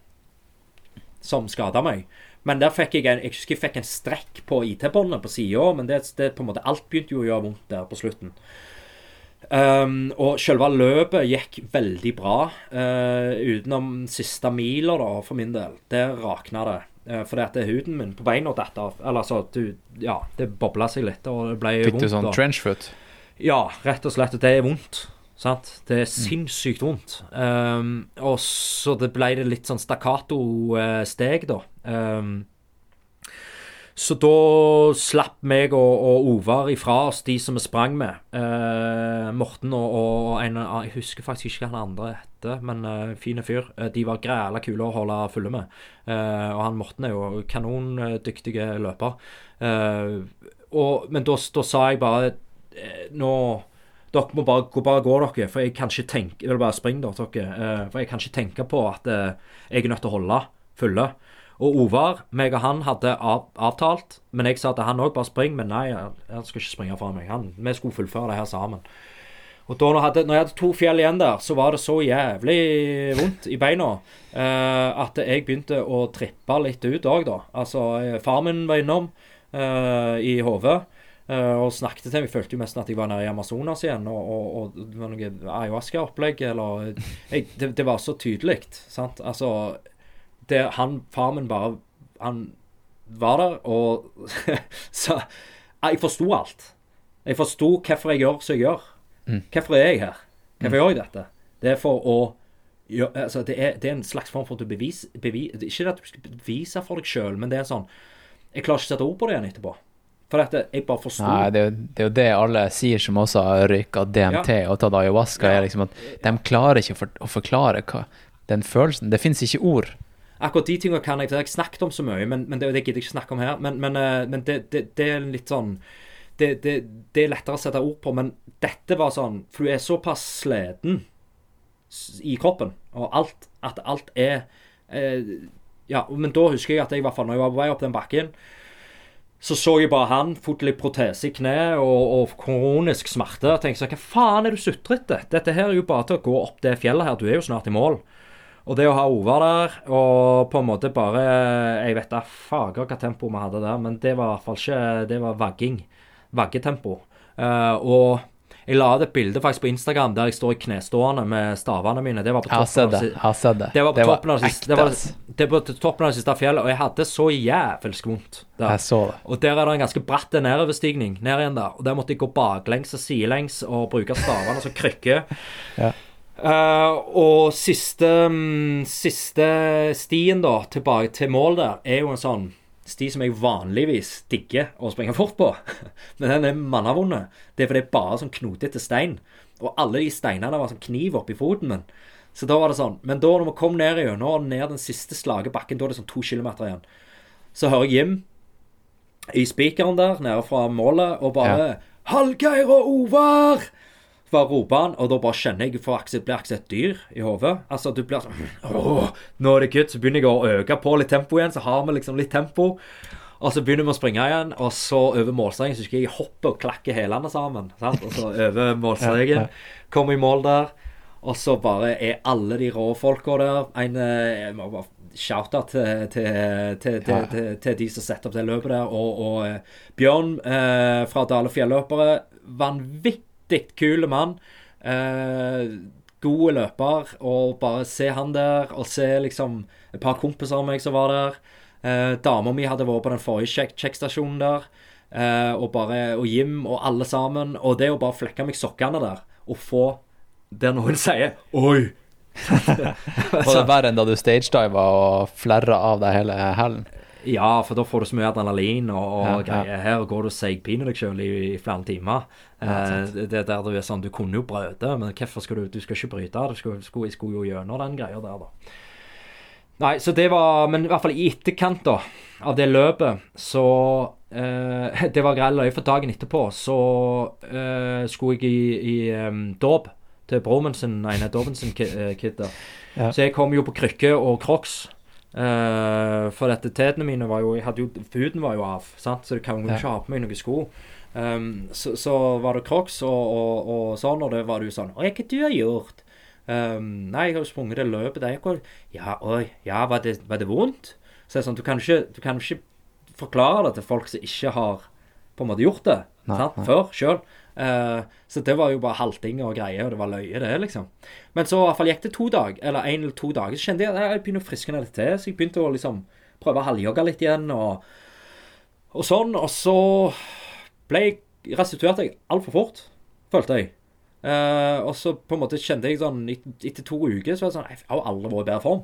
som skada meg. Men der fikk jeg en Jeg husker jeg fikk en strekk på IT-båndet på sida, men det, det på en måte alt begynte jo å gjøre vondt der på slutten. Um, og selve løpet gikk veldig bra, uh, utenom siste mila, da, for min del. Der rakna det. Uh, fordi at huden min på beina datt av. Eller altså, du, ja, det bobla seg litt, og det ble Fikk vondt. du sånn trenchfoot? Ja, rett og slett. Det er vondt. Sant? Det Mm. er sinnssykt vondt. Um, og så det ble det litt sånn stakkato-steg, da. Um, så da slapp meg og, og Ovar ifra oss de som vi sprang med. Eh, Morten og, og en Jeg husker faktisk ikke hva han andre heter, men uh, fine fyr. Eh, de var græla kule å holde fulle med. Eh, og han Morten er jo kanondyktig løper. Eh, og, men da, sa jeg bare eh, Nå dere må bare, bare gå dere, for jeg kan ikke tenke Eller bare spring, dere. eh, for jeg kan ikke tenke på at eh, jeg er nødt til å holde fulle. Og Ovar, meg og han hadde av, avtalt, men jeg sa at han òg bare spring. Men nei, han skal ikke springe fra meg. Han, vi skulle fullføre det her sammen. Og da når jeg, hadde, når jeg hadde to fjell igjen der, så var det så jævlig vondt i beina eh, at jeg begynte å trippe litt ut òg, da. Altså, eh, far min var innom eh, i hodet. Eh, og snakket til meg. Jeg følte jo nesten at jeg var nede i Amazonas igjen. Og, og, og det var noe ayahuasca-opplegg. Eller jeg, det, det var så tydelig. Sant? Altså det, han, Far min bare Han var der og sa Jeg forsto alt. Jeg forsto hvorfor jeg gjør som jeg gjør. Mm. Hvorfor er jeg her? Hvorfor gjør jeg dette? Det er for å ja, altså det, er, det er en slags form for at du beviser bevis Ikke at du skal bevise for deg sjøl, men det er sånn Jeg klarer ikke å sette ord på det igjen etterpå. For dette, jeg bare forsto. Nei, det er, jo, det er jo det alle sier som også har røyka DMT og tatt ayahuasca, Ja. er liksom at de klarer ikke for, å forklare hva den følelsen Det fins ikke ord. Akkurat de tingene kan jeg jeg har snakket om så mye, men, men det, det gidder jeg ikke snakke om her. Men, men, eh, men det, det, er litt sånn det, det, det er lettere å sette ord på, men dette var sånn For du er såpass sliten i kroppen, og alt At alt er eh, Ja, men da husker jeg at jeg i hvert fall, når jeg var på vei opp den bakken, så så jeg bare han, fått litt protese i kneet og, og kronisk smerte. Og tenkte sånn, hva faen er du sutrete? Dette her er jo bare til å gå opp det fjellet her. Du er jo snart i mål. Og det å ha Ovar der, og på en måte bare Jeg vet da fager hva tempo vi hadde der, men det var i hvert fall ikke Det var vagging. Vaggetempo. Uh, og jeg la ut et bilde faktisk på Instagram der jeg står i knestående med stavene mine. Det var på toppen sett av det. det. det var på toppen av det siste, det var, det var på toppen av det siste fjellet, og jeg hadde så jævelsk vondt der. Jeg så det. Og der er det en ganske bratt nedoverstigning ned igjen der. Og der måtte jeg gå baklengs og sidelengs og bruke stavene som krykker. Ja. Uh, og siste, um, siste stien da, tilbake til mål der, er jo en sånn sti som jeg vanligvis digger å springe fort på. Men den er mannavonde. Det er fordi det er bare sånn knotete stein. Og alle de steinene var sånn kniv oppi foten min. Så da var det sånn. Men da når vi kom ned gjennom, ned den siste slage bakken, da er det sånn to kilometer igjen, så hører jeg Jim i spikeren der nede fra målet og bare Ja. 'Hallgeir og Ovar!' Bare roper han, og da bare kjenner jeg for akkurat blir akkurat et dyr i hodet. Altså, du blir sånn Åh, nå er det good. Så begynner jeg å øke på litt tempo igjen, så har vi liksom litt tempo. Og så begynner vi å springe igjen, og så over målstreken så husker jeg jeg hopper og klakker hælene sammen. Sant? Og så over målstreken. Kommer i mål der. Og så bare er alle de rå folka der. En, eh, jeg må bare shout-out til, til, til, til, til, til de som setter opp det løpet der. Og, og eh, Bjørn eh, fra Dale Fjelløpere. Vanvittig kul mann. Eh, gode løper. Og bare se han der, og se liksom et par kompiser av meg som var der. Eh, Dama mi hadde vært på den forrige sjekk sjekkstasjonen der. Eh, og bare Og Jim og alle sammen. Og det å bare flekke meg sokkene der, og få Der noen sier 'oi'. Var det verre enn da du stagediva og flerra av deg hele hælen? Ja, for da får du så mye adrenalin og, og Ja, greier. Her går du og seigpiner deg sjøl i, i flere timer. Ja, det det der du er sånn Du kunne jo brøte, men hvorfor skal du Du skal ikke bryte. Du skulle, skulle, skulle jo gjennom den greia der, da. Nei, så det var Men i hvert fall i etterkant da av det løpet, så eh, Det var grell løye, for dagen etterpå så eh, skulle jeg i, i um, dåp til broren min sin ene dåpen sin eh, kid. Ja. Så jeg kom jo på krykke og crocs. Eh, for dette tetene mine var jo jo, Huden var jo av, sant? så du kan jo Ja. ikke ha på meg noen sko. Um, så, så var det crocs og, og, og sånn, og det var det jo sånn Oi, hva du har gjort? Um, nei, jeg har jo sprunget det løpet der. Ja, oi, ja, var det, var det vondt? Så det er sånn, du kan ikke, du kan ikke forklare det til folk som ikke har på en måte gjort det Nei, sant? før sjøl. Så det var jo bare halting og greier, og det var løye, det, liksom. Men så i hvert fall gikk det to dager, eller en eller to dager, så kjente jeg at jeg begynner å friske ned litt til. Så jeg begynte å liksom prøve å halvjogge litt igjen, og, og sånn. Og så ble jeg restituert jeg altfor fort, følte jeg. Uh, og så på en måte kjente jeg sånn Etter to uker så var det sånn Jeg har aldri vært i bedre form.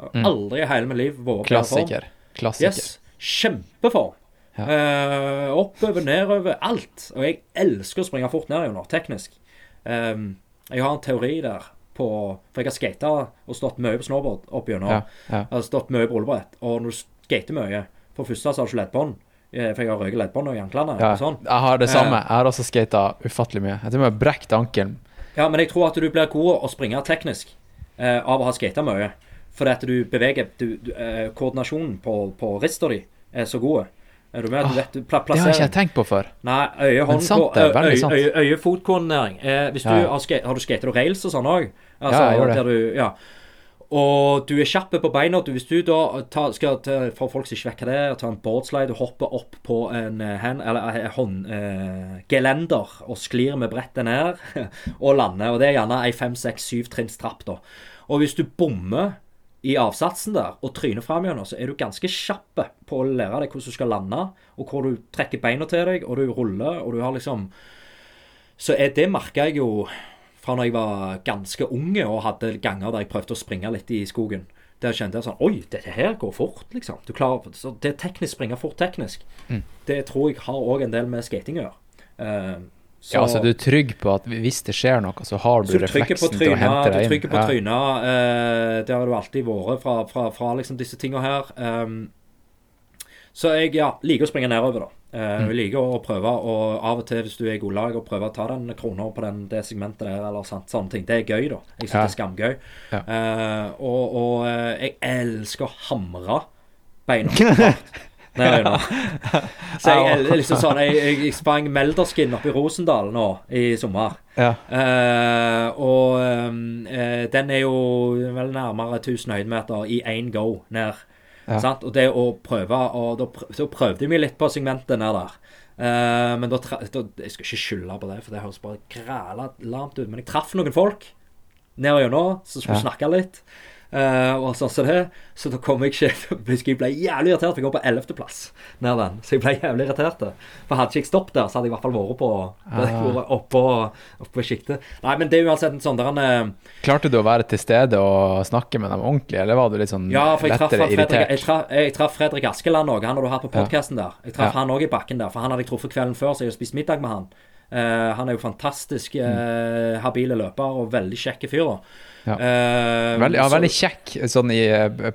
Mm. Aldri i hele mitt liv vært i bedre form. Klassiker. Klassiker. Yes. Kjempeform. Ja. Eh, oppover, nedover, alt. Og jeg elsker å springe fort nedover, teknisk. Um, jeg har en teori der på For jeg har skata og stått mye på snowboard opp gjennom. Ja, ja. Jeg har stått mye på rullebrett. Og når du skater mye For det første så har du ikke leddbånd, eh, for jeg har røket leddbånd i anklene. Ja, sånn. jeg har det samme. Eh. Jeg har også skata ufattelig mye. Jeg tror jeg har brekt ankelen. Ja, men jeg tror at du blir god å springe teknisk eh, av å ha skata mye. Fordi at du beveger du, du, eh, Koordinasjonen på, på rista di er så god. Er du med? Du Ah, vet, pla Det har jeg ikke tenkt på før. Nei, øye, hånd, sant øye, øye, øye fotkoordinering. Eh, hvis Ja, har, har du skatet og rails og sånn òg? Altså, Ja, jeg gjør det. Du, ja. Og du er kjapp på beina. Du, hvis du da ta, skal ta, For folk som ikke vet hva det er, ta en boardslide og hoppe opp på en eh, hand, eller eh, hånd, eh, gelender og sklir med brettet ned og lander. Og det er gjerne ei fem, seks, syv trinns trapp, da. Og hvis du bommer i avsatsen der og tryner fram gjennom, så er du ganske kjapp på å lære deg hvordan du skal lande, og hvor du trekker beina til deg, og du ruller, og du har liksom Så er det merka jeg jo fra når jeg var ganske unge og hadde ganger der jeg prøvde å springe litt i skogen. Der kjente jeg sånn Oi, dette her går fort, liksom. Du klarer, så det er teknisk springe fort teknisk. Mm. Det tror jeg har òg en del med skating å gjøre. Eh, så- Ja, altså Du er trygg på at hvis det skjer noe, så har du så du refleksen til å hente deg inn. Du trykker på Ja. trynet. eh, det har du alltid vært fra, fra, fra liksom disse tinga her. Um, Så jeg ja, liker å springe nedover, da. Uh, Mm. Jeg liker å prøve, og av og til hvis du er i godlag, å prøve å ta den krona på den, det segmentet der, eller sånt, sånne ting. Det er gøy, da. Jeg syns Ja. det er skamgøy. Ja. Uh, og og jeg elsker å hamre beina hardt nedover. Så jeg, jeg, liksom sånn, jeg, jeg, jeg sprang Melderskin oppe i Rosendal nå i sommer. Ja. Uh, og uh, den er jo vel nærmere 1000 høydemeter i én go ned. Ja. Sant? Og det å prøve og da, prøvde vi litt på segmentet ned der. Uh, men da, da Jeg skal ikke skylde på det, for det høres bare græla lamt ut. Men jeg traff noen folk nedover gjennom som skulle Ja. snakke litt. Eh, og så, så, det. Så da kom jeg ikke jeg ble jævlig irritert, for jeg går på 11.-plass ned den. Så jeg ble jævlig irritert. For hadde ikke jeg stoppet der, så hadde jeg i hvert fall vært på Ah. oppå, oppå sjiktet. Nei, men det er uansett en sånn der en eh, Klarte du å være til stede og snakke med dem ordentlig, eller var du litt sånn Ja, for jeg lettere Fredrik, jeg irritert? traff, jeg traff Fredrik Askeland òg. Han har du hatt på podkasten der. Jeg traff Ja. han òg i bakken der, for han hadde jeg truffet kvelden før, så jeg har spist middag med han. Uh, han er jo fantastisk uh, habile løper og veldig kjekk fyr. Ja. Uh, Veldig, ja, så- veldig kjekk sånn i,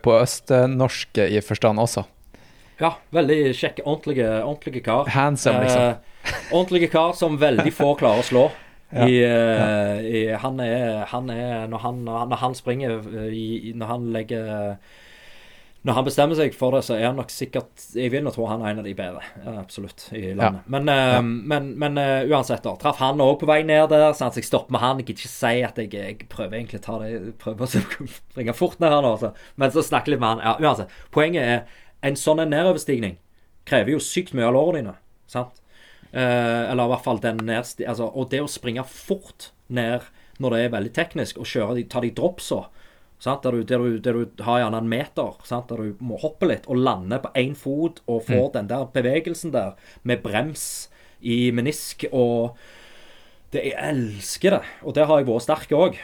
på østnorsk i forstand også. Ja, veldig kjekk, ordentlige, ordentlige kar. Handsome, liksom. Uh, ordentlige kar som veldig få klarer å slå. Ja. I, eh, i, han, er, han er Når han, når han springer eh, Når han legger Når han bestemmer seg for det, så er han nok sikkert Jeg vil nå tro han er en av de bedre. Absolutt. I landet. Men, eh, Ja. men, men uh, uansett, da. Traff han òg på vei ned der. Så jeg stopper med han. Jeg gidder ikke si at jeg, jeg prøver egentlig å ta det Prøver å springe fort ned her nå. Så. Men så snakker jeg litt med han. Ja, uansett. Poenget er en sånn nedoverstigning krever jo sykt mye av lårene dine. Sant? Uh, eller i hvert fall den nedsti... Altså, og det å springe fort ned når det er veldig teknisk, og kjøre de, ta de dropsa? Der, du, der, du, der du har gjerne en meter, sant? der du må hoppe litt og lande på én fot og få den der bevegelsen der med brems i menisk og det, jeg elsker det, og der har jeg vært sterk òg.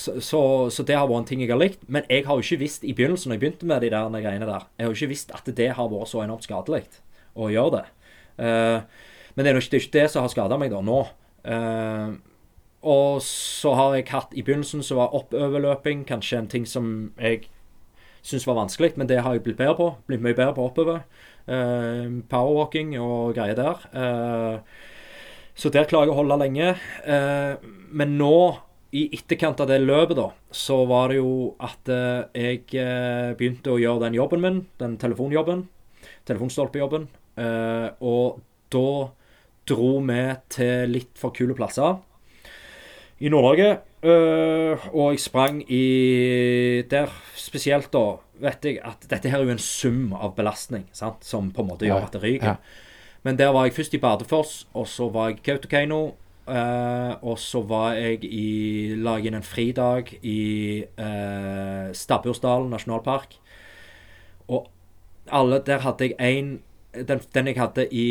så, så, så det har vært en ting jeg har likt. Men jeg har jo ikke visst i begynnelsen, når jeg begynte med de der greiene der, jeg har jo ikke visst at det har vært så enormt skadelig å gjøre det. Uh, men det er jo ikke det, er ikke det som har skada meg da, nå. Eh, og så har jeg hatt I begynnelsen så var oppoverløping kanskje en ting som jeg syntes var vanskelig, men det har jeg blitt bedre på. Blitt mye bedre på oppover. Uh, powerwalking og greier der. Uh, så der klarer jeg å holde lenge. Uh, men nå, i etterkant av det løpet, da, så var det jo at eh, jeg eh, begynte å gjøre den jobben min, den telefonjobben. Telefonstolpejobben. Og da dro vi til litt for kule plasser i Nord-Norge. øh, og jeg sprang i Der spesielt, da, vet jeg at dette her er jo en sum av belastning sant, som på en måte gjør at det ryker. ja. Men der var jeg først i Bardufoss, og så var jeg i Kautokeino. Uh, og så var jeg i La inn en fridag i uh, Stabbursdalen nasjonalpark. Og alle Der hadde jeg én den, den jeg hadde i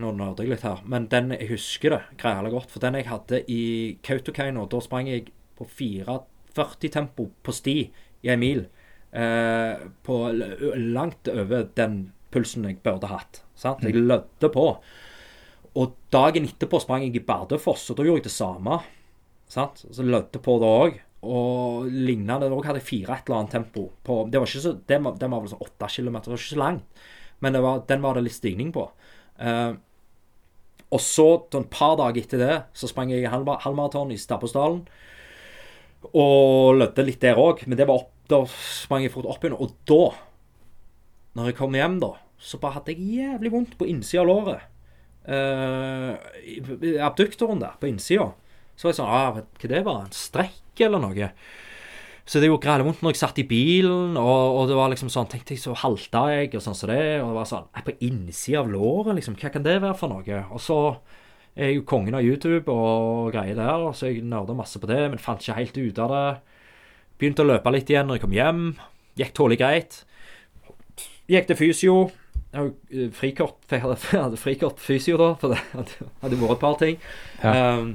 Nå nerder jeg litt her, men den jeg husker det greielig godt. For den jeg hadde i Kautokeino, da sprang jeg på 4,40 tempo på sti i en mil. Eh, på langt over den pulsen jeg burde hatt. Sant? Jeg lødde på. Og dagen etterpå sprang jeg i Bardufoss, og da gjorde jeg det samme. Sant? Så lødde på det òg. Og lignende. Da hadde jeg fire et eller annet tempo. På, det var ikke så, det var, den var vel sånn åtte kilometer. Det var ikke så langt. Men det var, den var det litt stigning på. Uh, og så, et par dager etter det, så sprang jeg halvma- halvmaraton i Stabbosdalen. Og lødde litt der òg. Men det var opp, da sprang jeg fort opp igjen. Og da, når jeg kom hjem, da, så bare hadde jeg jævlig vondt på innsida av låret. Uh, abduktoren der, på innsida. Så var jeg sånn ah, Hva det var? En strekk eller noe? Så det gjorde greit vondt når jeg satt i bilen, og, og det var liksom sånn Tenkte jeg, så halta jeg, og sånn som det. Og det var sånn «Nei, På innsida av låret, liksom. Hva kan det være for noe? Og så er jeg jo kongen av YouTube og greier der, så jeg nerda masse på det, men fant ikke helt ut av det. Begynte å løpe litt igjen når jeg kom hjem. Gikk tålelig greit. Gikk til fysio. Eh, frikort, jeg hadde, frikort fysio da, for det hadde vært et par ting. Ja. Um,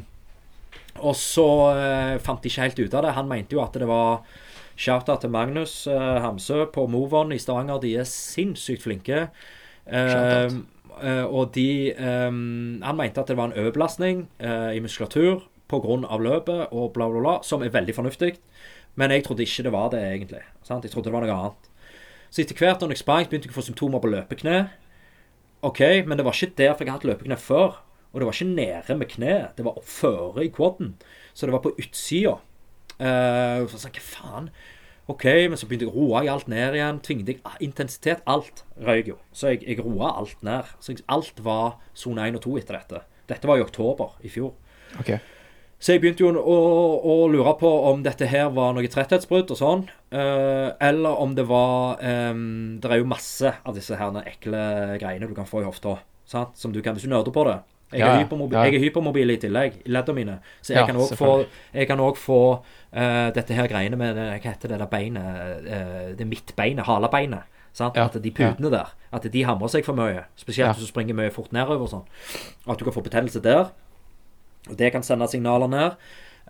og så eh, fant de ikke helt ut av det. Han mente jo at det var Shout-out til Magnus eh, Hamsø på Movon i Stavanger. De er sinnssykt flinke. Eh, og de Han mente at det var en overbelastning i muskulatur pga. løpet og bla, bla, bla, som er veldig fornuftig. Men jeg trodde ikke det var det, egentlig. Sant? Jeg trodde det var noe annet. Så etter hvert når jeg sprang, begynte jeg å få symptomer på løpekne. OK, men det var ikke der, for jeg har hatt løpekne før. Og det var ikke nede med kneet, det var oppføre i quaden. Så det var på utsida. Uh, så sa jeg, hva faen? OK, men så begynte jeg å roe alt ned igjen. Tvingte jeg ah, intensitet. Alt røyk jo. Så jeg, jeg roa alt ned. Så jeg, alt var sone 1 og 2 etter dette. Dette var i oktober i fjor. OK. Så jeg begynte jo å, å lure på om dette her var noe tretthetsbrudd og sånn. Uh, eller om det var um, Det er jo masse av disse her ekle greiene du kan få i hofta. Sant? Som du kan hvis du nerder på det. Jeg, Ja, er hypermobil, Ja. jeg er hypermobil i tillegg, i leddene mine. Så jeg Ja, kan òg få, jeg kan også få uh, dette her greiene med Hva heter det der beinet? Uh, det midtbeinet, halebeinet. Sant? At de putene der At de hamrer seg for mye. Spesielt hvis du springer mye fort nedover sånn. At du kan få betennelse der. Og det kan sende signaler ned.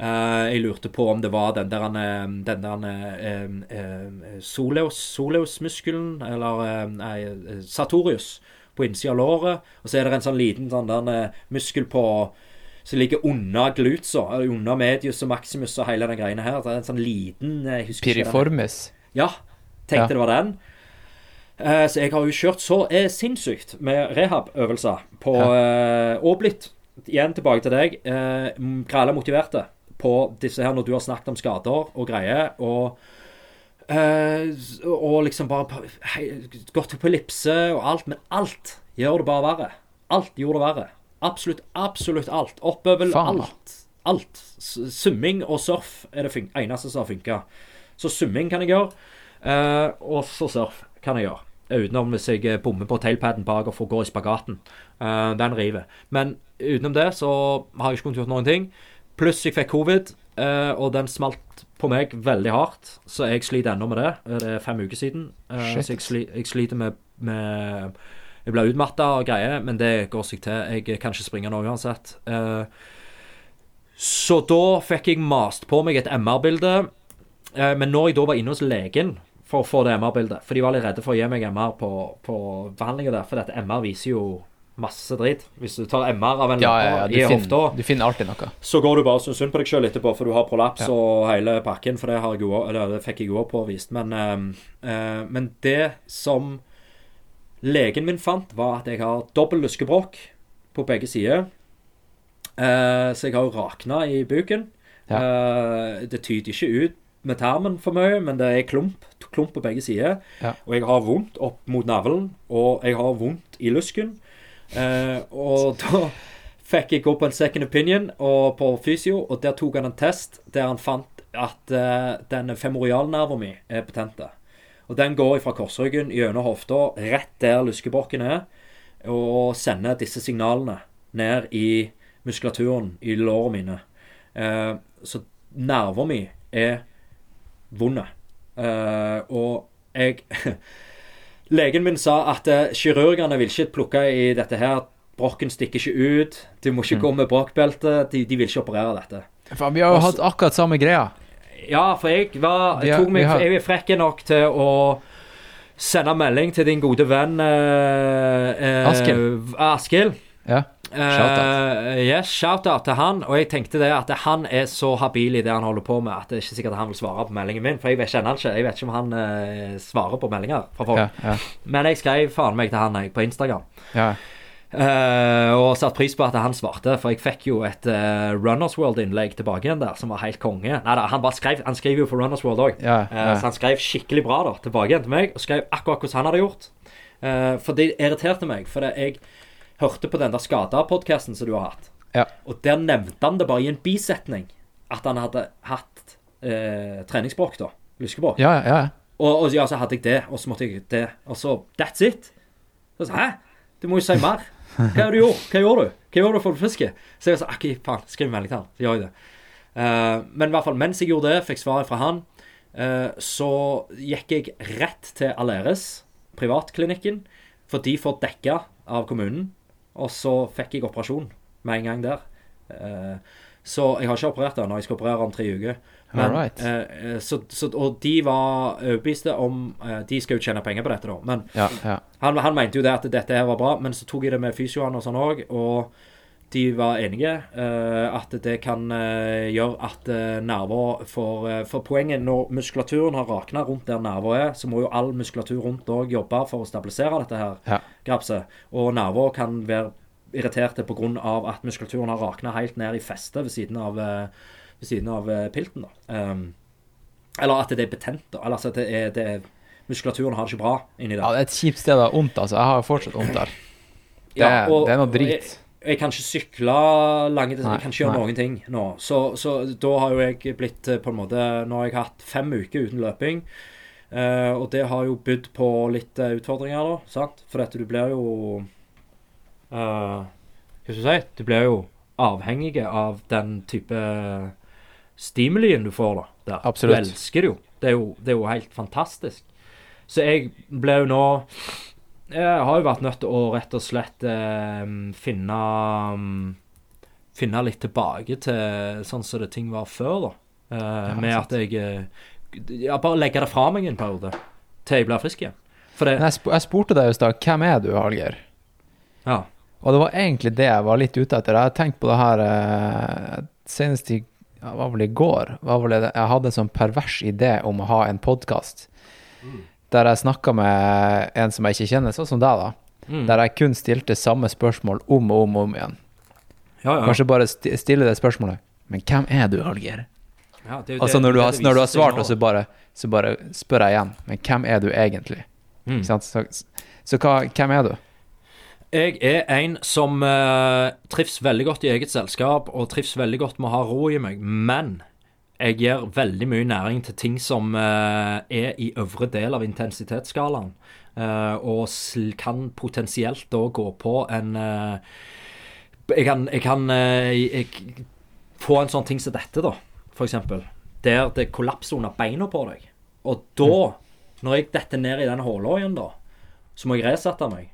Uh, jeg lurte på om det var den der, eh, den der eh, eh, soleus, soleusmuskelen, eller eh, nei, Satorius på innsida av låret. Og så er det en sånn liten sånn der, eh, muskel på som ligger under glutsa, unna under medius og maximus og hele den greiene her. Det er en sånn liten eh, Piriformis. Ja, tenkte Ja. det var den. Eh, så jeg har jo kjørt så er sinnssykt med rehab-øvelser på eh, Og blitt, igjen tilbake til deg, gralla motiverte på disse her når du har snakket om skader og greier. Og s- og liksom bare hei, gått på ellipse og alt. Men alt gjør det bare verre. Alt gjorde det verre. Absolutt, absolutt alt. Oppover alt. Alt. Summing og surf er det eneste som har funka. Så summing kan jeg gjøre, uh, og så surf kan jeg gjøre. Utenom hvis jeg eh, bommer på tailpaden bak og får gå i spagaten. Uh, den river. Men utenom det så har jeg ikke kunnet gjort noen ting. Pluss jeg fikk covid, og den smalt på meg veldig hardt. Så jeg sliter ennå med det. Eh, Det er fem uker siden. Eh, Shit. så jeg, sli, jeg sliter med, med Jeg blir utmatta og greier, men det går seg til. Jeg kan ikke springe nå uansett. Eh, så da fikk jeg mast på meg et MR-bilde. Men når jeg da var inne hos legen for å få det MR-bildet For de var litt redde for å gi meg MR på, på behandlinga der, for dette MR viser jo masse dritt. Hvis du tar MR av en Ja, ja, ja. Du, i hofta, du finner alltid noe. så går du bare og syns synd på deg sjøl etterpå, for du har prolaps Ja. og hele pakken. For det, har jeg det fikk jeg òg påvist. Men, uh, uh, men det som legen min fant, var at jeg har dobbel lyskebrokk på begge sider. Uh, så jeg har jo rakna i buken. Eh, det tyder ikke ut med tarmen for mye, men det er klump, klump på begge sider. Ja. Og jeg har vondt opp mot navlen, og jeg har vondt i lysken. Eh, og da fikk jeg gå på en second opinion og på fysio, og der tok han en test der han fant at uh, den femorialnerven min er betente. Og den går fra korsryggen gjennom hofta, rett der luskebrokken er, og sender disse signalene ned i muskulaturen i lårene mine. Eh, så nerven min er vond. Eh, og jeg Legen min sa at eh, kirurgene vil ikke plukke i dette her. Brokken stikker ikke ut. Du må ikke gå med brokkbelte. De, de vil ikke operere dette. Vi har jo hatt akkurat samme greia. Ja, for jeg var Jeg tok meg Jeg er frekk nok til å sende melding til din gode venn eh, eh, Askild. Askild. Ja. Eh, yes, shout-out til han. Og jeg tenkte det at han er så habil i det han holder på med, at det er ikke sikkert han vil svare på meldingen min. For jeg kjenner han ikke. Jeg vet ikke om han uh, svarer på meldinger fra folk. Ja, ja, Men jeg skrev faen meg til han jeg, på Instagram. ja. Uh, og satte pris på at han svarte, for jeg fikk jo et uh, Runners World-innlegg tilbake igjen der, som var helt konge. Nei da, han skrev Han skriver jo for Runners World òg. Ja, ja. så han skrev skikkelig bra da, tilbake igjen til meg, og skrev akkurat hvordan han hadde gjort. For det irriterte meg, for det, jeg hørte på den der Skada-podkasten som du har hatt, Ja. og der nevnte han det bare i en bisetning at han hadde hatt eh, treningsbrokk, da. Lyskebråk. ja, ja, ja. Og, og ja, så hadde jeg det, og så måtte jeg det, og så That's it! Så sa Hæ? Du må jo si mer. Hva har du gjort? Hva gjorde du? Hva gjorde du for å fiske? Så jeg sa OK, faen, skriv melding til han. Så gjør jeg det. Uh, men i hvert fall, mens jeg gjorde det, fikk svaret fra han, uh, så gikk jeg rett til Aleris, privatklinikken, for de får dekka av kommunen. Og så fikk jeg operasjon med en gang der. Eh, så jeg har ikke operert ennå. Jeg skal operere om tre uker. Men, right. eh, så, så, og de var overbeviste om eh, De skal jo tjene penger på dette, da. Men ja, ja. han, han mente jo det at dette her var bra, men så tok jeg det med fysioen og sånn òg, og de var enige. eh, at det kan eh, gjøre at uh, nerver får eh, For poenget når muskulaturen har rakna rundt der nerver er, så må jo all muskulatur rundt òg jobbe for å stabilisere dette her Ja. grapset. Og nerver kan være irriterte pga. at muskulaturen har rakna helt ned i festet ved siden av, eh, ved siden av eh, pilten. da. Um, eller at det er betent. da. Eller at det er, det er Muskulaturen har det ikke bra inni der. Ja, det er et kjipt sted å ha vondt, altså. Jeg har fortsatt vondt der. Det, Ja, og- det er noe drit. Jeg, jeg kan ikke sykle lange distanser. Jeg kan ikke gjøre nei. noen ting nå. Så, så da har jo jeg blitt eh, på en måte Nå har jeg hatt fem uker uten løping. eh, og det har jo bydd på litt eh, utfordringer, da. sant? For at du blir jo eh, Hva skal du si? Du blir jo avhengig av den type stimulien du får da. Der. Absolutt. Du elsker det jo. Det er jo, det er jo helt fantastisk. Så jeg ble jo nå Jeg har jo vært nødt til å rett og slett eh, finne mm, Finne litt tilbake til sånn som det ting var før, da. Eh, med sant. at jeg eh, ja, Bare legge det fra meg en periode til jeg blir frisk igjen. For det jeg, sp jeg spurte deg i stad hvem er du, Hallgeir? Ja. Og det var egentlig det jeg var litt ute etter. Jeg har tenkt på det her eh, senest i ja, var vel i går. Var vel det, jeg hadde en sånn pervers idé om å ha en podkast der jeg snakka med en som jeg ikke kjenner, sånn som deg, da. Mm. Der jeg kun stilte samme spørsmål om og om og om igjen. ja, ja. Kanskje bare sti stille det spørsmålet. Men hvem er du, Alger? ja det Altså når du har, når du har svart, og så bare, så bare spør jeg igjen. Men hvem er du egentlig? Mm. Sant? Så, så hva, hvem er du? Jeg er en som uh, trives veldig godt i eget selskap, og trives veldig godt med å ha ro i meg. Men jeg gir veldig mye næring til ting som uh, er i øvre del av intensitetsskalaen. Uh, og kan potensielt da gå på en uh, Jeg kan, jeg kan jeg, få en sånn ting som dette, da, eksempel. Der det kollapser under beina på deg. Og da, når jeg detter ned i den håla igjen, da, så må jeg resette meg.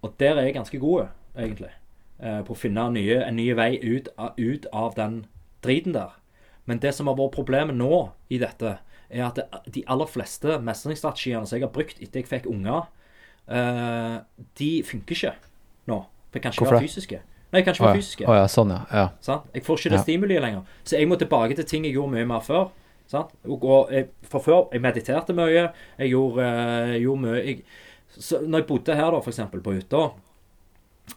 Og der er jeg ganske god, egentlig. På å finne nye, en ny vei ut ut av den driten der. Men det som har vært problemet nå i dette, er at de aller fleste mestringsstrategiene som jeg har brukt etter jeg fikk unger, eh, de funker ikke nå. For jeg kan ikke Hvorfor være fysiske. Nei, jeg kan ikke være ja. fysiske. Oh, ja, sånn, ja. Sant? Jeg får ikke det stimuliet lenger. Så jeg må tilbake til ting jeg gjorde mye mer før. Og jeg, for før jeg mediterte mye. Jeg gjorde, eh, gjorde mye jeg, så Når jeg bodde her, da, eksempel, på hytta,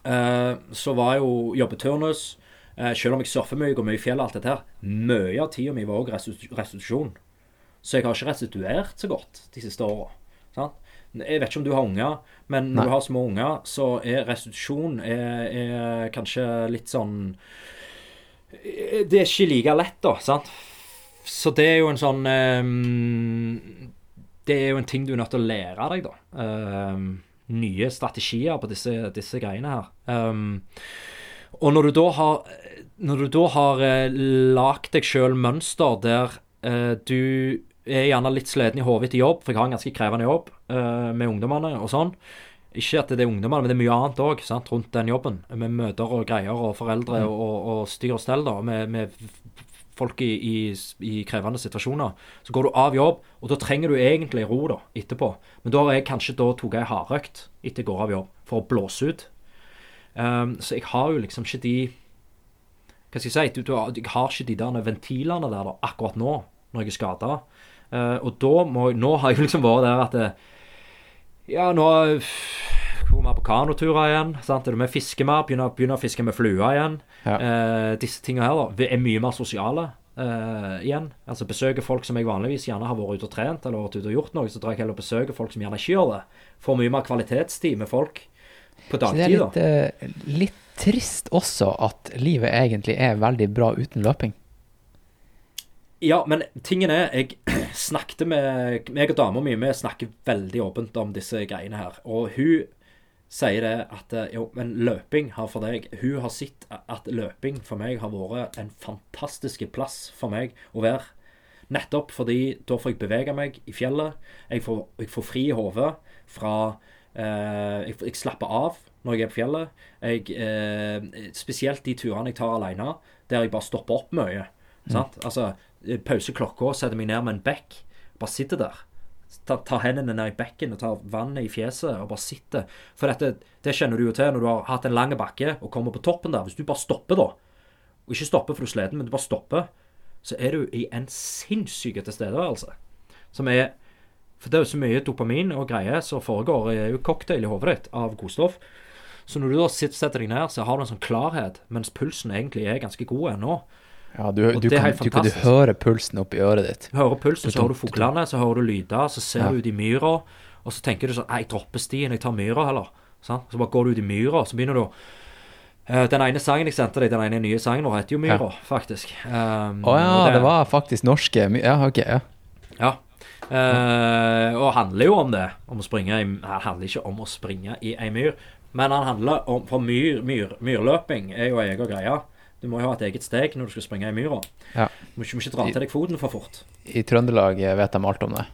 uh, så var jeg jo jobbeturnus. Eh, selv om jeg surfer mye, går mye i fjellet, alt dette her. Mye av tida mi var òg restitusjon. Så jeg har ikke restituert så godt de siste åra. Jeg vet ikke om du har unger, men når Nei. du har små unger, så er restitusjon er, er kanskje litt sånn Det er ikke like lett, da. sant? Så det er jo en sånn um, Det er jo en ting du er nødt til å lære deg, da. Um, nye strategier på disse, disse greiene her. Um, og når du da har Når du da har eh, lagd deg sjøl mønster der eh, du er gjerne litt sliten i hodet etter jobb, for jeg har en ganske krevende jobb eh, med ungdommene og sånn. Ikke at det er ungdommene, men det er mye annet òg rundt den jobben. Med møter og greier og foreldre og, og, og styr og stell, da. Med, med folk i, i, i krevende situasjoner. Så går du av jobb, og da trenger du egentlig ro da, etterpå. Men da har jeg kanskje da tatt ei hardøkt etter jeg går av jobb, for å blåse ut. Um, så jeg har jo liksom ikke de Hva skal jeg si? Du, du, har- jeg har ikke de der ventilene der da, akkurat nå, når jeg er skada. og da må jeg Nå har jeg liksom vært der at det, Ja, nå går vi på kanoturer igjen. Sant? Med fisker mer? Begynner, begynner å fiske med flua igjen. Ja. Uh, disse tingene her da, er mye mer sosiale Uh, igjen. Altså Besøker folk som jeg vanligvis gjerne har vært ute og trent eller vært ute og gjort noe, så drar jeg heller og besøker folk som gjerne ikke gjør det. Får mye mer kvalitetstid med folk på dagtid. Så det er litt, eh, litt trist også at livet egentlig er veldig bra uten løping. Ja, men tingen er Jeg snakket med meg og dama mi Vi snakker veldig åpent om disse greiene her. Og hun sier det at eh, jo, men løping har for deg Hun har sett at løping for meg har vært en fantastisk plass for meg å være. Nettopp fordi da får jeg bevege meg i fjellet. Jeg får, jeg får fri i fra eh, jeg, jeg slapper av når jeg er på fjellet. Jeg, eh, spesielt de turene jeg tar alene, der jeg bare stopper opp mye. Sant? Altså, eh, pause klokka, setter meg ned med en bekk. Bare sitter der. Tar ta hendene ned i bekken og tar vannet i fjeset og bare sitter. For dette, det kjenner du jo til når du har hatt en lang bakke og kommer på toppen der. Hvis du bare stopper da, og ikke stopper for du er sliten, men du bare stopper, så er du i en sinnssyk tilstedeværelse. Som er For det er jo så mye dopamin og greier som foregår. Det jo cocktail i hodet ditt av godstoff. Så når du da sitter, setter deg ned, så har du en sånn klarhet, mens pulsen egentlig er ganske god ennå. Ja, du, du, kan, du, kan, du hører pulsen oppi øret ditt. Hører pulsen, så hører du fuglene, så hører du lyder, så ser Ja. du ut i myra, og så tenker du sånn «Nei, Jeg dropper stien, jeg tar myra heller. Så bare går du ut i myra, så begynner du Eh, Den ene sangen jeg sendte deg, den ene nye sangen vår, heter jo Myra, faktisk. Um, oh, ja, det, det var faktisk norske Ja, OK. ja. Ja. Uh, og handler jo om det. Om å springe i handler ikke om å springe i ei myr, men han handler om For myr, myr, myrløping er jo ei egen greie. Du må jo ha et eget steg når du skal springe i myra. Ja. Du må ikke, dra til deg foten for fort. I Trøndelag vet de alt om det.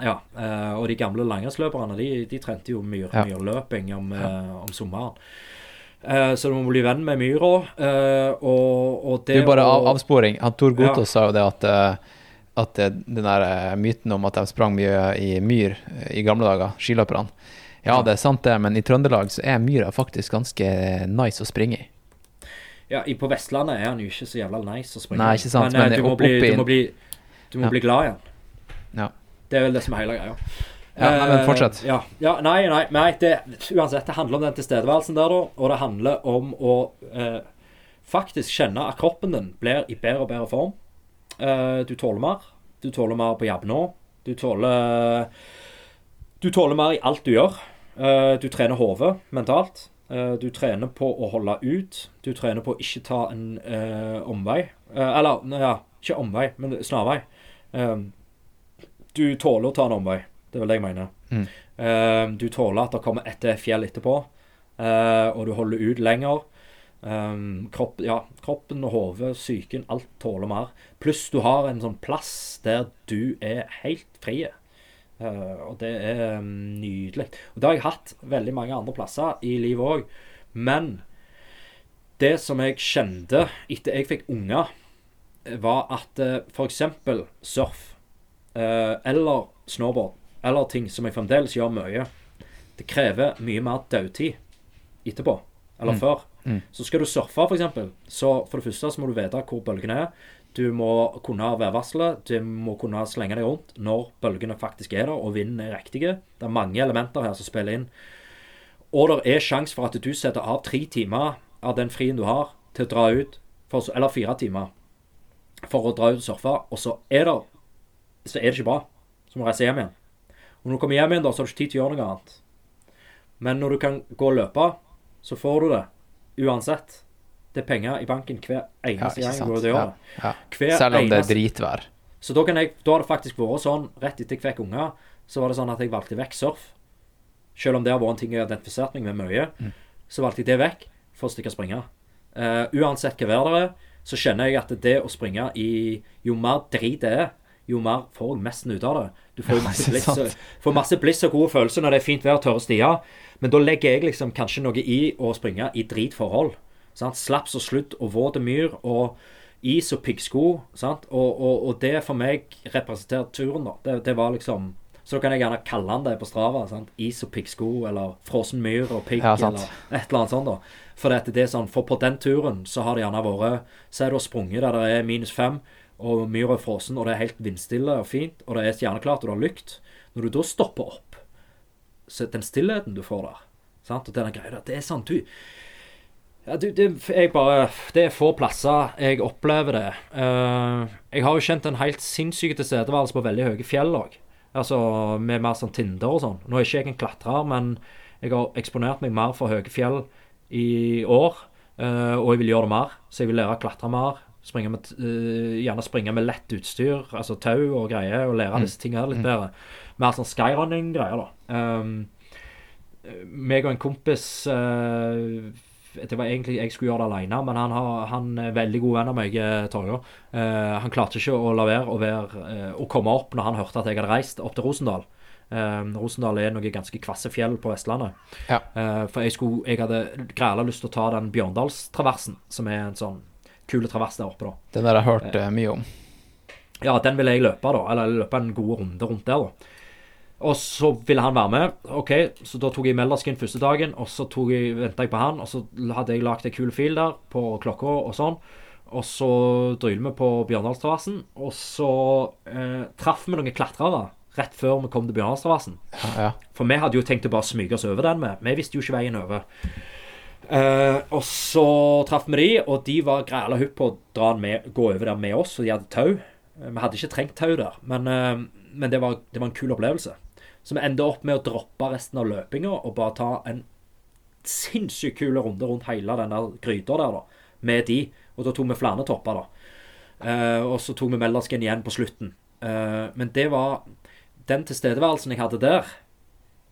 Ja, eh, og de gamle langrennsløperne de, de trente jo myr, Ja. myrløping om, eh, om sommeren. Uh, så du må bli venn med myra. Uh, og, og det Du, bare å- av, avsporing. Han Tor Ja. Gotaas sa jo det at at det, den der myten om at de sprang mye i myr i gamle dager, skiløperne Ja, det er sant det, men i Trøndelag så er myra faktisk ganske nice å springe i. Ja, På Vestlandet er han jo ikke så jævla nice å springe. Nei, ikke sant, Men, eh, men du, må opp- bli, du må bli Du må Ja. bli glad igjen. Ja. Det er vel det som er hele greia. Ja, nei, men fortsett. fortsett. Ja, ja, nei, nei, nei det, uansett, det handler om den tilstedeværelsen der, da. Og det handler om å uh, faktisk kjenne at kroppen din blir i bedre og bedre form. Uh, du tåler mer. Du tåler mer på jobb nå. Du tåler Du tåler mer i alt du gjør. Eh, du trener hodet mentalt. Eh, du trener på å holde ut. Du trener på å ikke ta en uh, omvei. Uh, eller, ja, ikke omvei, men snarvei. Eh, du tåler å ta en omvei. Det er vel det jeg mener. Mm. Eh, du tåler at det kommer et fjell etterpå, uh, og du holder ut lenger. Um, kropp, ja, kroppen og hodet, psyken, alt tåler mer. Pluss du har en sånn plass der du er helt fri. Eh, og det er um, nydelig. Og det har jeg hatt veldig mange andre plasser i livet òg. Men det som jeg kjente etter jeg fikk unger, var at f.eks. surf eh, eller snowboard eller ting som jeg fremdeles gjør mye, det krever mye mer dødtid etterpå. Eller Mm. før. Mm. Så skal du surfe, f.eks., så for det første så må du vite hvor bølgene er. Du må kunne ha værvarselet. Du må kunne slenge deg rundt når bølgene faktisk er der, og vinden er riktig. Det er mange elementer her som spiller inn. Og det er sjanse for at du setter av tre timer av den frien du har, til å dra ut, for, eller fire timer, for å dra ut og surfe. Og så er det så er det ikke bra. Så må du reise hjem igjen. Og når du kommer hjem igjen, da, så har du ikke tid til å gjøre noe annet. Men når du kan gå og løpe, så får du det uansett. Det er penger i banken hver eneste ja, gang og Ja, ja. Hver Selv om det er dritvær. så da, kan jeg, da har det faktisk vært sånn, rett etter jeg fikk unger, så var det sånn at jeg valgte vekk surf. Selv om det har vært en ting jeg har identifisert meg med mye, Mm. så valgte jeg det vekk for å stikke og springe. Uh, uansett hva vær det er, så kjenner jeg at det å springe i Jo mer drit det er, jo mer får jeg mesten ut av det. Du får masse bliss, og- får masse bliss og gode følelser når det er fint vær og tørre stier. Men da legger jeg liksom kanskje noe i å springe i dritforhold. Sant? Slaps og sludd og våt myr og is og piggsko. Og, og, og det for meg representerte turen, da. Det, det var liksom Så kan jeg gjerne kalle han det på Strava. Sant? Is og piggsko, eller frossen myr og pigg, Ja, eller et eller annet sånt. da For det, det er sånn, for på den turen så har det gjerne vært Si du har sprunget der det er minus fem, og myra er frossen, og det er helt vindstille og fint, og det er stjerneklart, og du har lykt. Når du da stopper opp, så den stillheten du får der, sant? og denne greia der, det er sånn du ja, du, det, jeg bare, det er få plasser jeg opplever det. Uh, jeg har jo kjent en helt sinnssyk tilstedeværelse på veldig høye fjell òg. Altså med mer sånn Tinder og sånn. Nå er ikke jeg en klatrer, men jeg har eksponert meg mer for høye fjell i år. Uh, og jeg vil gjøre det mer, så jeg vil lære å klatre mer. Springe med, eh, gjerne springe med lett utstyr, altså tau og greier, og lære disse tingene litt bedre. Mer sånn skyrunning-greier, da. Um, meg og en kompis eh, Det var egentlig jeg skulle gjøre det alene, men han, har, han er veldig god venn av meg, Torjo. Torgeir. Eh, han klarte ikke å la være å, være, eh, å komme opp når han hørte at jeg hadde reist opp til Rosendal. Eh, Rosendal er noe ganske kvasse fjell på Vestlandet. Ja. Eh, for jeg, skulle, jeg hadde græla lyst til å ta den Bjørndalstraversen, som er en sånn kule travers der oppe, da. Den har jeg hørt eh, mye om. Ja, den vil jeg løpe, da. Eller løpe en god runde rundt der, da. Og så ville han være med. OK, så da tok jeg Melderskin første dagen, og så venta jeg på han, og så hadde jeg lagd ei kul fil der på klokka og sånn. Og så drylte vi på Bjørndalsterrassen, og så eh, traff vi noen klatrere rett før vi kom til Bjørndalsterrassen. Ja, ja. For vi hadde jo tenkt å bare smyge oss over den med. Vi visste jo ikke veien over. Eh, og så traff vi de, og de var græla hypp på å dra med, gå over der med oss, og de hadde tau. Eh, Vi hadde ikke trengt tau der, men, eh, men det, var, det var en kul opplevelse. Så vi ender opp med å droppe resten av løpinga og bare ta en sinnssykt kul runde rundt hele denne gryta der, da, med de. Og da tok vi flere topper, da. Eh, og så tok vi Melderskin igjen på slutten. Eh, men det var Den tilstedeværelsen jeg hadde der,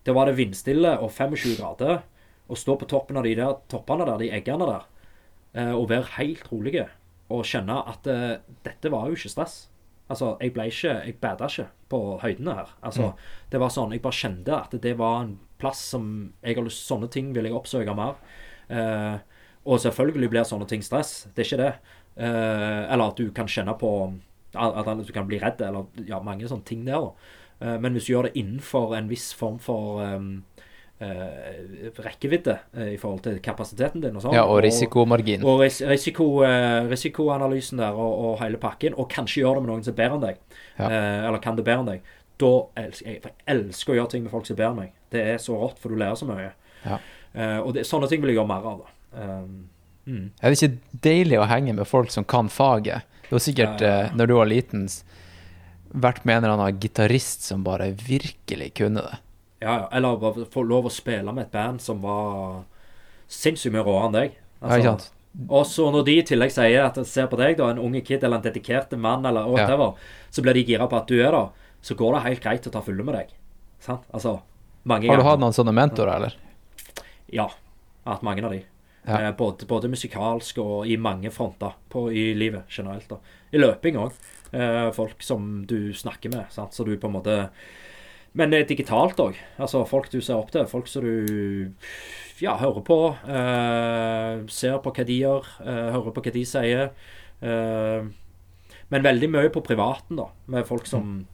det var det vindstille og 25 grader. Å stå på toppen av de der toppene der, de eggene der, eh, og være helt rolige. Og kjenne at eh, dette var jo ikke stress. Altså, jeg ble ikke Jeg bada ikke på høydene her. Altså, det var sånn Jeg bare kjente at det var en plass som jeg har lyst Sånne ting vil jeg oppsøke mer. Uh, og selvfølgelig blir sånne ting stress. Det er ikke det. Uh, eller at du kan kjenne på at, du kan bli redd, eller ja, mange sånne ting der. Eh, men hvis du gjør det innenfor en viss form for um, rekkevidde eh, i forhold til kapasiteten din og sånn ja, og risikomargin. og ris risiko, eh, risikoanalysen der og, og hele pakken, og kanskje gjør det med noen som er bedre enn deg, Ja. eh, eller kan det bedre enn deg, da elsker jeg, jeg elsker å gjøre ting med folk som er bedre enn meg. Det er så rått, for du lærer så mye. Ja. Eh, og det, sånne ting vil jeg gjøre mer av. da. Mm. Er det ikke deilig å henge med folk som kan faget? Det var sikkert, Ja, eh, når du var liten, vært med en eller annen gitarist som bare virkelig kunne det. Ja, ja. Eller bare få lov å spille med et band som var sinnssykt mye råere enn deg. Ja, ikke sant? Og så når de i tillegg sier at ser på deg, da, en unge kid eller en dedikert mann, eller whatever, så blir de gira på at du er der, så går det helt greit å ta fulle med deg. Sant? Altså, mange ganger. Har du hatt noen sånne mentorer, eller? Ja. Jeg har hatt mange av de. Ja. Eh, både, både musikalsk og i mange fronter på, i livet generelt. da. I løping òg. Eh, folk som du snakker med, sant? så du på en måte Men det er digitalt òg. Altså folk du ser opp til. Folk som du ja, hører på. Eh, ser på hva de gjør. Eh, hører på hva de sier. Eh, men veldig mye på privaten, da. Med folk som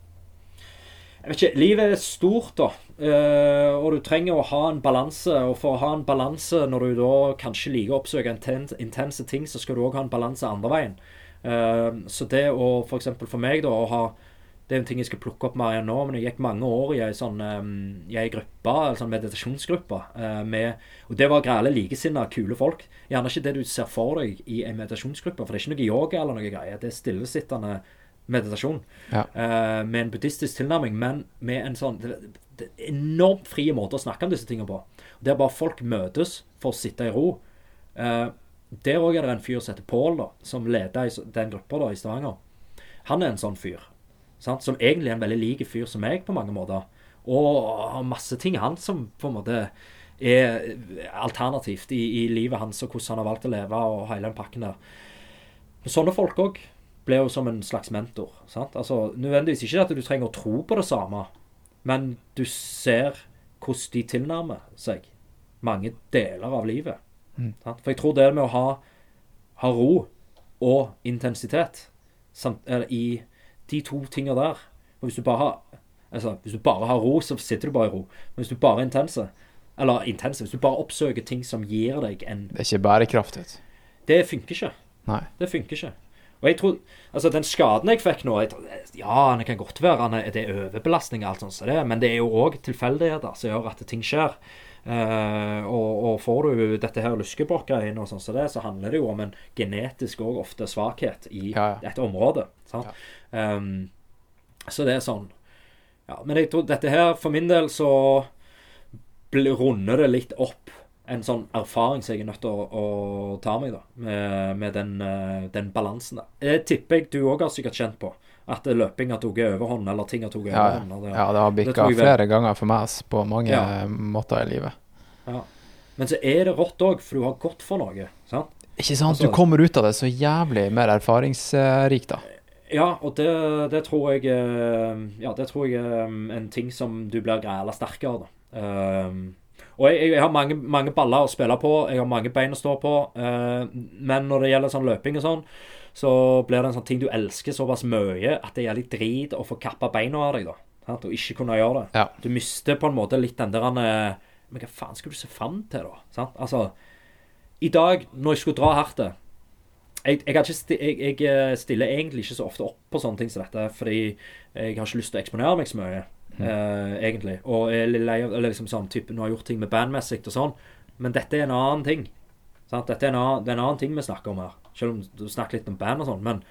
jeg vet ikke, Livet er stort, da. Eh, og du trenger å ha en balanse. Og for å ha en balanse når du da kanskje liker å oppsøke intense, ting, så skal du òg ha en balanse andre veien. Eh, så det å f.eks. For, for meg, da, å ha Det er en ting jeg skal plukke opp mer igjen nå, men jeg gikk mange år i ei sånn i ei gruppe, en sånn meditasjonsgruppe, eh, med Og det var græle likesinnede, kule folk. Gjerne ikke det du ser for deg i en meditasjonsgruppe, for det er ikke noe yoga eller noe greier. Det er stillesittende meditasjon Ja. eh, med en buddhistisk tilnærming, men med en sånn det, er enormt frie måter å snakke om disse tingene på. Der bare folk møtes for å sitte i ro. Eh, der òg er det en fyr som heter Pål, som leder den gruppa i Stavanger. Han er en sånn fyr. Sant? Som egentlig er en veldig lik fyr som meg, på mange måter. Og har masse ting han som på en måte er alternativt i, i livet hans, og hvordan han har valgt å leve, og hele den pakken der. Men sånne folk òg ble jo som en slags mentor. Sant? Altså, nødvendigvis ikke at du trenger å tro på det samme, men du ser hvordan de tilnærmer seg mange deler av livet. Sant? For jeg tror det med å ha, ha ro og intensitet samt, eller, i de to tingene der og hvis du, bare har, altså, hvis du bare har ro, så sitter du bare i ro. Men hvis du bare er intense, eller intense, hvis du bare oppsøker ting som gir deg en Det er ikke bærekraftig. Det funker ikke. Nei. Det funker ikke. Og jeg tror, altså Den skaden jeg fikk nå jeg tror, Ja, det kan godt være er- det er overbelastning, og alt sånt, så det, men det er jo òg tilfeldigheter som gjør at ting skjer. Eh, og, og får du dette her lyskebrokka-greiene og sånn så det, så handler det jo om en genetisk og ofte svakhet i Ja, ja. et område. Sant? Um, så det er sånn. Ja, men jeg tror dette her, for min del, så runder det litt opp en sånn erfaring som jeg er nødt til å, å ta meg, da. Med, med den, eh, den balansen der. Det tipper jeg du òg har sikkert kjent på. At løping har tatt overhånd, eller ting har tatt overhånd. Ja, det- ja, det har bikka flere ganger for meg på mange Ja. måter i livet. Ja. Men så er det rått òg, for du har gått for noe. sant? Ikke sant? Altså- Du kommer ut av det så jævlig mer erfaringsrik, da. Ja, og det, det tror jeg eh, Ja, det tror jeg er en ting som du blir græla sterkere da. Um, og jeg, jeg har mange, mange baller å spille på, jeg har mange bein å stå på. eh, men når det gjelder sånn løping og sånn, så blir det en sånn ting du elsker såpass mye at det er litt drit å få kappa beina av deg, da. Sant? Og ikke kunne gjøre det. Ja. Du mister på en måte litt den der eh, Men hva faen skal du se fram til, da? Sant? Altså, i dag, når jeg skulle dra hardt jeg, jeg, har ikke jeg, jeg eh, stiller egentlig ikke så ofte opp på sånne ting som dette, fordi jeg har ikke lyst til å eksponere meg så mye, eh, egentlig. Og jeg er liksom sånn type, Nå har jeg gjort ting med bandmessig og sånn, men dette er en annen ting. Sant? Dette er en annen, det er en annen ting vi snakker om her. Selv om du snakker litt om band og sånn. Men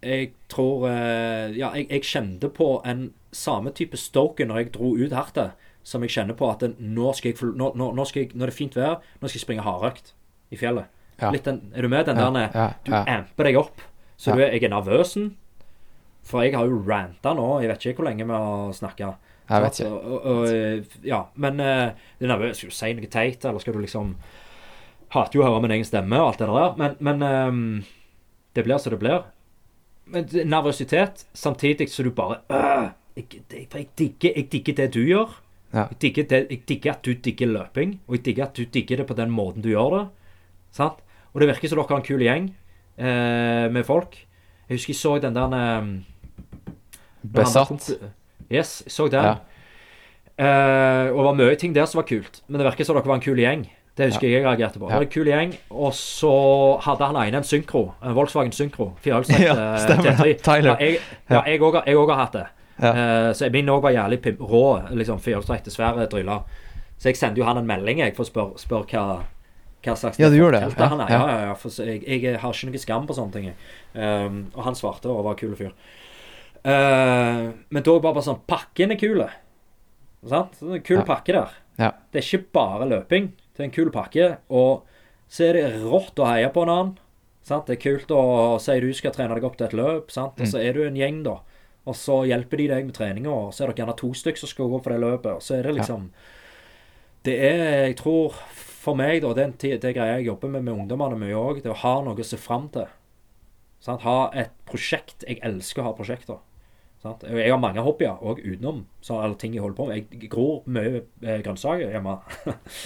jeg tror eh, Ja, jeg, jeg kjente på en samme type stoke når jeg dro ut hardt, som jeg kjenner på at nå, skal jeg, nå, nå, skal jeg, når det er fint vær, nå skal jeg springe hardøkt i fjellet. Ja. Den, er du med? Den Ja, der ja, Du amper deg opp. Så du jeg er nervøsen. For jeg har jo ranta nå. Jeg vet ikke hvor lenge vi har snakka. Jeg vet ikke. Og, og, og, ja, men uh, det er nervøs. Skal du si noe teit, eller skal du liksom Hater jo å høre min egen stemme og alt det der, men, men um, det blir som det blir. Men nervøsitet, samtidig så du bare øh, jeg, jeg, jeg digger, jeg digger det du gjør. Ja. Jeg, digger det, jeg digger at du digger løping, og jeg digger at du digger det på den måten du gjør det. Sant? Og det virker som dere har en kul gjeng eh, med folk. Jeg husker jeg så den der eh, Besatt. Yes, jeg så den. Ja. Eh, og det var mye ting der som var kult. Men det virker som dere var en kul gjeng. Det husker jeg jeg reagerte på. Det var en kul gjeng, Og så hadde han ene en synkro, En Volkswagen Synkro. Firehjulstrekk Ja, eh, stemmer. T3. Tyler. Ja, jeg, òg ja, har hatt det. Ja. Uh, så min òg var jævlig pim rå. liksom Firehjulstrekk, svære dryller. Så jeg sendte jo han en melding jeg, for å spørre spør hva, hva slags Ja, du gjorde det, ja, han er. ja. Ja, for jeg, jeg har ikke noe skam på sånne ting. Um, og han svarte og var kul fyr. Uh, men da bare, bare sånn Pakken er kul. Sant? En kul pakke der. Ja. Det er ikke bare løping. Er en kul pakke. Og så er det rått å heie på en annen. Sant? Det er kult å si du skal trene deg opp til et løp, sant? og så er du en gjeng, da. Og så hjelper de deg med treninga, og så er det gjerne to stykker som skal gå for det løpet. Og så er det liksom Det er, jeg tror, for meg, da, er- det er greia jeg jobber med med ungdommene mye òg, det er å ha noe å se fram til. Sant? Ha et prosjekt. Jeg elsker å ha prosjekter. Sant? Jeg har mange hobbyer òg utenom så, eller ting jeg holder på med. Jeg gror mye eh, grønnsaker hjemme.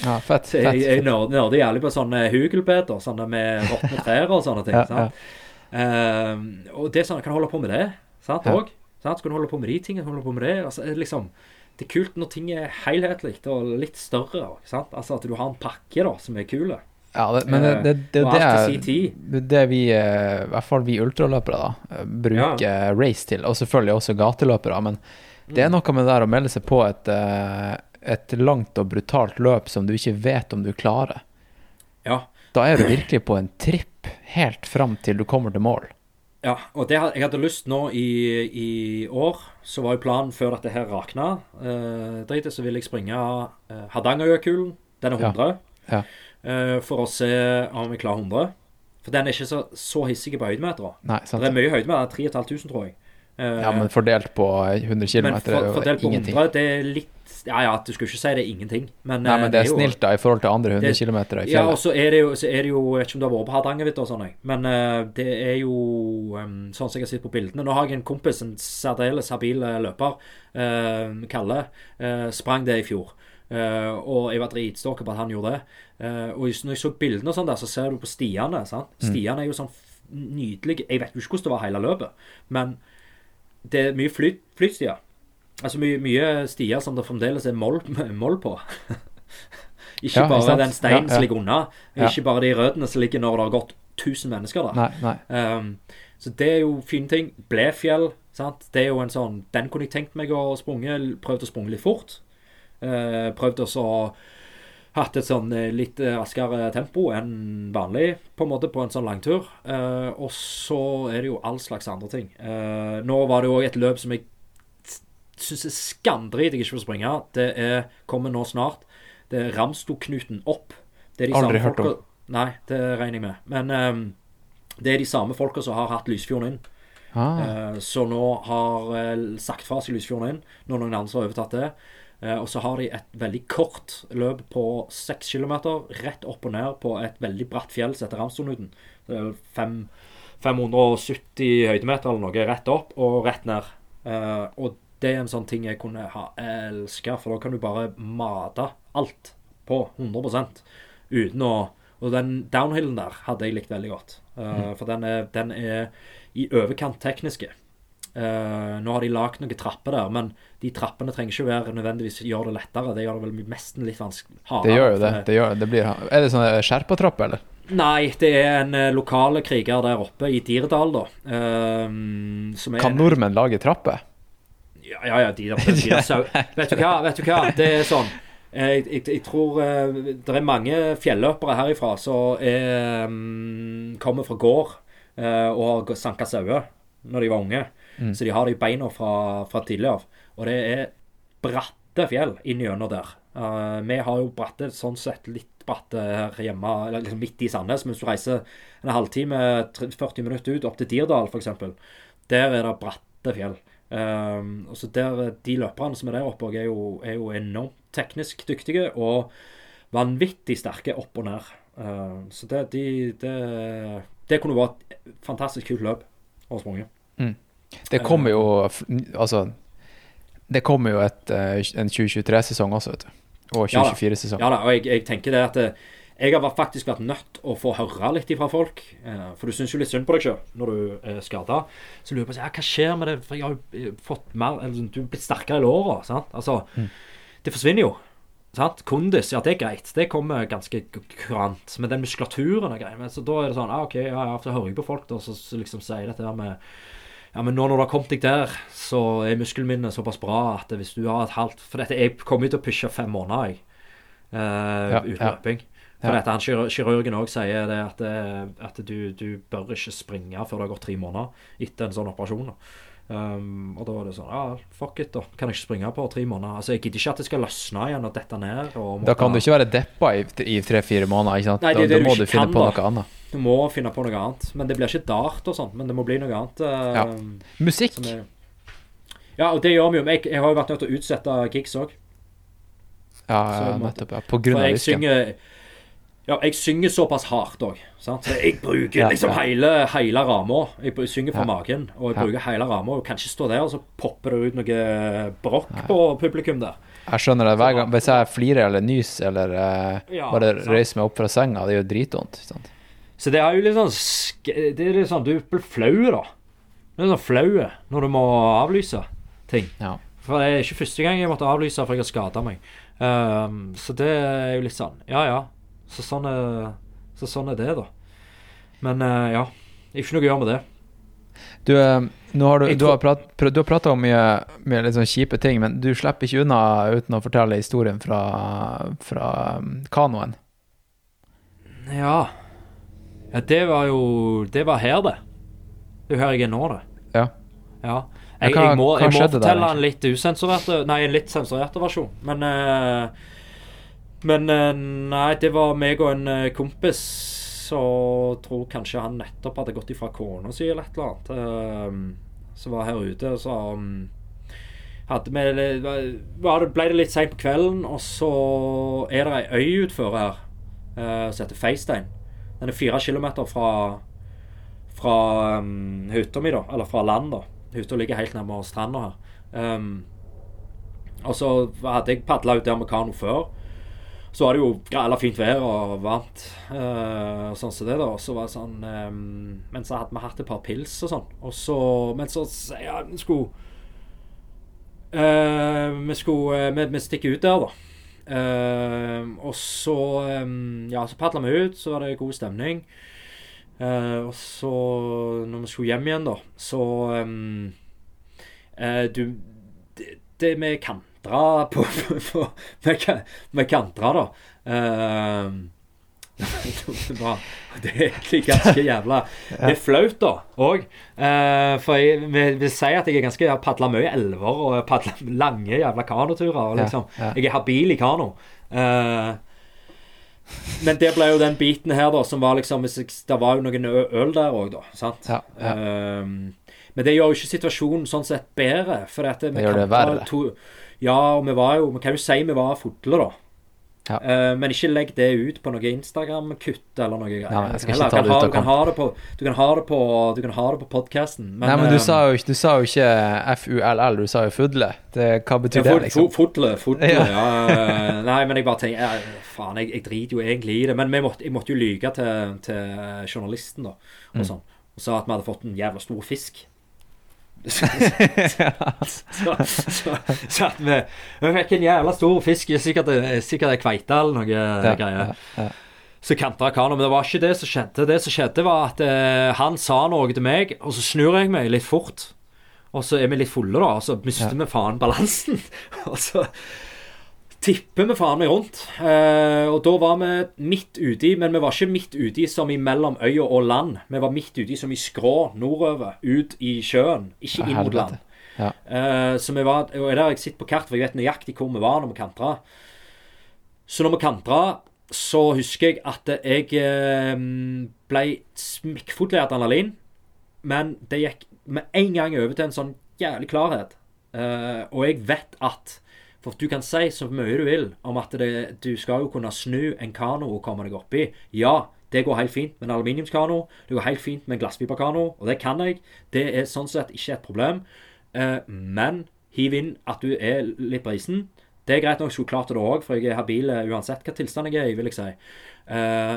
Ja, fett. fett, jeg, jeg nerder jævlig på sånne hugelbeder, sånne med råtne trær og sånne ting. Ja, sant? Um, og det sånn, jeg kan holde på med det. Sant, Ja. og, sant? Skal du holde på med de tingene, holde på med det. Altså, liksom, det er kult når ting er helhetlig og litt større. Sant? Altså At du har en pakke da, som er kul. Ja, det, men det, det, det, er tid. det er det vi, eh, i hvert fall vi ultraløpere, da, bruker bruker race til. Og selvfølgelig også gateløpere. Men det Mm. er noe med det der å melde seg på et, eh, et langt og brutalt løp som du ikke vet om du klarer. Ja. Da er du virkelig på en tripp helt fram til du kommer til mål. Ja, og det, jeg hadde lyst nå i, i år, så var jo planen før dette her rakna, eh, dritet, så ville jeg springe eh, Hardangerjøkulen. Den er Ja. 100. Ja. eh, for å se om vi klarer 100. For den er ikke så, så hissig på høydemeter. Nei, Det er mye høydemeter. 3500, tror jeg. Eh, Ja, men fordelt på 100 km er for, jo fordelt på ingenting. 100, det er litt Ja ja, du skulle ikke si det er ingenting, men, Nei, eh, men det er jo- snilt da i forhold til andre 100 Det- km i Ja, og så er det jo, så er det jo Jeg vet ikke om du har vært på Hardangervidda og sånn, men eh, det er jo sånn som jeg har sett på bildene. Nå har jeg en kompis, en særdeles habil eh, løper, eh, Kalle, eh, sprang det i fjor. Eh, og jeg var dritstokker på at han gjorde det. Uh, og når jeg så bildene og sånn der, så ser du på stiene. sant? Stiene er jo sånn nydelige Jeg vet jo ikke hvordan det var hele løpet, men det er mye flyt, flytstier. Altså mye, mye stier som det fremdeles er moll, moll på. ikke Ja, bare den steinen Ja, som ligger unna. Ja. Ikke bare de røttene som ligger når det har gått 1000 mennesker der. Nei, nei. Um, så det er jo fine ting. Blefjell, sant. Det er jo en sånn Den kunne jeg tenkt meg å sprunge. Prøvd å sprunge litt fort. Uh, prøvd å hatt et sånn eh, litt eh, raskere tempo enn vanlig, på en måte, på en sånn langtur. Eh, og så er det jo all slags andre ting. Eh, nå var det jo òg et løp som jeg syns er skamdrit jeg ikke får springe. Det er, kommer nå snart. Det er Ramstoknuten opp. Det er de Aldri hørt om. Nei, det regner jeg med. Men eh, det er de samme folka som har hatt Lysfjorden inn. Ah, Eh, så nå har eh, sagt fra seg Lysfjorden inn, når noen andre har overtatt det. Eh, og så har de et veldig kort løp på 6 kilometer, rett opp og ned på et veldig bratt fjell som heter er fem- 570 høydemeter eller noe, rett opp og rett ned. Og det er en sånn ting jeg kunne ha elska, for da kan du bare mate alt på 100 uten å Og den downhillen der hadde jeg likt veldig godt. For den er, den er i overkant tekniske. Eh, nå har de lagd noen trapper der, men de trappene trenger ikke være nødvendigvis gjøre det lettere. Det gjør det vel nesten litt vanskelig. Det gjør jo det. det, gjør, det blir, er det sånn skjerpatrapp, eller? Nei, det er en uh, lokale kriger der oppe i Dirdal, da. Uh, som er, kan nordmenn lage trapper? Ja, ja, ja de, de, de, de vet, du hva, vet du hva? Det er sånn jeg, jeg, jeg tror uh, det er mange fjelløpere herifra som um, kommer fra gård uh, og har sanka sauer når de var unge. Mm. Så de har de beina fra, fra tidligere. Og det er bratte fjell inngjennom der. Uh, vi har jo bratte sånn sett litt bratte her hjemme, liksom midt i Sandnes. Men hvis du reiser en halvtime, 40 minutter ut, opp til Dirdal f.eks. Der er det bratte fjell. Um, og så der, De løperne som er der oppe, er jo, er jo enormt teknisk dyktige og vanvittig sterke opp og ned. Uh, så det, de, det, det kunne vært et fantastisk kult løp å sprunge. Det kommer jo Altså, det kommer jo et, eh, en 2023-sesong også, vet du. Og 2024-sesong. Ja, ja da, og jeg, jeg, tenker det at eh, jeg har faktisk vært nødt å få høre litt fra folk. Eh, for du syns jo litt synd på deg sjøl når du er skada. Så lurer jeg på ja, hva skjer med det. For jeg har jo fått mer eller, Du er blitt sterkere i låra. Altså, mm. det forsvinner jo. Sant? Kondis, ja, det er greit. Det kommer ganske kurant. Men den muskulaturen er grei. Så da er det sånn ah, OK, ja, ja, så hører jeg på folk da, som liksom sier dette her med ja, men nå når du har kommet deg der, så er muskelminnet såpass bra at hvis du har et halvt For dette, jeg kommer til å pushe fem måneder, jeg. Uh, ja, uten løping. For ja. dette, han, Kirurgen òg sier det at, eh, at du, du, bør ikke springe før det har gått tre måneder etter en sånn operasjon. Um, og da var det sånn Ja, fuck it, da. Kan jeg ikke springe på tre måneder? Altså, Jeg gidder ikke at det skal løsne igjen og dette ned. Og da kan du ikke være deppa i, tre-fire måneder. ikke sant? Nei, det, da, da må du, finne kan, på noe annet. Du må finne på noe annet. Men det blir ikke dart og sånt. Men det må bli noe annet. Uh, ja. Musikk? Er, ja, og det gjør vi jo. Jeg, jeg har jo vært nødt til å utsette gigs òg. Ja, ja nettopp. Ja. På grunn av risken. Ja, jeg synger såpass hardt òg. Så jeg bruker ja, liksom ja. hele, hele ramma. Jeg synger fra ja. magen, og jeg bruker hele ramma. Og kan ikke stå der, og så popper det ut noe brokk på publikum der. Jeg skjønner det hver gang. Hvis jeg flirer eller nyser eller uh, bare reiser meg opp fra senga, det gjør dritvondt. Så det er jo litt sånn Det er litt sånn Du blir flau, da. Du er sånn flau når du må avlyse ting. Ja. For det er ikke første gang jeg måtte avlyse for jeg har skada meg. Um, så det er jo litt sånn Ja, ja. Så sånn er, så sånn er det, da. Men uh, ja. Ikke noe å gjøre med det. Du, uh, nå har du, du, har prat, du har prata om mye, mye litt sånn kjipe ting, men du slipper ikke unna uten å fortelle historien fra, fra um, kanoen. Ja. Ja, det var jo Det var her, det. Det er jo her jeg er nå, det. Ja. ja. Jeg, jeg må, jeg må fortelle en litt usensurerte Nei, en litt sensurerte versjon. Men uh, Men uh, nei, det var meg og en uh, kompis som tror kanskje han nettopp hadde gått ifra kona si eller et eller annet. som var her ute. Så um, hadde vi, ble det litt seint på kvelden, og så er det ei øy utfor her som heter Feistein. Den er fire kilometer fra, fra um, hytta mi, da. Eller fra land, da. Hytta ligger helt nærme stranda her. Og så hadde jeg padla ut der med kano før. Så var det jo grella fint vær og varmt. Uh, og sånn som det da så var det sånn um, Men så hadde vi hatt et par pils og sånn. Og så Men så jeg vi skulle uh, Vi skulle uh, vi, vi stikker ut der, da. Uh, og så um, Ja, så padla vi ut, så var det god stemning. Uh, og så, når vi skulle hjem igjen, da, så um, Du Det, det med kantra på, på, på med, med kantra, da. Uh, det, er egentlig ganske jævla Det er flaut, da, òg. Uh, for jeg vil, vil si at jeg er ganske har padla mye elver og padla lange jævla kanoturer. Liksom. Ja, ja. Jeg er habil i kano. Uh, men det ble jo den biten her, da, som var liksom Det var jo noen øl der òg, da. Sant? Ja, uh, men det gjør jo ikke situasjonen sånn sett bedre. For det, det gjør det verre. To, ja, og vi var jo Vi kan jo si vi var fulle, da. Ja. Uh, men ikke legg det ut på noe Instagram-kutt eller noe greier. Ja, jeg skal ikke ta det ut av kamp. Du kan ha det på Du kan ha det på podkasten. Nei, men du, uh, sa jo, du sa jo ikke FULL, du sa jo fudle. Det, hva betyr ja, det, liksom? Fudle, fudle, ja. ja. Nei, men jeg bare tenker jeg, Faen, jeg, jeg, driter jo egentlig i det. Men måtte, jeg måtte jo lyge til, til journalisten, da, og mm. sånn. Og sa at vi hadde fått en jævla stor fisk. Så, så, at vi, vi fikk en jævla stor fisk, sikkert, sikkert ei kveite eller noe Ja, greier. ja, ja. Så kantra kanoen, men det var ikke det som skjedde. Det som skjedde, var at eh, han sa noe til meg, og så snur jeg meg litt fort. Og så er vi litt fulle, da, og så mister vi faen balansen. og så tipper vi faen meg rundt. Eh, og da var vi midt uti, men vi var ikke midt uti som i mellom øya og land. Vi var midt uti som i skrå nordover, ut i sjøen, ikke inn mot land. Ja. Eh, så vi var, og der jeg sitter på kart, for jeg vet nøyaktig hvor vi var når vi kantra. Så når vi kantra, så husker jeg at jeg eh, ble smikkfull av adrenalin. Men det gikk med en gang over til en sånn jævlig klarhet. Eh, og jeg vet at For du kan si så mye du vil om at det, du skal jo kunne snu en kano og komme deg oppi. Ja, det går helt fint med en aluminiumskano. Det går helt fint med en glasspiperkano, og det kan jeg. Det er sånn sett ikke et problem. Eh, men hiv inn at du er litt brisen. Det er greit nok, jeg skulle klart det òg, for jeg er habil eh, uansett hva tilstand jeg er i, vil jeg si. Eh,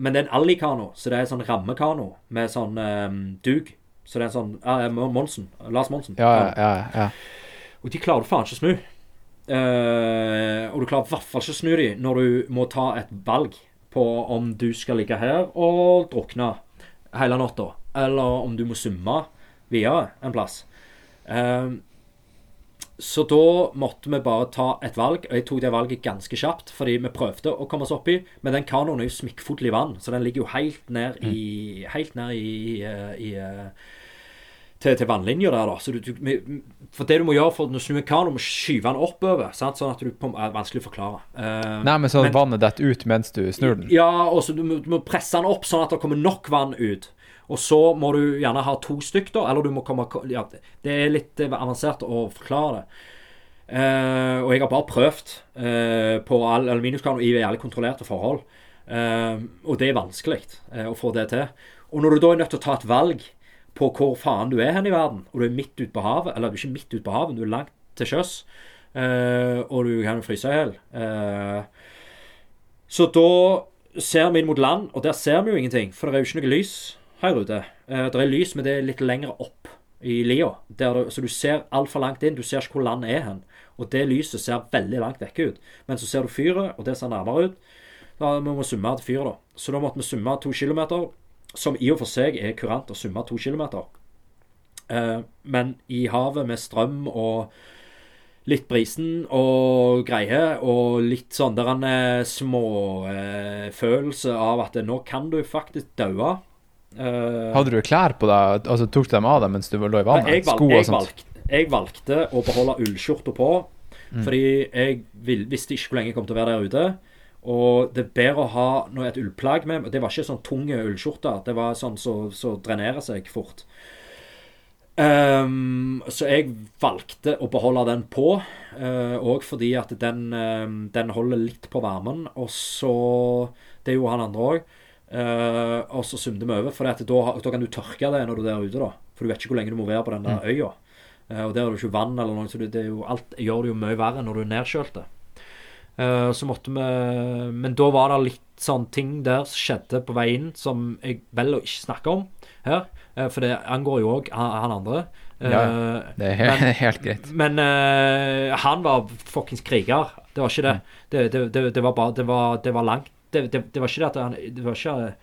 men det er en allikano, så det er en sånn rammekano med sånn eh, dug. Så det er en sånn eh, Monsen. Lars Monsen. Ja, ja, ja, ja. Og de klarer du faen ikke å snu. Eh, og du klarer i hvert fall ikke å snu dem når du må ta et valg på om du skal ligge her og drukne hele natta, eller om du må summe videre en plass. Uh, så da måtte vi bare ta et valg, og jeg tok det valget ganske kjapt, fordi vi prøvde å komme oss oppi, men den kanoen er jo smikkfull i vann, så den ligger jo helt ned i Helt ned i, i, i eh, til, til vannlinja der, da. Så du, du, for det du må gjøre for å snu en kano, du må skyve den oppover, sant? sånn at du er vanskelig å forklare. Uh, Nei, men så Men- vannet detter ut mens du snur den? ja, og så du, du må presse den opp sånn at det kommer nok vann ut. Og så må du gjerne ha to stykk, da. Eller du må komme ja, Det er litt avansert å forklare det. Uh, og jeg har bare prøvd uh, på all aluminiumskano i veldig kontrollerte forhold. Og det er vanskelig å få det til. Og når du da er nødt til å ta et valg på hvor faen du er hen i verden, og du er midt ute på havet Eller du er ikke midt ute på havet, du er langt til sjøs, Uh, og du kan jo fryse i hjel. Uh, så da ser vi inn mot land, og der ser vi jo ingenting, for det er jo ikke noe lys her ute. Uh, det er lys, men det er litt lenger opp i lia, så du ser altfor langt inn. Du ser ikke hvor land er hen. Og det lyset ser veldig langt vekke ut. Men så ser du fyret, og det ser nærmere ut. Da må vi summe til fyret, da. Så da måtte vi summe to kilometer, som i og for seg er kurant å summe to kilometer. Eh, men i havet med strøm og litt brisen og greier, og litt sånn der en eh, småfølelse av at nå kan du faktisk daue. Eh, Hadde du klær på deg? Altså Tok du dem av deg mens du lå i vannet? jeg, valg, jeg, valgte, jeg valgte å beholde ullskjorta på, Mm. fordi jeg vil, visste ikke hvor lenge jeg kom til å være der ute. Og det er bedre å ha noe, et ullplagg med. Det var ikke sånn tunge ullskjorter. Det var sånn som så, drenerer seg fort. Um, så jeg valgte å beholde den på, òg fordi at den, um, den holder litt på varmen. Og så Det gjorde han andre òg. og så sumte vi over, for da, da kan du tørke det når du er der ute. da For du vet ikke hvor lenge du må være på den der øya. Uh, og der er det ikke vann eller noe, så det, det jo, alt gjør det jo mye verre når du er nedkjølte. Eh, så måtte vi Men da var det litt sånn ting der som skjedde på vei inn, som jeg velger å ikke snakke om her. Uh, for det angår jo òg han, han andre. Uh, Ja, Det er helt, men- helt greit. men eh, han var fuckings kriger. Det var ikke det. Det, det, det, det var bare Det var, det var langt. Det, var ikke det at han Det var ikke det,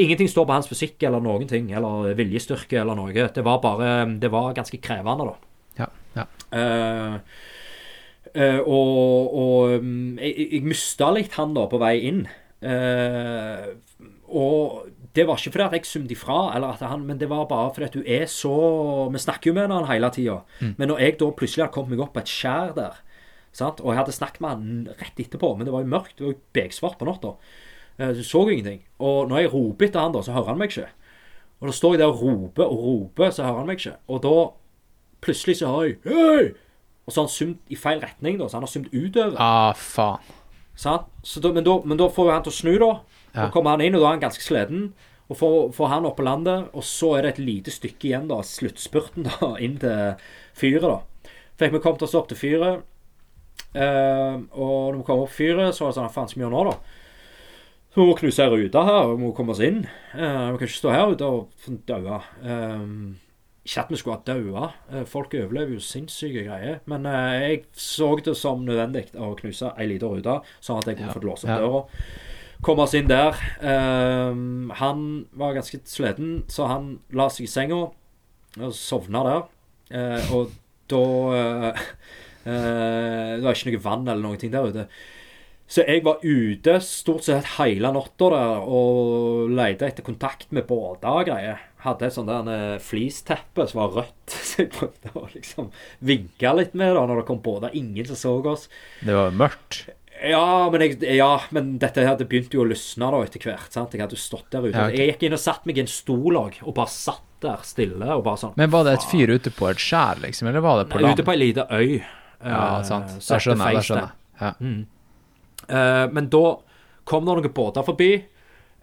Ingenting står på hans fysikk eller noen ting, eller viljestyrke eller noe. Det var bare Det var ganske krevende, da. Ja, ja. Eh, eh, og og mm, jeg, jeg- mista litt han da på vei inn. Eh, og det var ikke fordi at jeg sumte ifra, eller at han, men det var bare fordi at du er så Vi snakker jo med han hele tida. Men når jeg da plutselig hadde kommet meg opp på et skjær der, sant? og jeg hadde snakket med han rett etterpå, men det var jo mørkt, det var jo beksvart på natta, så du så jo ingenting. Og når jeg roper etter han da, så hører han meg ikke. Og da står jeg der og roper og roper, så hører han meg ikke. Og da plutselig så hører jeg Hei! Og så har han sumt i feil retning, da, så han har sumt utover. Ah, faen. Sant? Så da, men, da, men da får jo han til å snu, da. Ja. Og kommer han inn, og da er han ganske sliten. Og får, får han opp på landet, og så er det et lite stykke igjen, da, sluttspurten, da, inn til fyret, da. Fikk vi kommet oss opp til fyret. Uh, og når vi kom opp fyret, så var det sånn Faen, skal vi gjøre nå, da? Så vi må knuse ei rute her, og vi må komme oss inn. Uh, vi kan ikke stå her ute og daue. Eh, Ikke at vi skulle ha daua. Eh, Folk overlever jo sinnssyke greier. Men eh, jeg så det som nødvendig å knuse ei lita rute, sånn at jeg kunne Ja. fått låst opp døra. Komme oss inn der. Eh, han var ganske sliten, så han la seg i senga og sovna der. Eh, og da Det var ikke noe vann eller noen ting der ute. Så jeg var ute stort sett hele natta der og leide etter kontakt med båter og greier. Hadde et sånt der eh, fleeceteppe som var rødt, så jeg prøvde å liksom vinke litt med da når det kom båter. Ingen som så oss. Det var mørkt. Ja, men, jeg, ja, men dette her, det begynte jo å lysne da etter hvert. sant? Jeg hadde jo stått der ute. Ja, okay. Jeg gikk inn og satt meg i en stol og, og bare satt der stille og bare sånn Men var det et fyr ute på et skjær, liksom, eller var det på land? Ute på ei lita øy. Ja, eh, sant. Uh, det skjønner jeg. Det skjønner jeg. Ja. Eh, men da kom det noen båter forbi,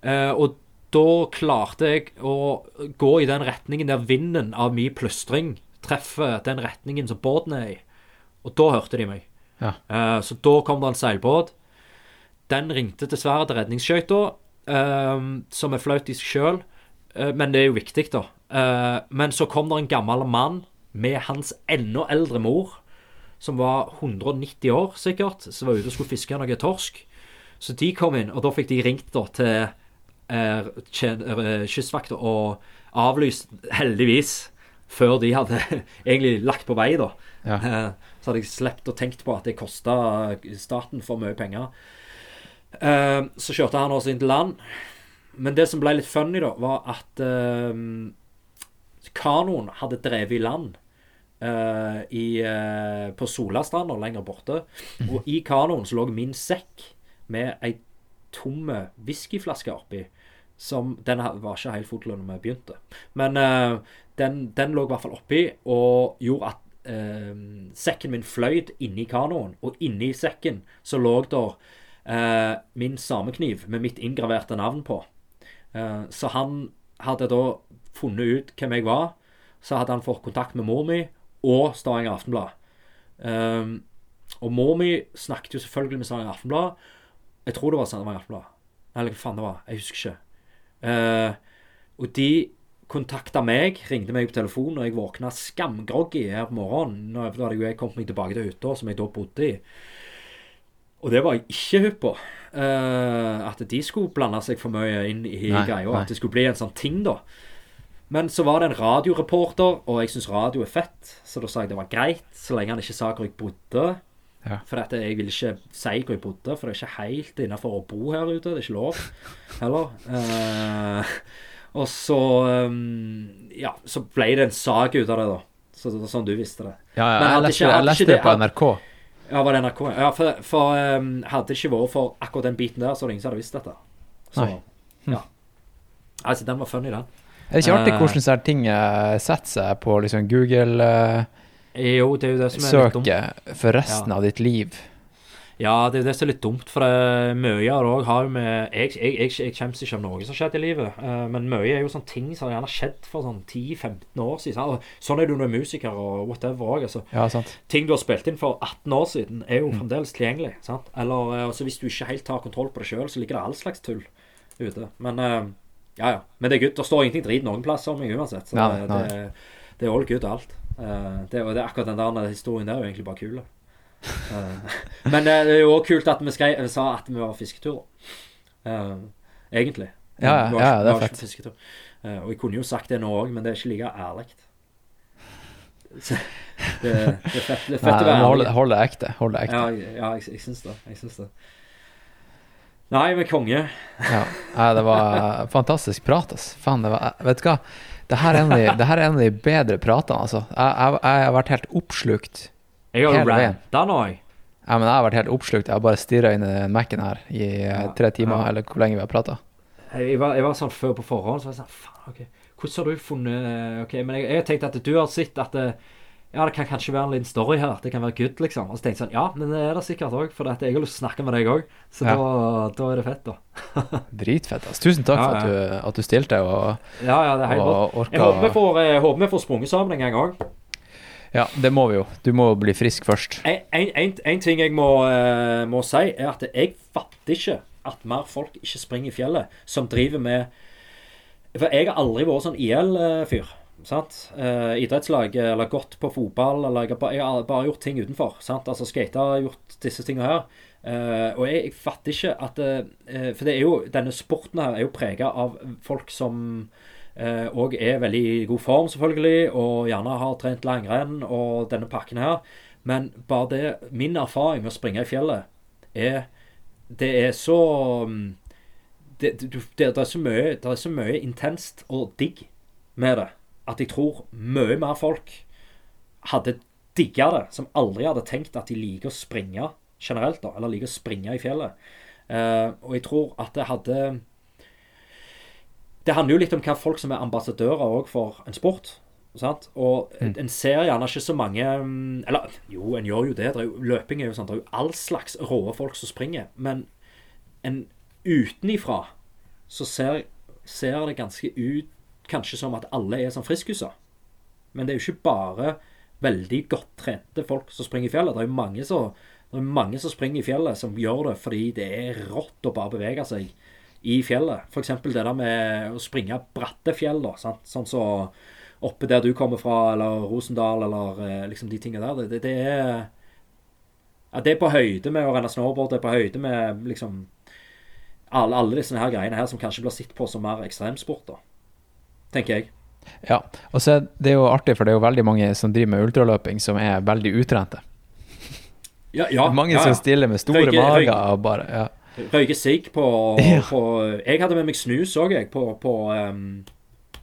uh, og da klarte jeg å gå i den retningen der vinden av min plystring treffer den retningen som båten er i. Og da hørte de meg. Ja. Uh, så da kom det en seilbåt. Den ringte dessverre til redningsskøyta, uh, som er flaut i seg sjøl, men det er jo viktig, da. Eh, men så kom det en gammel mann med hans enda eldre mor, som var 190 år sikkert, som var ute og skulle fiske noe torsk. Så de kom inn, og da fikk de ringt da til eh, eh, Kystvakta og avlyst, heldigvis, før de hadde egentlig lagt på vei, da. Ja. Eh, så hadde jeg sluppet å tenkt på at det kosta staten for mye penger. Eh, så kjørte han oss inn til land. Men det som ble litt funny, da, var at eh, kanoen hadde drevet i land Uh, i, uh, på Solastranda lenger borte. Og i kanoen så lå min sekk med ei tomme whiskyflaske oppi. Som Den var ikke helt full når vi begynte. Men uh, den, den lå i hvert fall oppi og gjorde at uh, sekken min fløyd inni kanoen. Og inni sekken så lå der uh, min samekniv med mitt inngraverte navn på. Så han hadde da funnet ut hvem jeg var. Så hadde han fått kontakt med mor mi og Stavanger Aftenblad. Og mor mi snakket jo selvfølgelig med Stavanger Aftenblad. Jeg tror det var Stavanger Aftenblad. Eller hva faen det var. Jeg husker ikke. Eh, og de kontakta meg, ringte meg på telefonen, og jeg våkna skamgroggy her på morgenen. Nå da hadde jeg kommet meg tilbake til hytta som jeg da bodde i. Og det var jeg ikke hypp på. Uh, at de skulle blande seg for mye inn i Nei, greia. nei. At det skulle bli en sånn ting, da. Men så var det en radioreporter, og jeg syns radio er fett, så da sa jeg det var greit, så lenge han ikke sa hvor jeg bodde. Ja. For at jeg vil ikke si hvor jeg bodde, for det er ikke helt innafor å bo her ute. Det er ikke lov heller. Eh, og så um, Ja, så ble det en sak ut av det, da. Så sånn du visste det. Ja, ja, jeg leste, ikke- jeg leste det på NRK. Ja, var det NRK? Ja, for, for um, hadde det ikke vært for akkurat den biten der, så hadde det ingen som hadde visst dette. Så, Nei. ja. Altså, den var funny, den. Er det ikke artig Eh. Uh, hvordan sånne ting eh, setter seg på liksom Google-søket Jo, det er jo det som er litt dumt. for resten Ja. av ditt liv? Ja, det er jo det som er litt dumt, for det, mye av det òg har jo med Jeg, jeg, jeg, jeg kommer ikke av noe som har skjedd i livet, eh, men mye er jo sånne ting som har gjerne skjedd for sånn 10-15 år siden. Sånn er det jo når du er musiker og whatever òg. Altså. Ja. Ting du har spilt inn for 18 år siden, er jo fremdeles tilgjengelig. sant? Eller eh, altså, hvis du ikke helt tar kontroll på det sjøl, så ligger det all slags tull ute. Men eh, ja, ja. Men det er good. Det står ingenting drit noen plasser om meg uansett. Så Nei, det, nei. det, det er all good alt. Eh, det, og det er akkurat den der historien der er jo egentlig bare kul. Eh, men det er jo også kult at vi skrev, sa at vi var fisketurer. fisketur. Eh, egentlig. Ja, ja, var ja, det er fett. Eh, og jeg kunne jo sagt det nå òg, men det er ikke like ærlig. Det, det er fett, det er fett Nei, å være ærlig. Hold det ekte. Hold det ekte. Ja, ja jeg, jeg syns det. Jeg syns det. Nei, men konge. Ja. Nei, det var fantastisk prat, ass. Faen, det var Vet du hva? Det her er en av de, en av de bedre pratene, altså. Jeg, jeg, jeg har vært helt oppslukt. Jeg har ranta nå, jeg. Ja, men jeg har vært helt oppslukt. Jeg har bare stirra inn i Mac-en her i eh, tre timer, ja. eller hvor lenge vi har prata. Jeg var, jeg var sånn før på forhånd, så var jeg sånn Faen, OK. Hvordan har du funnet OK, men jeg, jeg har tenkt at du har sett at det, Ja, det kan kanskje være en liten story her. Det kan være good, liksom. Og så tenkte jeg sånn Ja, men det er det sikkert òg, for jeg har lyst til å snakke med deg òg. Så Ja. da, da er det fett, da. Dritfett. Altså. Tusen takk Ja, for at du, at du stilte og, Ja, ja, det er helt og Jeg håper vi får, håper vi får sprunget sammen en gang òg. Ja, det må vi jo. Du må bli frisk først. En, en, en, en ting jeg må, eh, må si, er at jeg fatter ikke at mer folk ikke springer i fjellet, som driver med For jeg har aldri vært sånn IL-fyr. Sant? Eh, idrettslag, eller gått på fotball, eller jeg har, bare, jeg har bare gjort ting utenfor. Sant? Altså skata, gjort disse tingene her. Eh, og jeg, jeg fatter ikke at eh, For det er jo, denne sporten her er jo prega av folk som òg er veldig i god form, selvfølgelig, og gjerne har trent langrenn og denne pakken her. Men bare det Min erfaring med å springe i fjellet er Det er så mm, det, det, det, er så mye, det er så mye intenst og digg med det at jeg tror mye mer folk hadde digga det, som aldri hadde tenkt at de liker å springe generelt, da, eller liker å springe i fjellet. Uh, og jeg tror at det hadde Det handler jo litt om hva folk som er ambassadører òg for en sport. Sant? Og mm. en ser gjerne ikke så mange Eller jo, en gjør jo det. det er jo, løping er jo sånn, det er jo all slags rå folk som springer. Men en utenifra så ser, ser det ganske ut kanskje som at alle er som friskuser. Men det er jo ikke bare veldig godt trente folk som springer i fjellet. Det er jo mange som, det mange som springer i fjellet, som gjør det fordi det er rått å bare bevege seg i fjellet. F.eks. det der med å springe bratte fjell, da. Sant? Sånn så oppe der du kommer fra, eller Rosendal, eller eh, liksom de tingene der. Det, det, er ja, Det er på høyde med å renne snowboard, det er på høyde med liksom alle, alle disse her greiene her som kanskje blir sett på som mer ekstremsport, da tenker jeg. Ja, og så er det jo artig, for det er jo veldig mange som driver med ultraløping som er veldig utrente. Ja, ja, mange ja, som stiller med store røyke, mager og bare ja. Røyker sigg på, på, Jeg hadde med meg snus òg, jeg, på, på, um,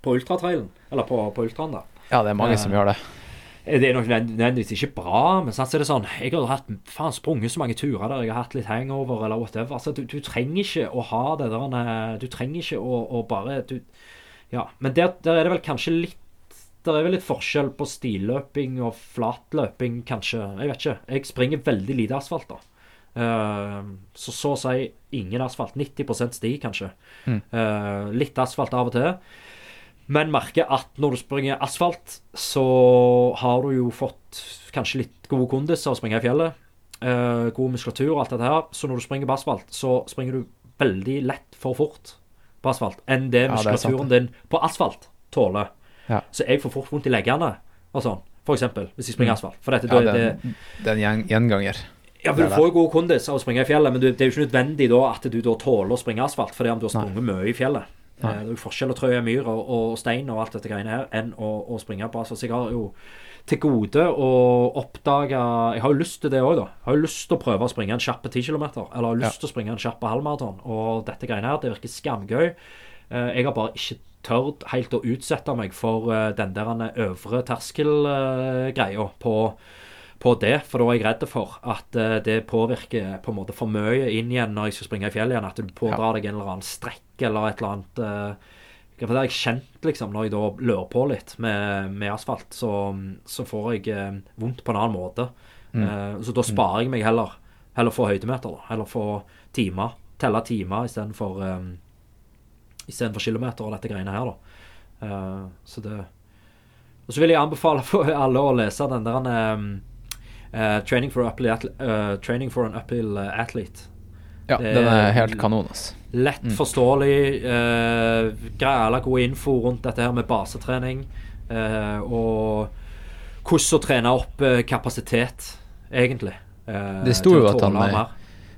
på ultratrailen. Eller på, på ultraen, da. Ja, det er mange uh, som gjør det. Eh, det er nok nødvendigvis ikke bra, men så er det sånn Jeg har hatt faen sprunget så mange turer der jeg har hatt litt hangover eller whatever. Altså, du, du trenger ikke å ha det der eh, Du trenger ikke å, å bare du, ja, men der, der, er det vel kanskje litt der er vel litt forskjell på stilløping og flatløping, kanskje. Jeg vet ikke. Jeg springer veldig lite asfalt, da. Uh, så så å si ingen asfalt. 90 sti, kanskje. Mm. Uh, litt asfalt av og til. Men merker at når du springer asfalt, så har du jo fått kanskje litt gode kondis av å springe i fjellet. Uh, god muskulatur og alt dette her. Så når du springer på asfalt, så springer du veldig lett for fort på asfalt enn det muskulaturen din på asfalt tåler. Ja. Så jeg får fort vondt i leggene og sånn, for eksempel, hvis jeg springer mm. asfalt. For dette, ja, det, det, det er en gjenganger. Ja, for Du får jo god kondis av å springe i fjellet, men det er jo ikke nødvendig da at du da tåler å springe asfalt fordi om du har sprunget mye i fjellet. Nei. Eh, det er jo forskjell å trø myr og, og, stein og alt dette greiene her enn å, å springe på asfalt. Så jeg har jo til gode å oppdage Jeg har jo lyst til det òg, da. Jeg har jo lyst til å prøve å springe en kjapp 10 km. Eller har lyst til ja. å springe en kjapp halvmaraton. Og dette greiene her, det virker skamgøy. Eh, jeg har bare ikke tørt helt å utsette meg for eh, den der øvre terskelgreia på, på det. For da er jeg redd for at eh, det påvirker på en måte for mye inn igjen når jeg skal springe i fjellet igjen. At du pådrar deg en eller annen strekk eller et eller annet for det har jeg kjent, liksom, når jeg da lører på litt med, med asfalt, så, så, får jeg eh, vondt på en annen måte. Mm. Eh, så da sparer jeg meg heller. Heller få høydemeter, da. Heller få timer. Telle timer istedenfor um, istedenfor kilometer og dette greiene her, da. Uh, så det Og så vil jeg anbefale for alle å lese den der um, uh, training, for uh, training for an uphill athlete. Ja, det den er helt kanon. Ass. Lett mm. forståelig. Uh, Græla god info rundt dette her med basetrening. Uh, og hvordan å trene opp kapasitet, egentlig. det sto jo at han,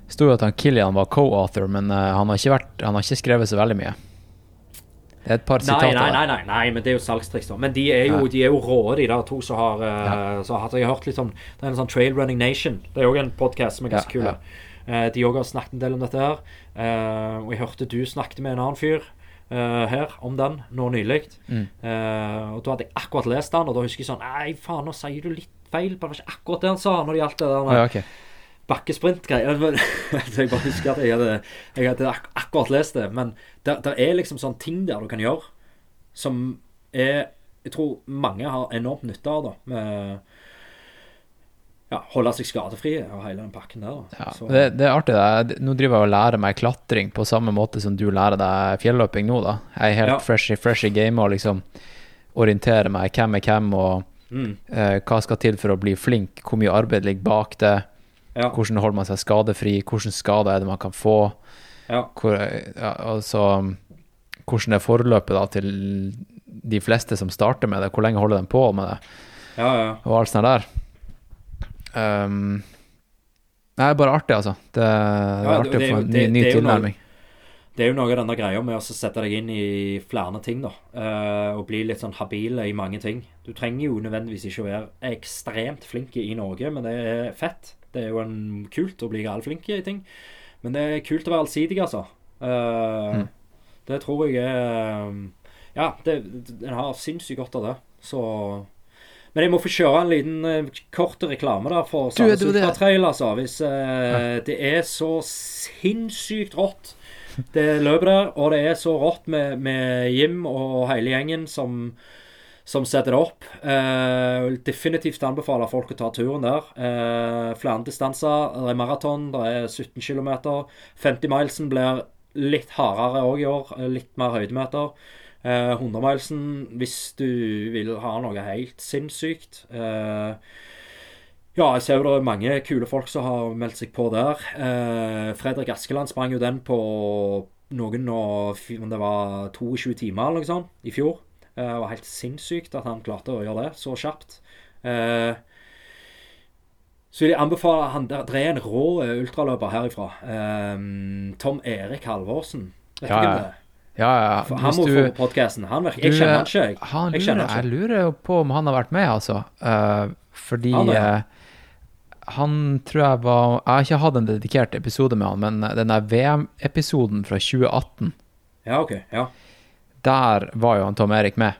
sto at han Killian var co-author, men han har, vært, han, har ikke skrevet så veldig mye. Det er et par sitater. Nei, nei, nei, nei, men det er jo salgstriks. Men de er jo, de er jo rå, de der to som har, ja. så har Jeg har hørt litt sånn Det er en sånn Trail Running Nation. Det er òg en podkast som er ganske ja, kul. Uh, de også har snakket en del om dette her. Uh, og jeg hørte du snakket med en annen fyr her om den nå nylig. Mm. og da hadde jeg akkurat lest den, og da husker jeg sånn Nei, faen, nå sier du litt feil. Det var ikke akkurat det han sa når det gjaldt det der. Ja, okay bakkesprintgreier. jeg bare husker at jeg hadde, jeg hadde ak akkurat lest det. Men det, er liksom sånne ting der du kan gjøre som er Jeg tror mange har enormt nytte av, da. Med ja, holde seg skadefrie og hele den pakken der. Ja, det, det, er artig. Det. Nå driver jeg og lærer meg klatring på samme måte som du lærer deg fjelløping nå. da Jeg er helt ja. fresh, fresh i gamet og liksom orienterer meg hvem er hvem, og mm. eh, hva skal til for å bli flink, hvor mye arbeid ligger bak det. Ja. Hvordan holder man seg skadefri? Hvilke skader er det man kan få? Ja. Hvor, altså, hvordan er forløpet da til de fleste som starter med det. Hvor lenge holder de på med det, Ja, ja. og alt sånt der. Um, er bare artig, altså. Det, det er Ja, artig å få en ny, ny noe- tilnærming. Det er jo noe av denne greia med å sette deg inn i flere ting, da. Uh, og bli litt sånn habile i mange ting. Du trenger jo nødvendigvis ikke å være ekstremt flink i Norge, men det er fett. Det er jo en kult å bli galflink i ting. Men det er kult å være allsidig, altså. Uh, Mm. Det tror jeg er Ja, det, en har sinnssykt godt av det. Så Men jeg må få kjøre en liten eh, kort reklame der for Sandnes Ultratrail, altså. Hvis eh, det er så sinnssykt rått det løpet der, og det er så rått med, med Jim og hele gjengen som, som setter det opp. Eh, definitivt anbefaler folk å ta turen der. Eh, flere distanser. Det er maraton, det er 17 km. 50 milesen blir litt hardere òg i år. eh, Litt mer høydemeter. Eh, 100 milesen hvis du vil ha noe helt sinnssykt. Eh, ja, jeg ser jo det er mange kule folk som har meldt seg på der. Eh, Fredrik Askeland sprang jo den på noen og om det var 22 timer eller noe sånt i fjor. Eh, Det var helt sinnssykt at han klarte å gjøre det så kjapt. Eh, så vil jeg anbefale han der, Det er en rå ultraløper herifra. Eh, Tom Erik Halvorsen. Vet du Ja, hvem det er? Ja, ja. For Han må du- få podkasten. Han virker Jeg kjenner han ikke, jeg. Han Jeg lurer, kjenner jeg ikke. lurer på om han har vært med, altså. Uh, fordi Han, eh, han tror jeg var Jeg har ikke hatt en dedikert episode med han, men den der VM-episoden fra 2018, Ja, OK. Ja. der var jo han Tom Erik med.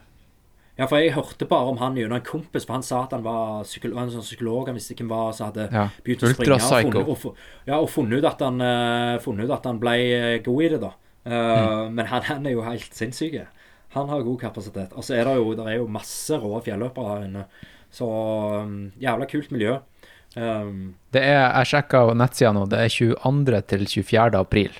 Ja, for jeg hørte bare om han gjennom en kompis, for han sa at han var, psykolog, en sånn psykolog, han visste hvem var, som hadde Ja. begynt å springe. Og funnet, og, ja, og funnet ut at han, uh, funnet ut at han ble eh, god i det, da. Mm. Men han, han er jo helt sinnssyk. Han har god kapasitet. Og så er det jo, det er jo masse rå fjelløpere her inne. Så um, jævla kult miljø. Um, Det er, Jeg sjekka nettsida nå, det er 22. til 24. april.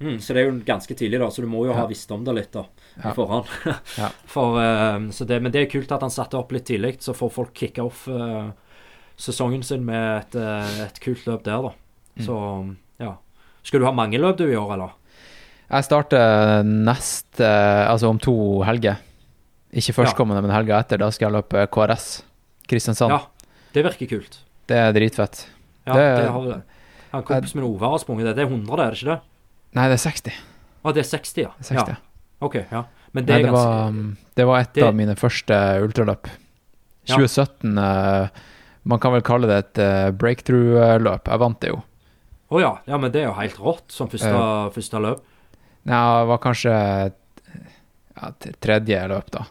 mm, så det er jo ganske tidlig, da, så du må jo ha visst om det litt da, Ja. forhånd. For, um, så det, men det er kult at han satte opp litt tidlig, så får folk kicka off uh, sesongen sin med et, uh, et kult løp der, da. Mm. Så um, ja. Skal du ha mange løp du i år, eller? Jeg starter neste Altså om to helger. Ikke førstkommende, men helga etter. Da skal jeg løpe KRS. Kristiansand. Ja, det virker kult. Det er dritfett. Ja, Det- det, har han kompis min Ove har sprunget det. Det er 100, det, er det ikke det? Nei, det er 60. Å, det er 60, ja. 60. ja. OK, ja. Men det Nei, er det, ganske var, um, det var et det- av mine første ultraløp. Ja. 2017 eh, Man kan vel kalle det et eh, breakthrough-løp. Jeg vant det jo. Å ja. ja, men det er jo helt rått som første, første løp. Det var kanskje ja, tredje løp, da.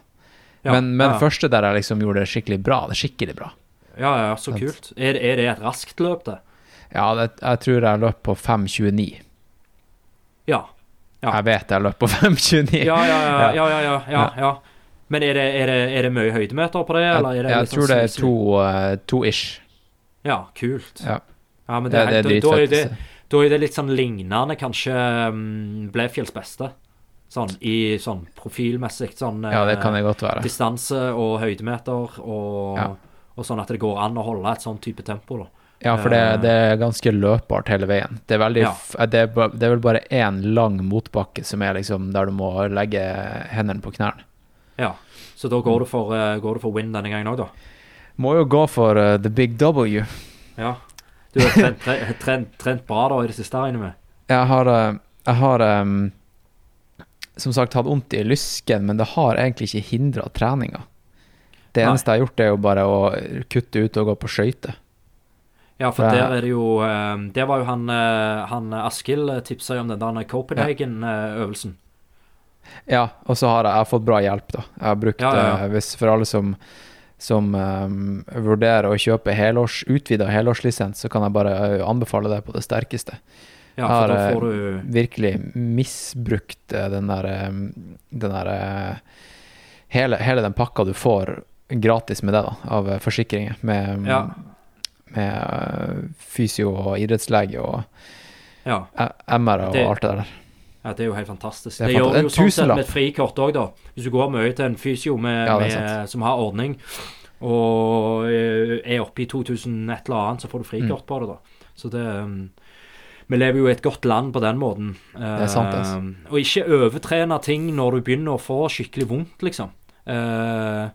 Ja, men men ja. første der jeg liksom gjorde det skikkelig bra. Det er skikkelig bra. Ja, ja, så sånn. kult. Er, er det et raskt løp, det? Ja, det, jeg tror jeg løp på 5.29. Ja. Ja. Jeg vet jeg løp på 5.29. Ja, ja, ja. Ja. ja, ja, ja, ja, ja. Men er det, er, det, er det mye høydemeter på det, eller er Jeg, det jeg sånn tror det er to, uh, to-ish. Ja, kult. Ja. Ja, men Det, det, det er er dritfett. Da er det litt sånn lignende kanskje um, Blefjells beste. Sånn i sånn profilmessig sånn Ja, det kan eh, det godt være. distanse og høydemeter og, Ja. og sånn at det går an å holde et sånn type tempo, da. Ja, for det, det er ganske løpbart hele veien. Det er, veldig, Ja. eh, det er, det er vel bare én lang motbakke som er liksom der du må legge hendene på knærne. Ja. Så da går du for, eh, går du for win denne gangen òg, da. Må jo gå for uh, the big W. Ja. Du har trent, trent, trent, trent bra da i det siste, regner jeg med? Jeg har, eh, jeg har um, som sagt hatt vondt i lysken, men det har egentlig ikke hindra treninga. Det Nei. eneste jeg har gjort, er jo bare å kutte ut og gå på skøyter. Ja, for der er det jo eh, Der var jo han, eh, han Askild tipsa om den der Copenhagen-øvelsen. Ja, og så har jeg, jeg har fått bra hjelp, da. Jeg har brukt, Ja, ja, ja. eh, hvis for alle som, som um, vurderer å kjøpe helårs, utvida helårslisens, så kan jeg bare anbefale det på det sterkeste. Ja, Har, da eh, får du Virkelig misbrukt eh, den der, den der eh, hele, hele den pakka du får gratis med det, da, av forsikringer. Med, Ja. med fysio og idrettslege og Ja. MR og Det- alt det der. Ja, Det er jo helt fantastisk. Det Det, gjør jo sånn sett med et frikort òg, da. Hvis du går mye til en fysio med, Ja, med, som har ordning, og eh, er oppe i 2000 et eller annet, så får du Mm. frikort på det, da. Så det um, Vi lever jo i et godt land på den måten. Det er sant, altså. Uh, og ikke overtrene ting når du begynner å få skikkelig vondt, liksom. Uh,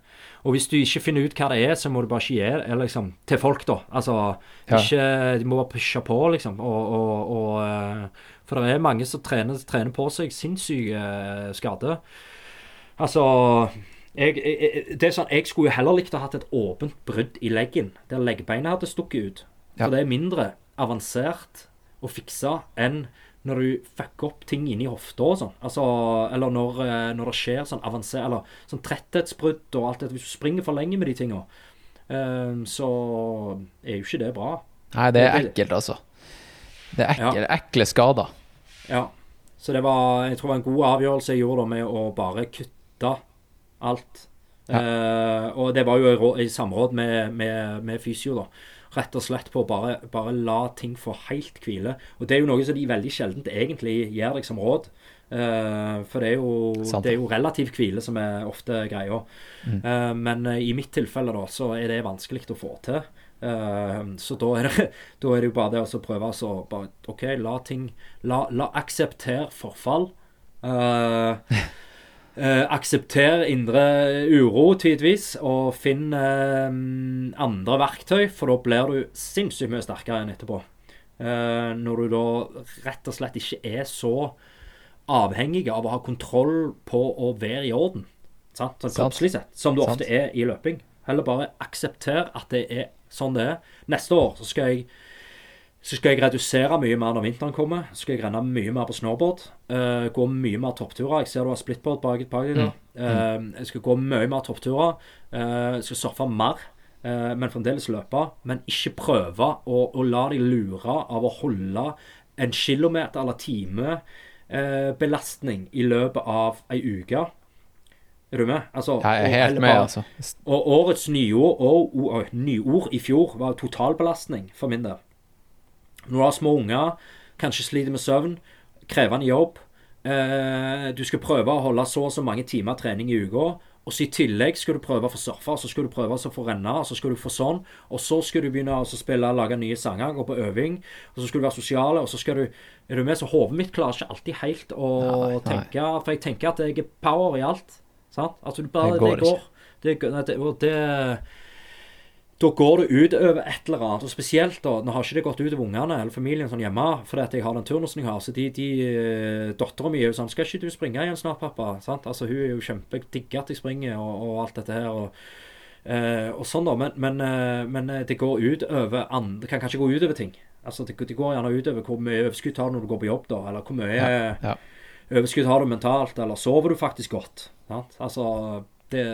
og hvis du ikke finner ut hva det er, så må du bare ikke gi det liksom, til folk, da. Altså, Ja. ikke, de må bare pushe på, liksom. Og, og, og, eh, for det er mange som trener, trener på seg sinnssyke eh, skader. Altså jeg, jeg, det er sånn, jeg skulle jo heller likt å ha hatt et åpent brudd i leggen, der leggbeinet hadde stukket ut. Ja. For det er mindre avansert å fikse enn når du fucker opp ting inni hofta og sånn. Altså, eller når, eh, når det skjer sånn avansert Eller sånn tretthetsbrudd og alt det. Hvis du springer for lenge med de tinga, um, så er jo ikke det bra. Nei, det er ekkelt, altså. Det er ekle, ekle skader. Ja. Så det var Jeg tror det var en god avgjørelse jeg gjorde da med å bare kutte alt. Eh, og det var jo i, rå- i samråd med, med, med fysio, da. Rett og slett på å bare, bare la ting få helt hvile. Og det er jo noe som de veldig sjelden egentlig gir deg som råd. Uh, for det er, jo, det er jo relativ hvile som er ofte greia. Eh, men eh, i mitt tilfelle da, så er det vanskelig å få til. Eh, så da er, det, da er det jo bare det å prøve å bare OK, la ting La, la akseptere forfall. Eh, eh, aksepter indre uro, tidvis, og finn eh, andre verktøy, for da blir du sinnssykt mye sterkere enn etterpå. Eh, når du da rett og slett ikke er så avhengig av å ha kontroll på å være i orden, sant? sånn kroppslig sett, som du Sant. ofte er i løping. Heller bare aksepter at det er sånn det er. Neste år så skal jeg så skal jeg redusere mye mer når vinteren kommer. Så skal jeg renne mye mer på snowboard. Uh, gå mye mer toppturer. Jeg ser du har splitboard bak, et par der. Jeg skal gå mye mer toppturer. Uh, skal surfe mer, uh, men fremdeles løpe. Men ikke prøve å, å la deg lure av å holde en kilometer eller time belastning i løpet av ei uke. Er du med? Altså, Jeg er helt med, altså. og årets nyord, og, og, nyord i fjor var totalbelastning for min del. Når du har små unger, kanskje sliter med søvn, krevende jobb eh, Du skal prøve å holde så og så mange timer trening i uka. Og så i tillegg skal du prøve å få surfe, så skal du prøve å få renne, så skal du få sånn. Og så skal du begynne å spille, lage nye sanger, gå på øving. Og så skal du være sosiale, og så skal du Er du med? Så hodet mitt klarer ikke alltid helt å Nei, nei. tenke For jeg tenker at jeg er power i alt. Sant? Altså, du bare, Det går. Det går. nei, det, det, det da går det ut over et eller annet. Og spesielt da, nå har ikke det gått ut over ungene eller familien sånn hjemme, fordi at jeg har den turnusen jeg har. Så de, de eh, Dattera mi er jo sånn 'Skal ikke du springe igjen snart, pappa?' Sant? Altså, hun er jo kjempedigger at jeg springer og, og alt dette her. og Eh, og sånn da, men, men, eh, men det går ut over andre Det kan kanskje gå ut over ting. Altså Det, det går gjerne ut over hvor mye overskudd har du når du går på jobb, da. Eller hvor mye Ja, ja. Overskudd har du mentalt, eller sover du faktisk godt? Sant? Altså Det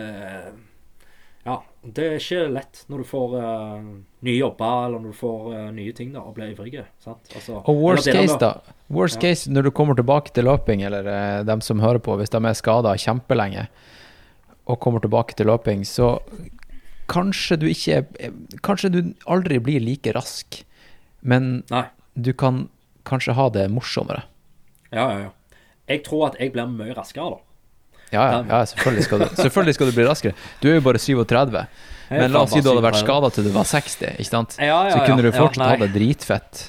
Ja. Det er ikke lett når du får uh, nye jobber, eller når du får uh, nye ting, da, og blir ivrig. Sant? Altså, Og worst case, da. Worst Ja. case når du kommer tilbake til løping, eller uh, dem som hører på, hvis de er skada kjempelenge og kommer tilbake til løping, så kanskje du ikke Kanskje du aldri blir like rask, men Nei. du kan kanskje ha det morsommere. Ja, ja, ja. Jeg tror at jeg blir mye raskere, da. Ja, ja, ja selvfølgelig, skal du, selvfølgelig skal du bli raskere. Du er jo bare 37. Er Men la oss si du hadde vært 37. skada til du var 60, ikke sant? Ja, Så kunne du fortsatt nei. ha det dritfett.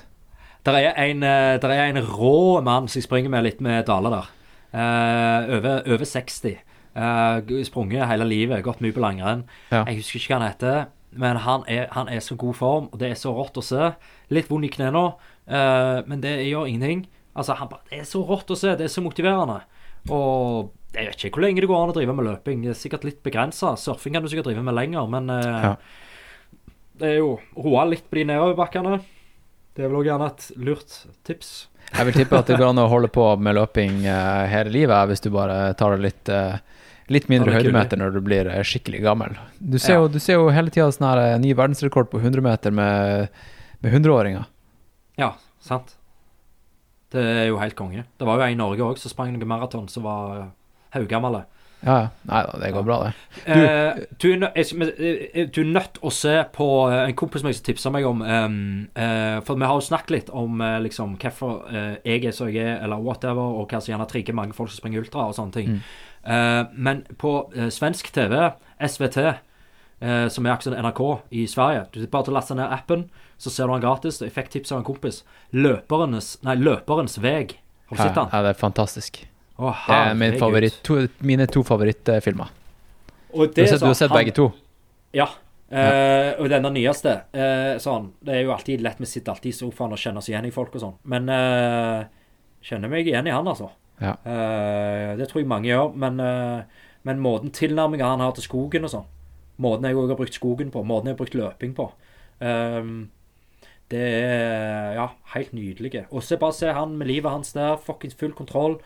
Der er en, eh, der er en rå mann som jeg springer med litt med Dale der. Uh, over, over 60. Uh, sprunget hele livet, gått mye på langrenn. Jeg husker ikke hva han heter, men han er, han er så god form, og det er så rått å se. Litt vond i knærne, uh, men det gjør ingenting. Altså, han bare, Det er så rått å se, det er så motiverende. Og jeg vet ikke hvor lenge det går an å drive med løping. Det er sikkert litt begrensa. Surfing kan du sikkert drive med lenger, men eh, Ja. det er jo roa litt på de nedoverbakkene. Det er vel òg gjerne et lurt tips. Jeg vil tippe at det går an å holde på med løping uh, hele livet hvis du bare tar det litt, uh, litt mindre er høydemeter når du blir eh, skikkelig gammel. Du ser, Ja. jo, du ser jo hele tida sånn her ny verdensrekord på 100 meter med, med 100-åringer. Ja, sant. Det er jo helt konge. Det var jo en i Norge òg som sprang noen maraton som var haugammel. Ja, ja. Nei da, det går bra, det. Eh, du, er jeg eh, du er nødt å se på eh, en kompis meg som tipsa meg om um, uh, For vi har jo snakket litt om uh, liksom hvorfor uh, jeg er som jeg er, eller whatever, og hva som gjerne trigger mange folk som springer ultra og sånne ting. Eh, men på eh, svensk TV, SVT, eh, som er akkurat NRK i Sverige Du bare til å laste ned appen, så ser du han gratis. Jeg fikk tips av en kompis. Løperens, nei, Løperens veg. Har du Ja, sett den? ja, det er fantastisk. Å, Det er min favoritt, to, mine to favorittfilmer. Du du har sett han- begge to? Ja. Eh, og denne nyeste uh, sånn, Det er jo alltid lett Vi sitter alltid i sofaen og kjenner oss igjen i folk og sånn. Men uh, kjenner meg igjen i han, altså. Ja. Uh, det tror jeg mange gjør. Men, men måten tilnærminga han har til skogen og sånn, måten jeg òg har brukt skogen på, måten jeg har brukt løping på eh, Det er ja, helt nydelige. Og så bare se han med livet hans der, fuckings full kontroll.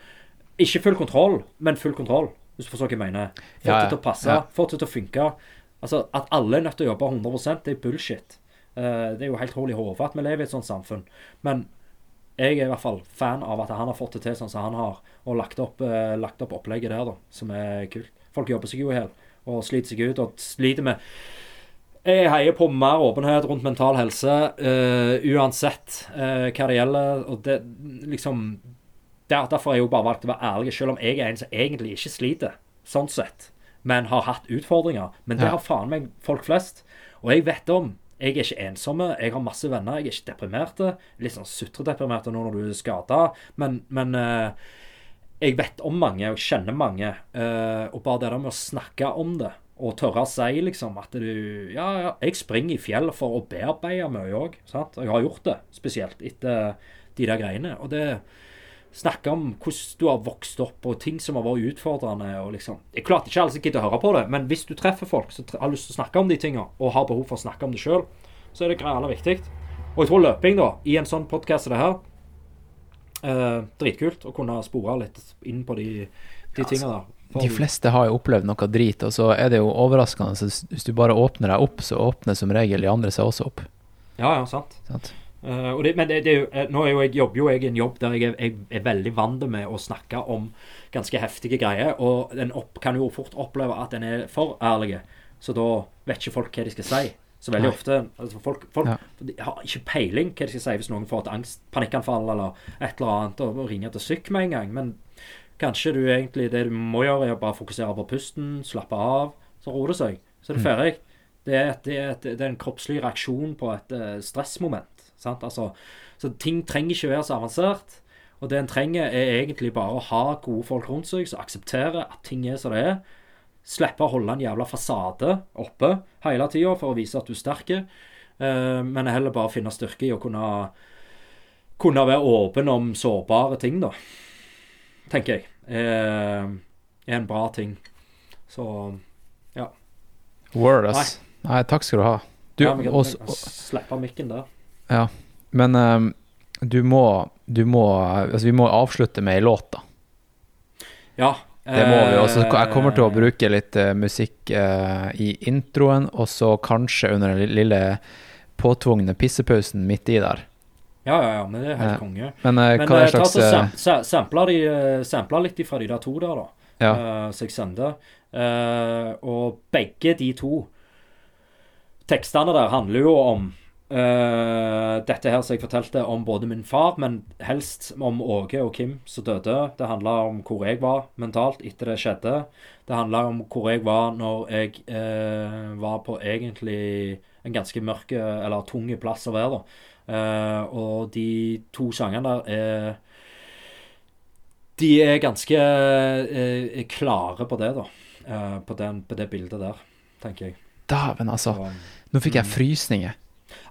Ikke full kontroll, men full kontroll, hvis du forstår hva jeg mener. Fått ja. det til å passe, Ja. fått det til å funke. Altså, At alle er nødt til å jobbe 100% det er bullshit. Uh, det er jo helt hull i hodet at vi lever i et sånt samfunn. Men jeg er i hvert fall fan av at han har fått det til sånn som han har, og lagt opp, uh, lagt opp opplegget der, da, som er kult. Folk jobber seg jo i hjel og sliter seg ut og sliter med Jeg heier på mer åpenhet rundt mental helse, uh, uansett uh, hva det gjelder. Og det liksom der, Derfor har jeg jo bare valgt å være ærlig, selv om jeg er en som egentlig ikke sliter, sånn sett, men har hatt utfordringer. Men det Ja. har faen meg folk flest. Og jeg vet om jeg er ikke ensomme, jeg har masse venner, jeg er ikke deprimerte. Litt sånn sutredeprimerte nå når du er skada, men, men uh, jeg vet om mange, og jeg kjenner mange. og bare det der med å snakke om det, og tørre å si liksom at du Ja, ja, jeg springer i fjell for å bearbeide mye òg. Jeg har gjort det, spesielt etter de der greiene. Og det Snakke om hvordan du har vokst opp, og ting som har vært utfordrende. og liksom Jeg klarte ikke alle som gidder å høre på det, men hvis du treffer folk som har lyst til å snakke om de tinga, og har behov for å snakke om det sjøl, så er det greit viktig. Og jeg tror løping, da, i en sånn podkast som det her eh, Dritkult å kunne spore litt inn på de, de Ja, tinga der. De fleste har jo opplevd noe drit, og så er det jo overraskende. så Hvis du bare åpner deg opp, så åpner som regel de andre seg også opp. Ja, ja, sant. Sant? Uh, og det, men det, det er jo, eh, nå er jo jeg, jobber jo jeg i en jobb der jeg er, jeg er veldig vant med å snakke om ganske heftige greier, og en opp, kan jo fort oppleve at en er for ærlig, så da vet ikke folk hva de skal si. Så veldig Nei. ofte altså Folk, folk Ja. har ikke peiling hva de skal si hvis noen får et angst, panikkanfall eller et eller annet, og ringer til syk med en gang. Men kanskje du egentlig det du må gjøre, er å bare fokusere på pusten, slappe av, så roer det seg. Så er det ferdig. Det er, et, det, er et, det er en kroppslig reaksjon på et uh, stressmoment. Sant? Altså, så ting trenger ikke være så avansert. Og det en trenger, er egentlig bare å ha gode folk rundt seg som aksepterer at ting er som det er. Slippe å holde en jævla fasade oppe hele tida for å vise at du er sterk. uh, men heller bare finne styrke i å kunne, kunne være åpen om sårbare ting, da. Tenker jeg. Eh, er en bra ting. Så ja. Word, ass. Nei, takk skal du ha. Du, ja, vi kan, også, kan slippe mikken der. ja. Men um, du må Du må Altså, vi må avslutte med ei låt, da. Ja. Det må vi. også. eh, jeg kommer til å bruke litt eh, musikk i introen, og så kanskje under den lille påtvungne pissepausen midt i der. Ja, ja, ja, men det er helt konge. Men uh, Men hva eh, er slags eh, sam, sa- sampla, de, eh, litt fra de der to der, da. Ja. Uh, som jeg sender. Uh, og begge de to tekstene der handler jo om uh, dette her som jeg fortalte om både min far, men helst om Åge og Kim som døde. Det handla om hvor jeg var mentalt etter det skjedde. Det handla om hvor jeg var når jeg eh, var på egentlig en ganske mørk eller tung plass å være. da. Eh, og de to sangene der er De er ganske er klare på det, da. Eh, på, den, på det bildet der, tenker jeg. Dæven, altså. Så, Nå fikk jeg Mm. frysninger.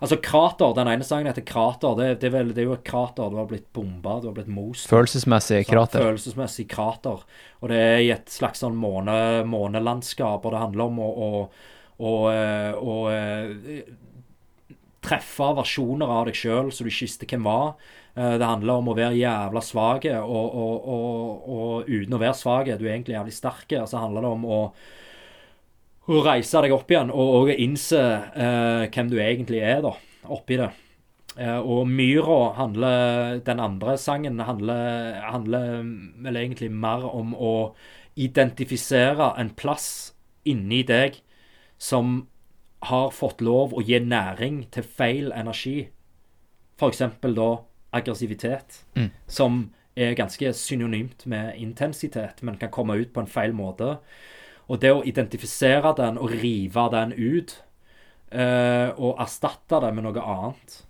altså, krater, den ene sangen heter Krater. Det, det, er vel, det er jo et krater. Du har blitt bomba, du har blitt most. Følelsesmessig krater. Følelsesmessig krater. Og det er i et slags sånn måne, månelandskap, og det handler om å, å, å, eh, å, eh, treffe versjoner av deg sjøl som du ikke visste hvem var. Eh, Det handler om å være jævla svak, og, og, og, og uten å være svak, du er egentlig jævlig sterk. Så handler det om å, å reise deg opp igjen, og, og innse eh, hvem du egentlig er, da, oppi det. Eh, og Myra handler Den andre sangen handler, handler vel egentlig mer om å identifisere en plass inni deg som har fått lov å gi næring til feil energi. F.eks. da aggressivitet, Mm. som er ganske synonymt med intensitet, men kan komme ut på en feil måte. Og det å identifisere den og rive den ut, eh, og erstatte det med noe annet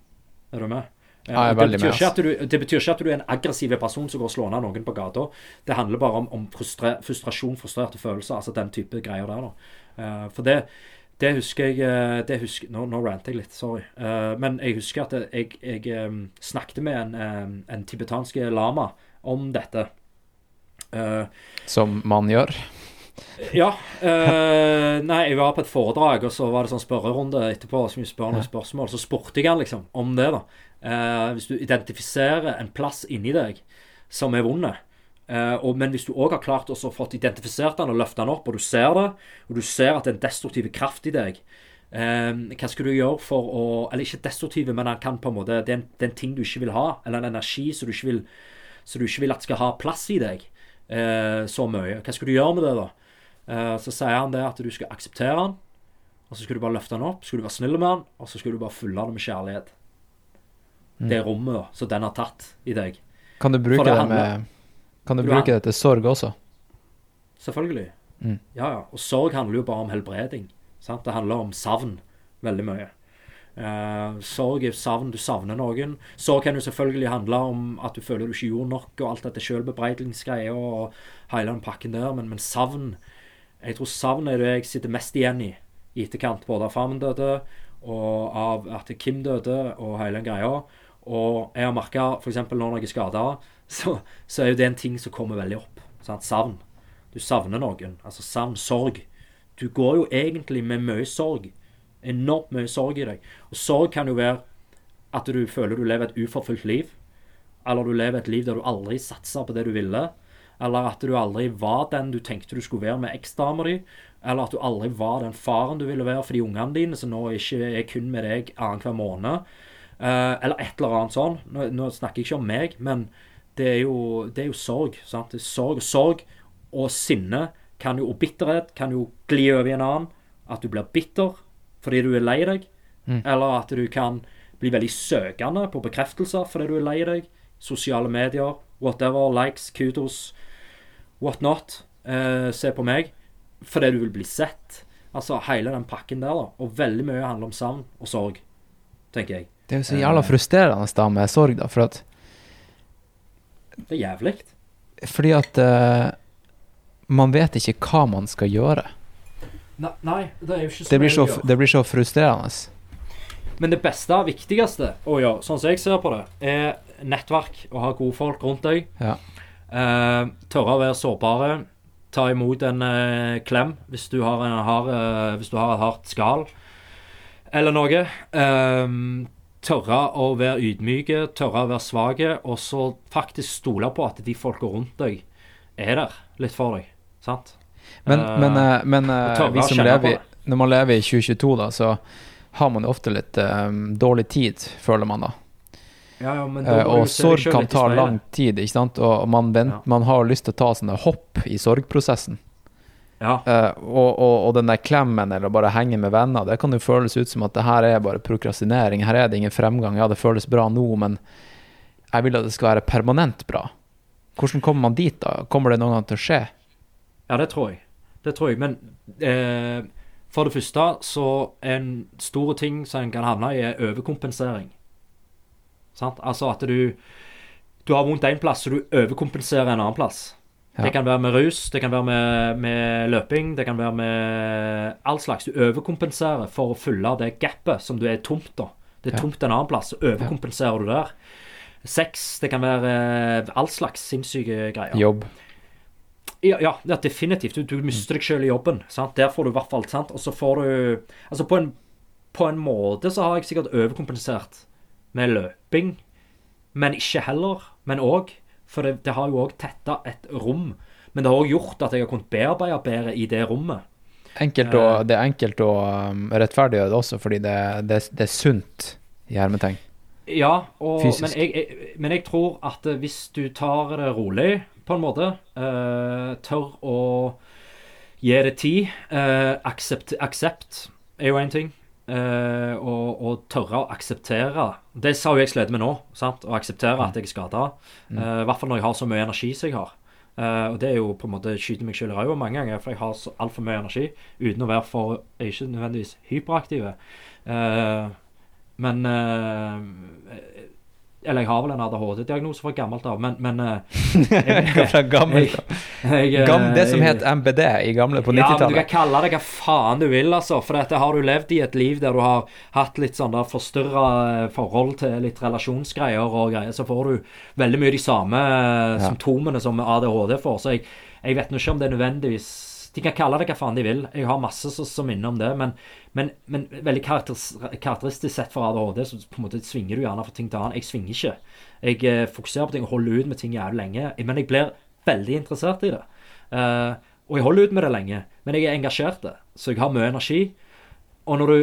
Er du med? Eh, Ja, det, betyr med, at du, det betyr ikke at du er en aggressiv person som går og slår ned noen på gata. Det handler bare om, om frustre, frustrasjon, frustrerte følelser. Altså den type greier der. Eh, for det, det husker jeg eh, det husker, Nå, nå ranter jeg litt, sorry. Eh, men jeg husker at jeg, jeg eh, snakket med en, en tibetansk lama om dette. Som man gjør. ja. eh, nei, jeg var på et foredrag, og så var det sånn spørrerunde etterpå. Så vi spør noen spørsmål. Så spurte jeg han liksom om det, da. Uh, hvis du identifiserer en plass inni deg som er vond, og, men hvis du òg har klart å få identifisert den og løfte den opp, og du ser det, og du ser at det er en destruktiv kraft i deg eh, hva skal du gjøre for å Eller ikke destruktive, men han kan på en måte Det er en, det er en ting du ikke vil ha, eller en energi som du ikke vil, du ikke vil at skal ha plass i deg eh, så mye. Hva skal du gjøre med det, da? Eh, så sier han det at du skal akseptere han, og så skal du bare løfte han opp, så skal du være snill med han, og så skal du bare fylle han med kjærlighet. Det rommet som den har tatt i deg. Kan du bruke det det med Kan du bruke det til sorg også? Selvfølgelig. Mm. Ja, ja. Og sorg handler jo bare om helbreding. Sant? Det handler om savn veldig mye. Uh, sorg er savn. Du savner noen. Sorg kan jo selvfølgelig handle om at du føler du ikke gjorde nok, og alt dette sjølbebreidelsesgreia og hele den pakken der, men, men savn Jeg tror savn er det jeg sitter mest igjen i i etterkant, både av faren døde, og av at Kim døde, og hele den greia. Og jeg har merka f.eks. når jeg er skada, så, så er jo det en ting som kommer veldig opp. Sant? Savn. Du savner noen. Altså savn, sorg. Du går jo egentlig med mye sorg. Enormt mye sorg i deg. Og sorg kan jo være at du føler du lever et uforfulgt liv. Eller du lever et liv der du aldri satsa på det du ville. Eller at du aldri var den du tenkte du skulle være med eksdama di. Eller at du aldri var den faren du ville være for de ungene dine, som nå ikke er kun med deg annenhver måned. Eh, eller et eller annet sånn. Nå, nå snakker jeg ikke om meg, men det er jo, det er jo sorg. Sant? Det er sorg sorg og sinne kan jo, og bitterhet kan jo gli over i en annen. At du blir bitter fordi du er lei deg. Eller at du kan bli veldig søkende på bekreftelser fordi du er lei deg. Sosiale medier, whatever, likes, kudos, what not. Eh, se på meg. Fordi du vil bli sett. Altså hele den pakken der, da. Og veldig mye handler om savn og sorg, tenker jeg. Det er jo så jævla frustrerende da med sorg, da, for at Det er jævlig. Fordi at uh, man vet ikke hva man skal gjøre. Nei, nei, det er jo ikke så Det blir så, å det blir så frustrerende. Men det beste og viktigste å gjøre, sånn som jeg ser på det, er nettverk og ha gode folk rundt deg. Ja. Uh, tørre å være sårbare. Ta imot en uh, klem hvis du, har en hard, eh, hvis du har et hardt skall eller noe. Eh, tørre å være ydmyke, tørre å være svake, og så faktisk stole på at de folka rundt deg er der litt for deg. Sant? Men, uh, men, eh, men eh, vi som lever, når man lever i 2022, da, så har man jo ofte litt um, dårlig tid, føler man da. Ja, ja, men da Eh, og sorg kan ta lang tid, ikke sant? Og man, vent, Ja. man har lyst til å ta sånne hopp i sorgprosessen. Ja. Uh, og, og, og den der klemmen eller bare henge med venner, det kan jo føles ut som at det her er bare prokrastinering. Her er det ingen fremgang. Ja, det føles bra nå, men jeg vil at det skal være permanent bra. Hvordan kommer man dit, da? Kommer det noen gang til å skje? Ja, det tror jeg. Det tror jeg. Men eh, for det første så en stor ting som en kan havne i, er overkompensering. Sant? Altså at du Du har vondt én plass, så du overkompenserer en annen plass. Ja. Det kan være med rus, det kan være med, med løping, det kan være med all slags. Du overkompenserer for å fylle det gapet som du er tomt, da. Det er Ja. tomt en annen plass, så overkompenserer du der. Sex, det kan være eh, all slags sinnssyke greier. Jobb? Ja, ja, ja definitivt. Du, du mister deg selv i jobben. Sant? Der får du i hvert fall sant? Og så får du Altså, på en, på en måte så har jeg sikkert overkompensert med løping, men ikke heller. Men òg. For det, det har jo òg tetta et rom. Men det har òg gjort at jeg har kunnet bearbeide bedre i det rommet. Enkelt å, det er enkelt å um, rettferdiggjøre det også, fordi det, det, det er sunt, i hermetegn. Ja, og, men, jeg, jeg, men jeg tror at eh, hvis du tar det rolig, på en måte, eh, tør å gi det tid eh, aksept, aksept er jo én ting. Eh, og, og tørre å akseptere Det sa jo jeg slet med nå. sant? Å akseptere at jeg er skada. I hvert fall når jeg har så mye energi som jeg har. Uh, og det er jo på en måte skyte meg selv i ræva mange ganger, for jeg har så altfor mye energi uten å være for Jeg er ikke nødvendigvis hyperaktiv. Men Eller jeg har vel en ADHD-diagnose fra gammelt av, men, men eh, Fra gammelt jeg, eh, Det som het MBD i gamle på 90-tallet? ja, men du kan kalle det hva faen du vil, altså. For dette har du levd i et liv der du har hatt litt sånn der forstyrra forhold til litt relasjonsgreier og greier, så får du veldig mye de samme eh, Ja. symptomene som ADHD får. Så jeg, jeg vet nå ikke om det er nødvendigvis De kan kalle det hva faen de vil. Jeg har masse som, minner om det. Men, men, men veldig karakteristisk sett for ADHD, så på en måte svinger du gjerne fra ting til annen. Jeg svinger ikke. Jeg eh, fokuserer på ting og holder ut med ting jævlig lenge. Men jeg blir veldig interessert i det. Uh, og jeg holder ut med det lenge, men jeg er engasjert, det, så jeg har mye energi. Og når du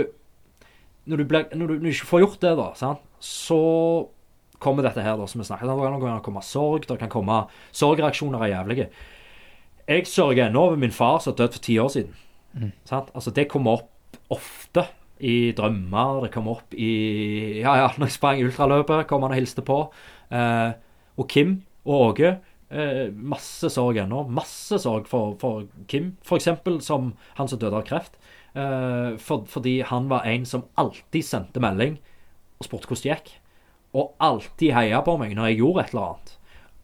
når du, ble, når du, når du ikke får gjort det, da, sant? så kommer dette her, da, som vi snakket om. Det kan komme sorg, det kan komme Sorgreaksjoner er jævlige. Jeg sørger ennå over min far som døde for ti år siden. Sant? Altså, det kommer opp ofte i drømmer. Det kommer opp i Ja, ja, når jeg sprang ultraløpet, kom han og hilste på. Eh, og Kim og Åge. Eh, masse sorg ennå. Masse sorg for, for Kim, f.eks., som han som døde av kreft. Eh, for, fordi han var en som alltid sendte melding og spurte hvordan det gikk. Og alltid heia på meg når jeg gjorde et eller annet.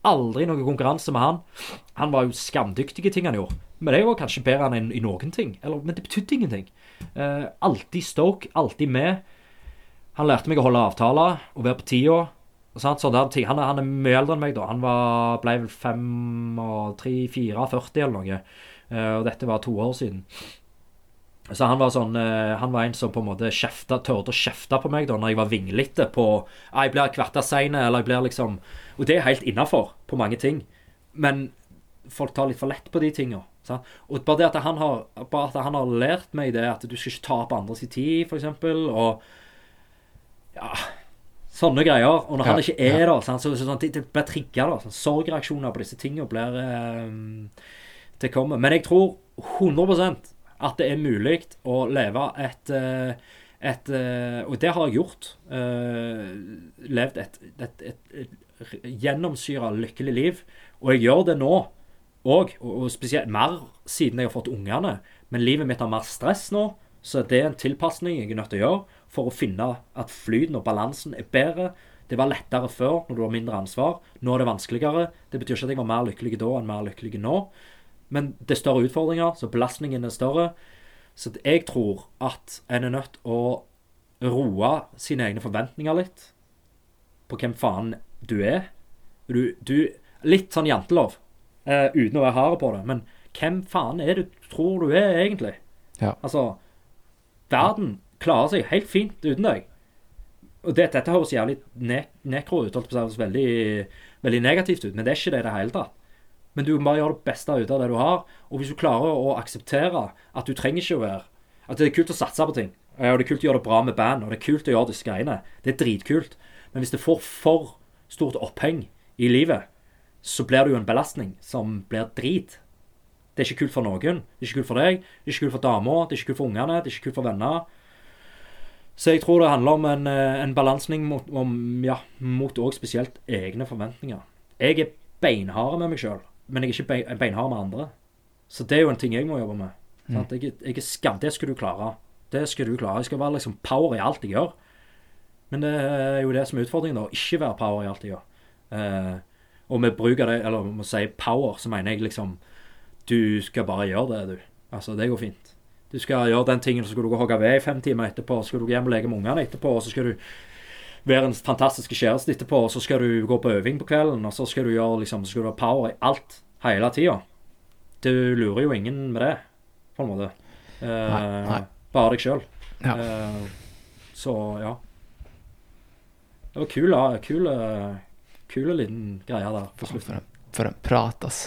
Aldri noen konkurranse med han. Han var jo skamdyktig i ting han gjorde. Men det var kanskje bedre enn i noen ting. Eller, men det betydde ingenting. Uh, alltid stoke, alltid med. Han lærte meg å holde avtaler og være på tida. Sant? Han, han er mye eldre enn meg, da. Han var, ble vel 5, 3, 4, 40 eller noe. Uh, og dette var to år siden. Så han var sånn eh, Han var en som på en måte kjefta, tørde å kjefte på meg da når jeg var vinglete på «Ah, Jeg blir kvarta sein, eller jeg blir liksom Og det er helt innafor på mange ting. Men folk tar litt for lett på de tinga. Og bare det at han har at han har lært meg det, at du skal ikke ta på andres tid, f.eks., og Ja Sånne greier. Og når han ikke er der, sant, så, så, sånn, det, det blir trigga. sånn, Sorgreaksjoner på disse tinga blir eh, Det kommer. Men jeg tror 100 at det er mulig å leve et, eh, et eh, Og det har jeg gjort. eh, levd et, et, et, et gjennomsyra lykkelig liv. Og jeg gjør det nå òg, og, og spesielt mer siden jeg har fått ungene. Men livet mitt har mer stress nå, så det er en tilpasning jeg er nødt til å gjøre for å finne at flyten og balansen er bedre. Det var lettere før, når du har mindre ansvar. Nå er det vanskeligere. Det betyr ikke at jeg var mer lykkelig da enn mer lykkelig nå. Men det er større utfordringer, så belastningen er større. Så jeg tror at en er nødt å roe sine egne forventninger litt. På hvem faen du er. Du, du Litt sånn jantelov, uh, uten å være hard på det. Men hvem faen er det du tror du er, egentlig? Ja. Altså Verden klarer seg helt fint uten deg. Og det, Dette høres jævlig ne nekro ut, holdt på å si, veldig, veldig negativt ut, men det er ikke det i det hele tatt. Men du må bare gjøre det beste ut av det du har. Og hvis du klarer å akseptere at du trenger ikke å være At det er kult å satse på ting. Og det er kult å gjøre det bra med band, og det er kult å gjøre disse greiene. Det er dritkult. Men hvis det får for stort oppheng i livet, så blir det jo en belastning som blir drit. Det er ikke kult for noen. Det er ikke kult for deg, det er ikke kult for dama, det er ikke kult for ungene, det er ikke kult for venner. Så jeg tror det handler om en, eh, en balansning mot, om, ja, spesielt egne forventninger. Jeg er beinhard med meg sjøl, men jeg er ikke bein, beinhard med andre. Så det er jo en ting jeg må jobbe med. Sant? Jeg, jeg er skam, Det skal du klare. Det skal du klare. Jeg skal være liksom power i alt jeg gjør. Men det er jo det som er utfordringen, da. Ikke være power i alt jeg gjør. Eh, og med bruk av det, eller med å si power, så mener jeg liksom Du skal bare gjøre det, du. Altså, det går fint. Du skal gjøre den tingen, så skal du gå og hogge ved i fem timer etterpå. Så skal du hjem og leke med ungene etterpå, og så skal du være en fantastisk kjæreste etterpå, og så skal du gå på øving på kvelden, og så skal du gjøre liksom, så skal du ha power i alt hele tida. Du lurer jo ingen med det, på en måte. Uh, Nei, nei. Bare deg sjøl. Ja. så ja. Det var kul, kule, kul, eh, liten greie der på slutten. For en, prat, ass.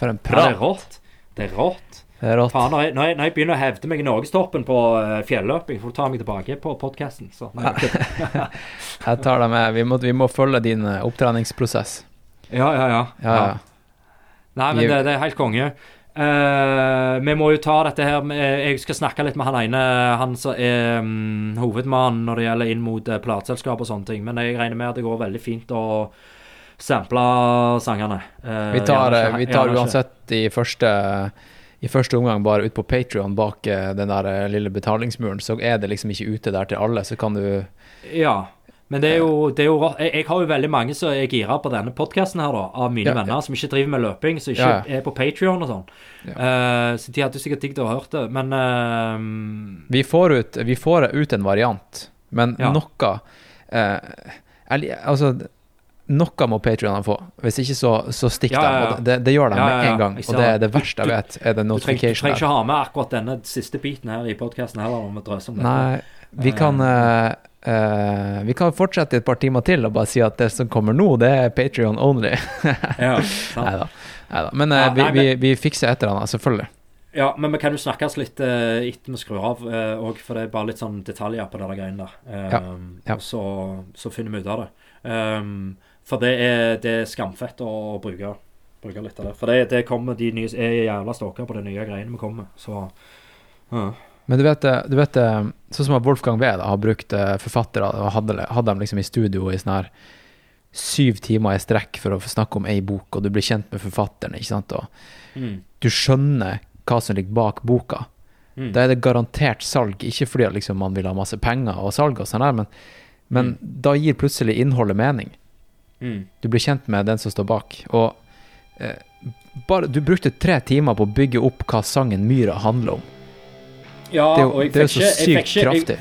For en Ja, det er rått. Det er rått. Det er rått. Faen, når jeg, når, jeg, når jeg begynner å hevde meg i norgestoppen på uh, fjelløping, får du ta meg tilbake på podkasten. Jeg tar deg med. Vi må, vi må følge din eh, opptreningsprosess. ja, ja, ja. Ja, ja. Nei, men det, det er helt konge. Uh, vi må jo ta dette her Jeg skal snakke litt med han ene, han som er um, hovedmannen når det gjelder inn mot uh, plateselskap og sånne ting. Men jeg regner med at det går veldig fint å sample sangene. Uh, Vi tar, gjerne eh, vi tar uansett de første, i første omgang bare ut på Patrion bak eh, den der eh, lille betalingsmuren, så er det liksom ikke ute der til alle. Så kan du Ja. Men det er jo, det er jo jeg, jeg har jo veldig mange som er gira på denne podkasten her, da, av mine Ja, ja. venner som ikke driver med løping, som ikke Ja, ja. er på Patrion og sånn. Uh, så de hadde sikkert digg å ha hørt det, men uh, Vi får ut, vi får ut en variant, men Ja. noe uh, jeg Altså, noe må Patreonene få. Hvis ikke, så, så stikker Ja, ja, ja. de. Det, det gjør de med en gang. Og det er det. verste jeg vet, er det trenger, du trenger ikke ha med akkurat denne siste biten her i podkasten heller, om vi drøser om det. Nei, vi kan uh, uh, Vi kan fortsette et par timer til og bare si at det som kommer nå, det er Patrion only. Ja. Nei da. Neida. Men uh, vi, vi, vi fikser et eller annet, selvfølgelig. Ja, men vi kan jo snakkes litt uh, etter vi skrur av òg, for det er bare litt sånn detaljer på der greiene der. Ja, ja. Så, så finner vi ut av det. Um, for det er, det er skamfett å bruke, bruke litt av det. For det, det kommer de nye er jævla stalker på de nye greiene vi kommer så ja. Men du vet, du vet sånn som Wolfgang Wee har brukt eh, forfattere og hadde, hadde dem liksom i studio i sånn her syv timer i strekk for å snakke om ei bok, og du blir kjent med forfatteren, ikke sant, og Mm. du skjønner hva som ligger bak boka. Mm. Da er det garantert salg, ikke fordi liksom man vil ha masse penger og salg og sånn der, men, men da gir plutselig innholdet mening. Mm. Du blir kjent med den som står bak. Og eh, bare, du brukte tre timer på å bygge opp hva sangen Myra handler om. Ja, Det er jo, jeg det er så jeg sykt ikke- jeg- kraftig.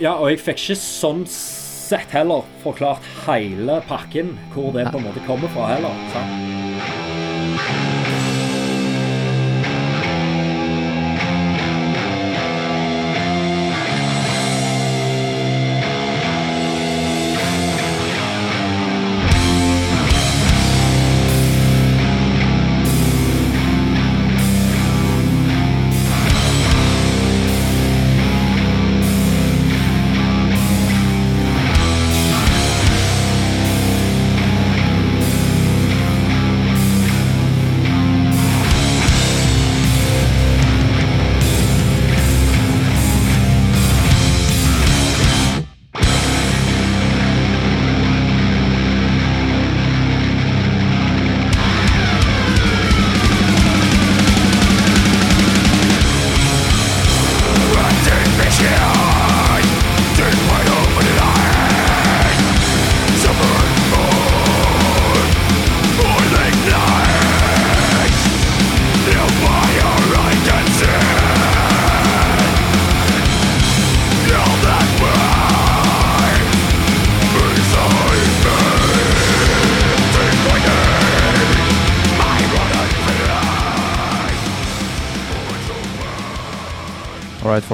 Ja, og jeg fikk ikke sånn sett heller forklart hele pakken, hvor det på en måte kommer fra heller. Sant?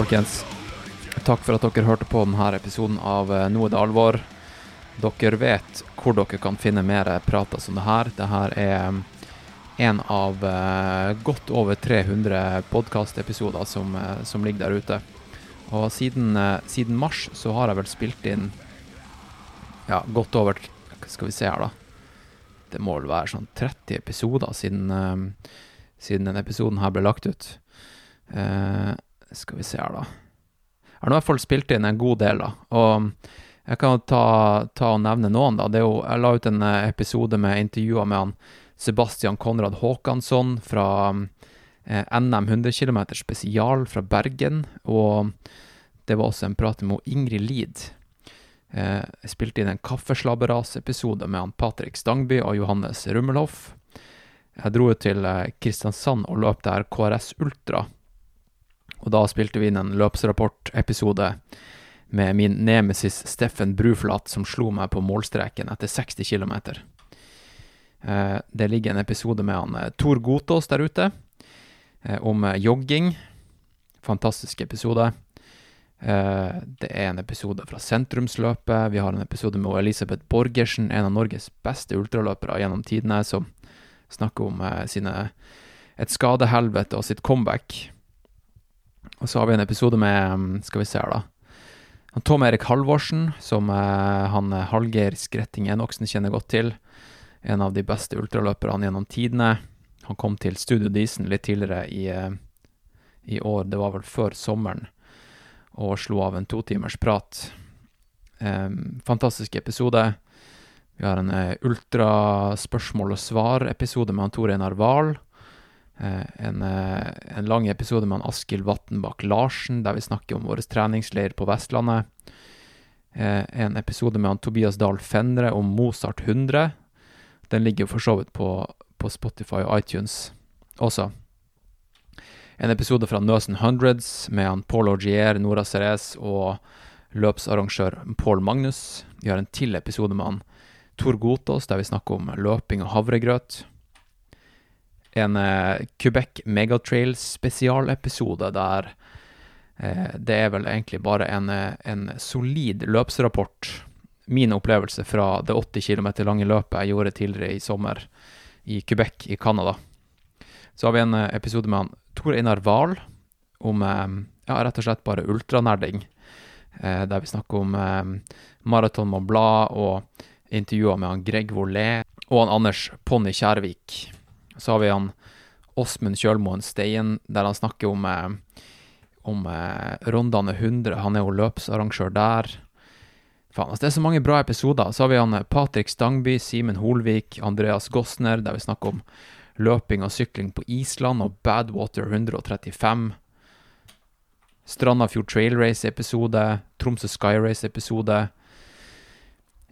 Folkens. Takk for at dere hørte på denne episoden av eh, Nå er det alvor. Dere vet hvor dere kan finne mer prater som det her. Det her er en av eh, godt over 300 podkastepisoder som, eh, som ligger der ute. Og siden, eh, siden mars så har jeg vel spilt inn ja, godt over Hva skal vi se her, da. Det må vel være sånn 30 episoder siden, eh, siden denne episoden her ble lagt ut. Eh, skal vi se her, da. Har nå hvert fall spilt inn en god del, da. Og jeg kan ta, ta og nevne noen, da. Jo, jeg la ut en eh, episode med intervjuer med han Sebastian Konrad Håkansson fra eh, NM 100 km spesial fra Bergen. Og det var også en prat med Ingrid Lid. Eh, jeg spilte inn en Kaffeslabberas-episode med han Patrick Stangby og Johannes Rummelhoff. Jeg dro ut til eh, Kristiansand og løp der KRS Ultra. Og da spilte vi inn en løpsrapportepisode med min nemesis Steffen Bruflat, som slo meg på målstreken etter 60 km. Eh, det ligger en episode med han eh, Tor Gotaas der ute, eh, om jogging. Fantastisk episode. Det er en episode fra sentrumsløpet. Vi har en episode med Elisabeth Borgersen, en av Norges beste ultraløpere gjennom tidene, som snakker om sine et skadehelvete og sitt comeback. Og så har vi en episode med mm, Skal vi se her, da. Tom Erik Halvorsen, som eh, han eh, Hallgeir Skretting Enoksen kjenner godt til. En av de beste ultraløperne gjennom tidene. Han kom til Studio Disen litt tidligere i, eh, i år, det var vel før sommeren, og slo av en totimers prat. Em, fantastisk episode. Vi har en ultraspørsmål og svar-episode med han Tor Einar Wahl. Eh, en, eh, en lang episode med Askild Vatnbakk Larsen, der vi snakker om vår treningsleir på Vestlandet. eh, en episode med Tobias Dahl Fenre om Mozart 100. Den ligger for så vidt på, på Spotify og iTunes også. En episode fra Nøsen Hundreds med Paul Augier, Nora Ceres og løpsarrangør Paul Magnus. Vi har en til episode med han Tor Gotaas, der vi snakker om løping og havregrøt. En eh, Quebec Megatrail spesialepisode der eh, det er vel egentlig bare en, eh, en solid løpsrapport. Min opplevelse fra det 80 km lange løpet jeg gjorde tidligere i sommer i Quebec i Canada. Så har vi en eh, episode med han Tor Einar Wahl om eh, ja, rett og slett bare ultranerding. Eh, der vi snakker om Maraton Mont Blad og intervjuer med han Greg Volé og han Anders Ponni Kjærvik. Så har vi han Åsmund Kjølmoen Steien, der han snakker om, om Rondane 100. Han er jo løpsarrangør der. Faen, altså det er så mange bra episoder. Så har vi han Patrick Stangby, Simen Holvik, Andreas Gossner, der vi snakker om løping og sykling på Island og Badwater 135. Strandafjord Trail Race-episode, Tromsø Sky Race-episode.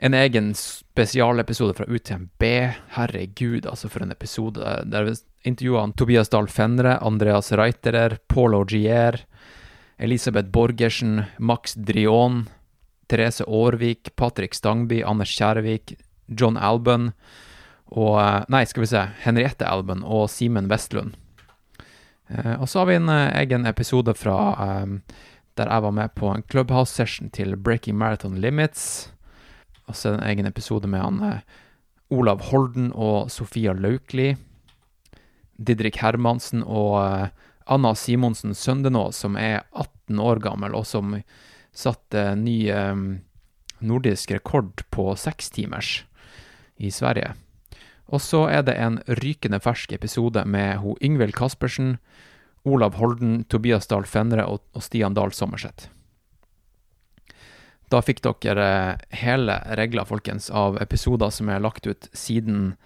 En egen spesialepisode fra UTMB. Herregud, altså, for en episode. Der vi intervjua Tobias Dahl Fenre, Andreas Reiterer, Paul Augier, Elisabeth Borgersen, Max Drion, Therese Aarvik, Patrick Stangby, Anders Kjærvik, John Albon og eh, Nei, skal vi se. Henriette Alben og Simen Vestlund. Eh, og så har vi en eh, egen episode fra der jeg var med på en Clubhouse-session til Breaking Marathon Limits. Og så en egen episode med han Olav Holden og Sofia Laukli. Didrik Hermansen og Anna Simonsen Søndenå, som er 18 år gammel, og som satte ny nordisk rekord på sekstimers i Sverige. Og så er det en rykende fersk episode med ho Yngvild Caspersen, Olav Holden, Tobias Dahl Fenre og Stian Dahl Sommerseth. Da fikk dere hele regla, folkens, av episoder som er lagt ut siden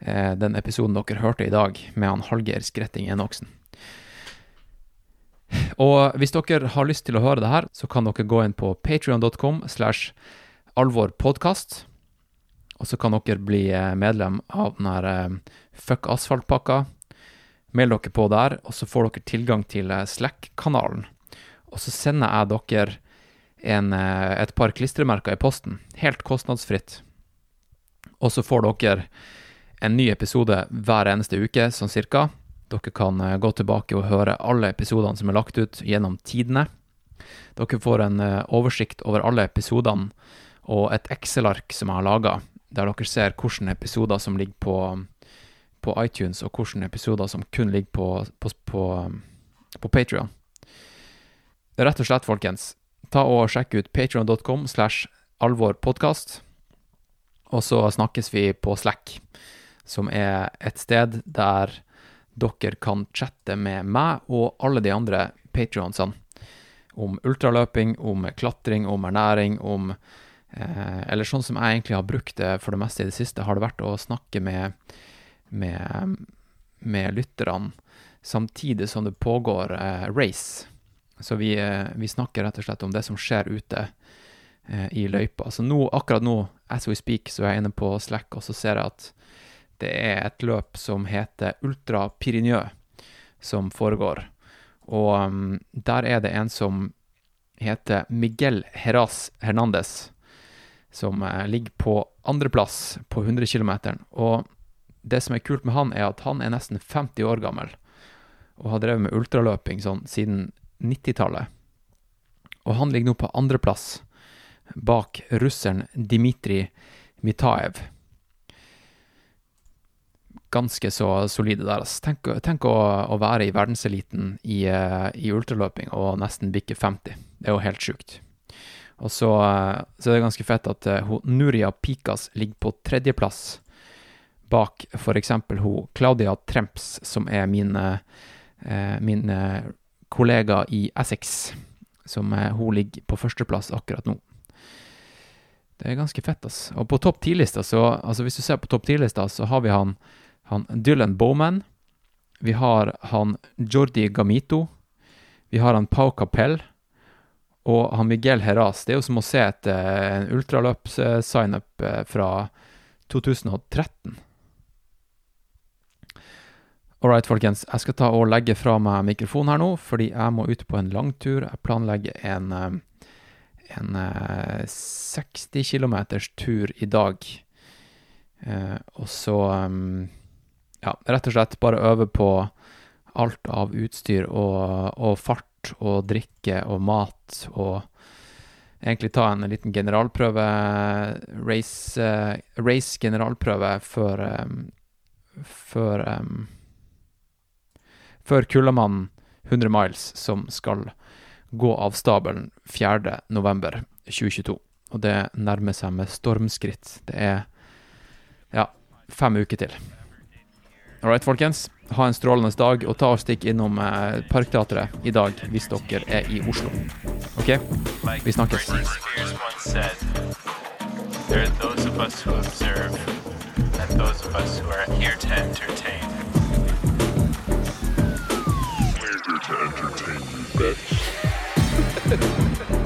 eh, den episoden dere hørte i dag, med han Hallgeir Skretting Enoksen. Og hvis dere har lyst til å høre det her, så kan dere gå inn på patrion.com slash alvorpodkast. Og så kan dere bli eh, medlem av den her eh, Fuck asfalt-pakka. Meld dere på der, og så får dere tilgang til eh, Slack-kanalen. Og så sender jeg dere en, et par klistremerker i posten, helt kostnadsfritt. Og så får dere en ny episode hver eneste uke, sånn cirka. Dere kan gå tilbake og høre alle episodene som er lagt ut gjennom tidene. Dere får en oversikt over alle episodene og et Excel-ark som jeg har laga, der dere ser hvilke episoder som ligger på, på iTunes, og hvilke episoder som kun ligger på, på, på, på Patrion. Rett og slett, folkens, ta og sjekk ut patrion.com slash alvorpodkast, og så snakkes vi på Slack, som er et sted der dere kan chatte med meg og alle de andre patrionsene om ultraløping, om klatring, om ernæring, om Eh, eller sånn som jeg egentlig har brukt det for det meste i det siste, har det vært å snakke med, med, med lytterne samtidig som det pågår eh, race. Så vi, eh, vi, snakker rett og slett om det som skjer ute eh, i løypa. Så nå, akkurat nå, as we speak, så er jeg inne på Slack, og så ser jeg at det er et løp som heter Ultra Pirinjø, som foregår. Og um, der er det en som heter Miguel Heras Hernandez som eh, ligger på andreplass på 100 km. Og det som er kult med han, er at han er nesten 50 år gammel og har drevet med ultraløping sånn siden 90-tallet. Og han ligger nå på andreplass bak russeren Dmitrij Mitaev. Ganske så solide der. Tenk, tenk å, å, være i verdenseliten i, uh, i ultraløping og nesten bikke 50. Det er jo helt sjukt. Og så, eh, så er det ganske fett at uh, Nuria Pikas ligger på tredjeplass bak f.eks. hun Claudia Tremps, som er min, min kollega i Essex. Som hun ligger på førsteplass akkurat nå. Det er ganske fett, ass. Og på topp ti-lista, så Altså, hvis du ser på topp ti-lista, så har vi han, han Dylan Bowman. Vi har han Jordi Gamito. Vi har han Pau Capell. Og han Miguel Heras, det er jo som å se et en ultraløps-signup eh, fra 2013. All right, folkens. Jeg skal ta og legge fra meg mikrofonen her nå, fordi jeg må ut på en langtur. Jeg planlegger en, eh, en eh, 60 km tur i dag. Eh, og så ja, rett og slett bare øve på alt av utstyr og, og fart og drikke og mat og egentlig ta en liten generalprøve, race, eh, race generalprøve før før før Kullamannen 100 miles, som skal gå av stabelen 4. november 2022. Og det nærmer seg med stormskritt. Det er ja, fem uker til. All right, folkens. Ha en strålende dag, og ta og stikk innom eh, Parkteatret i dag hvis dere er i Oslo. OK? Vi snakkes. There are those of us who observe and those of us who are here to entertain. Bitch.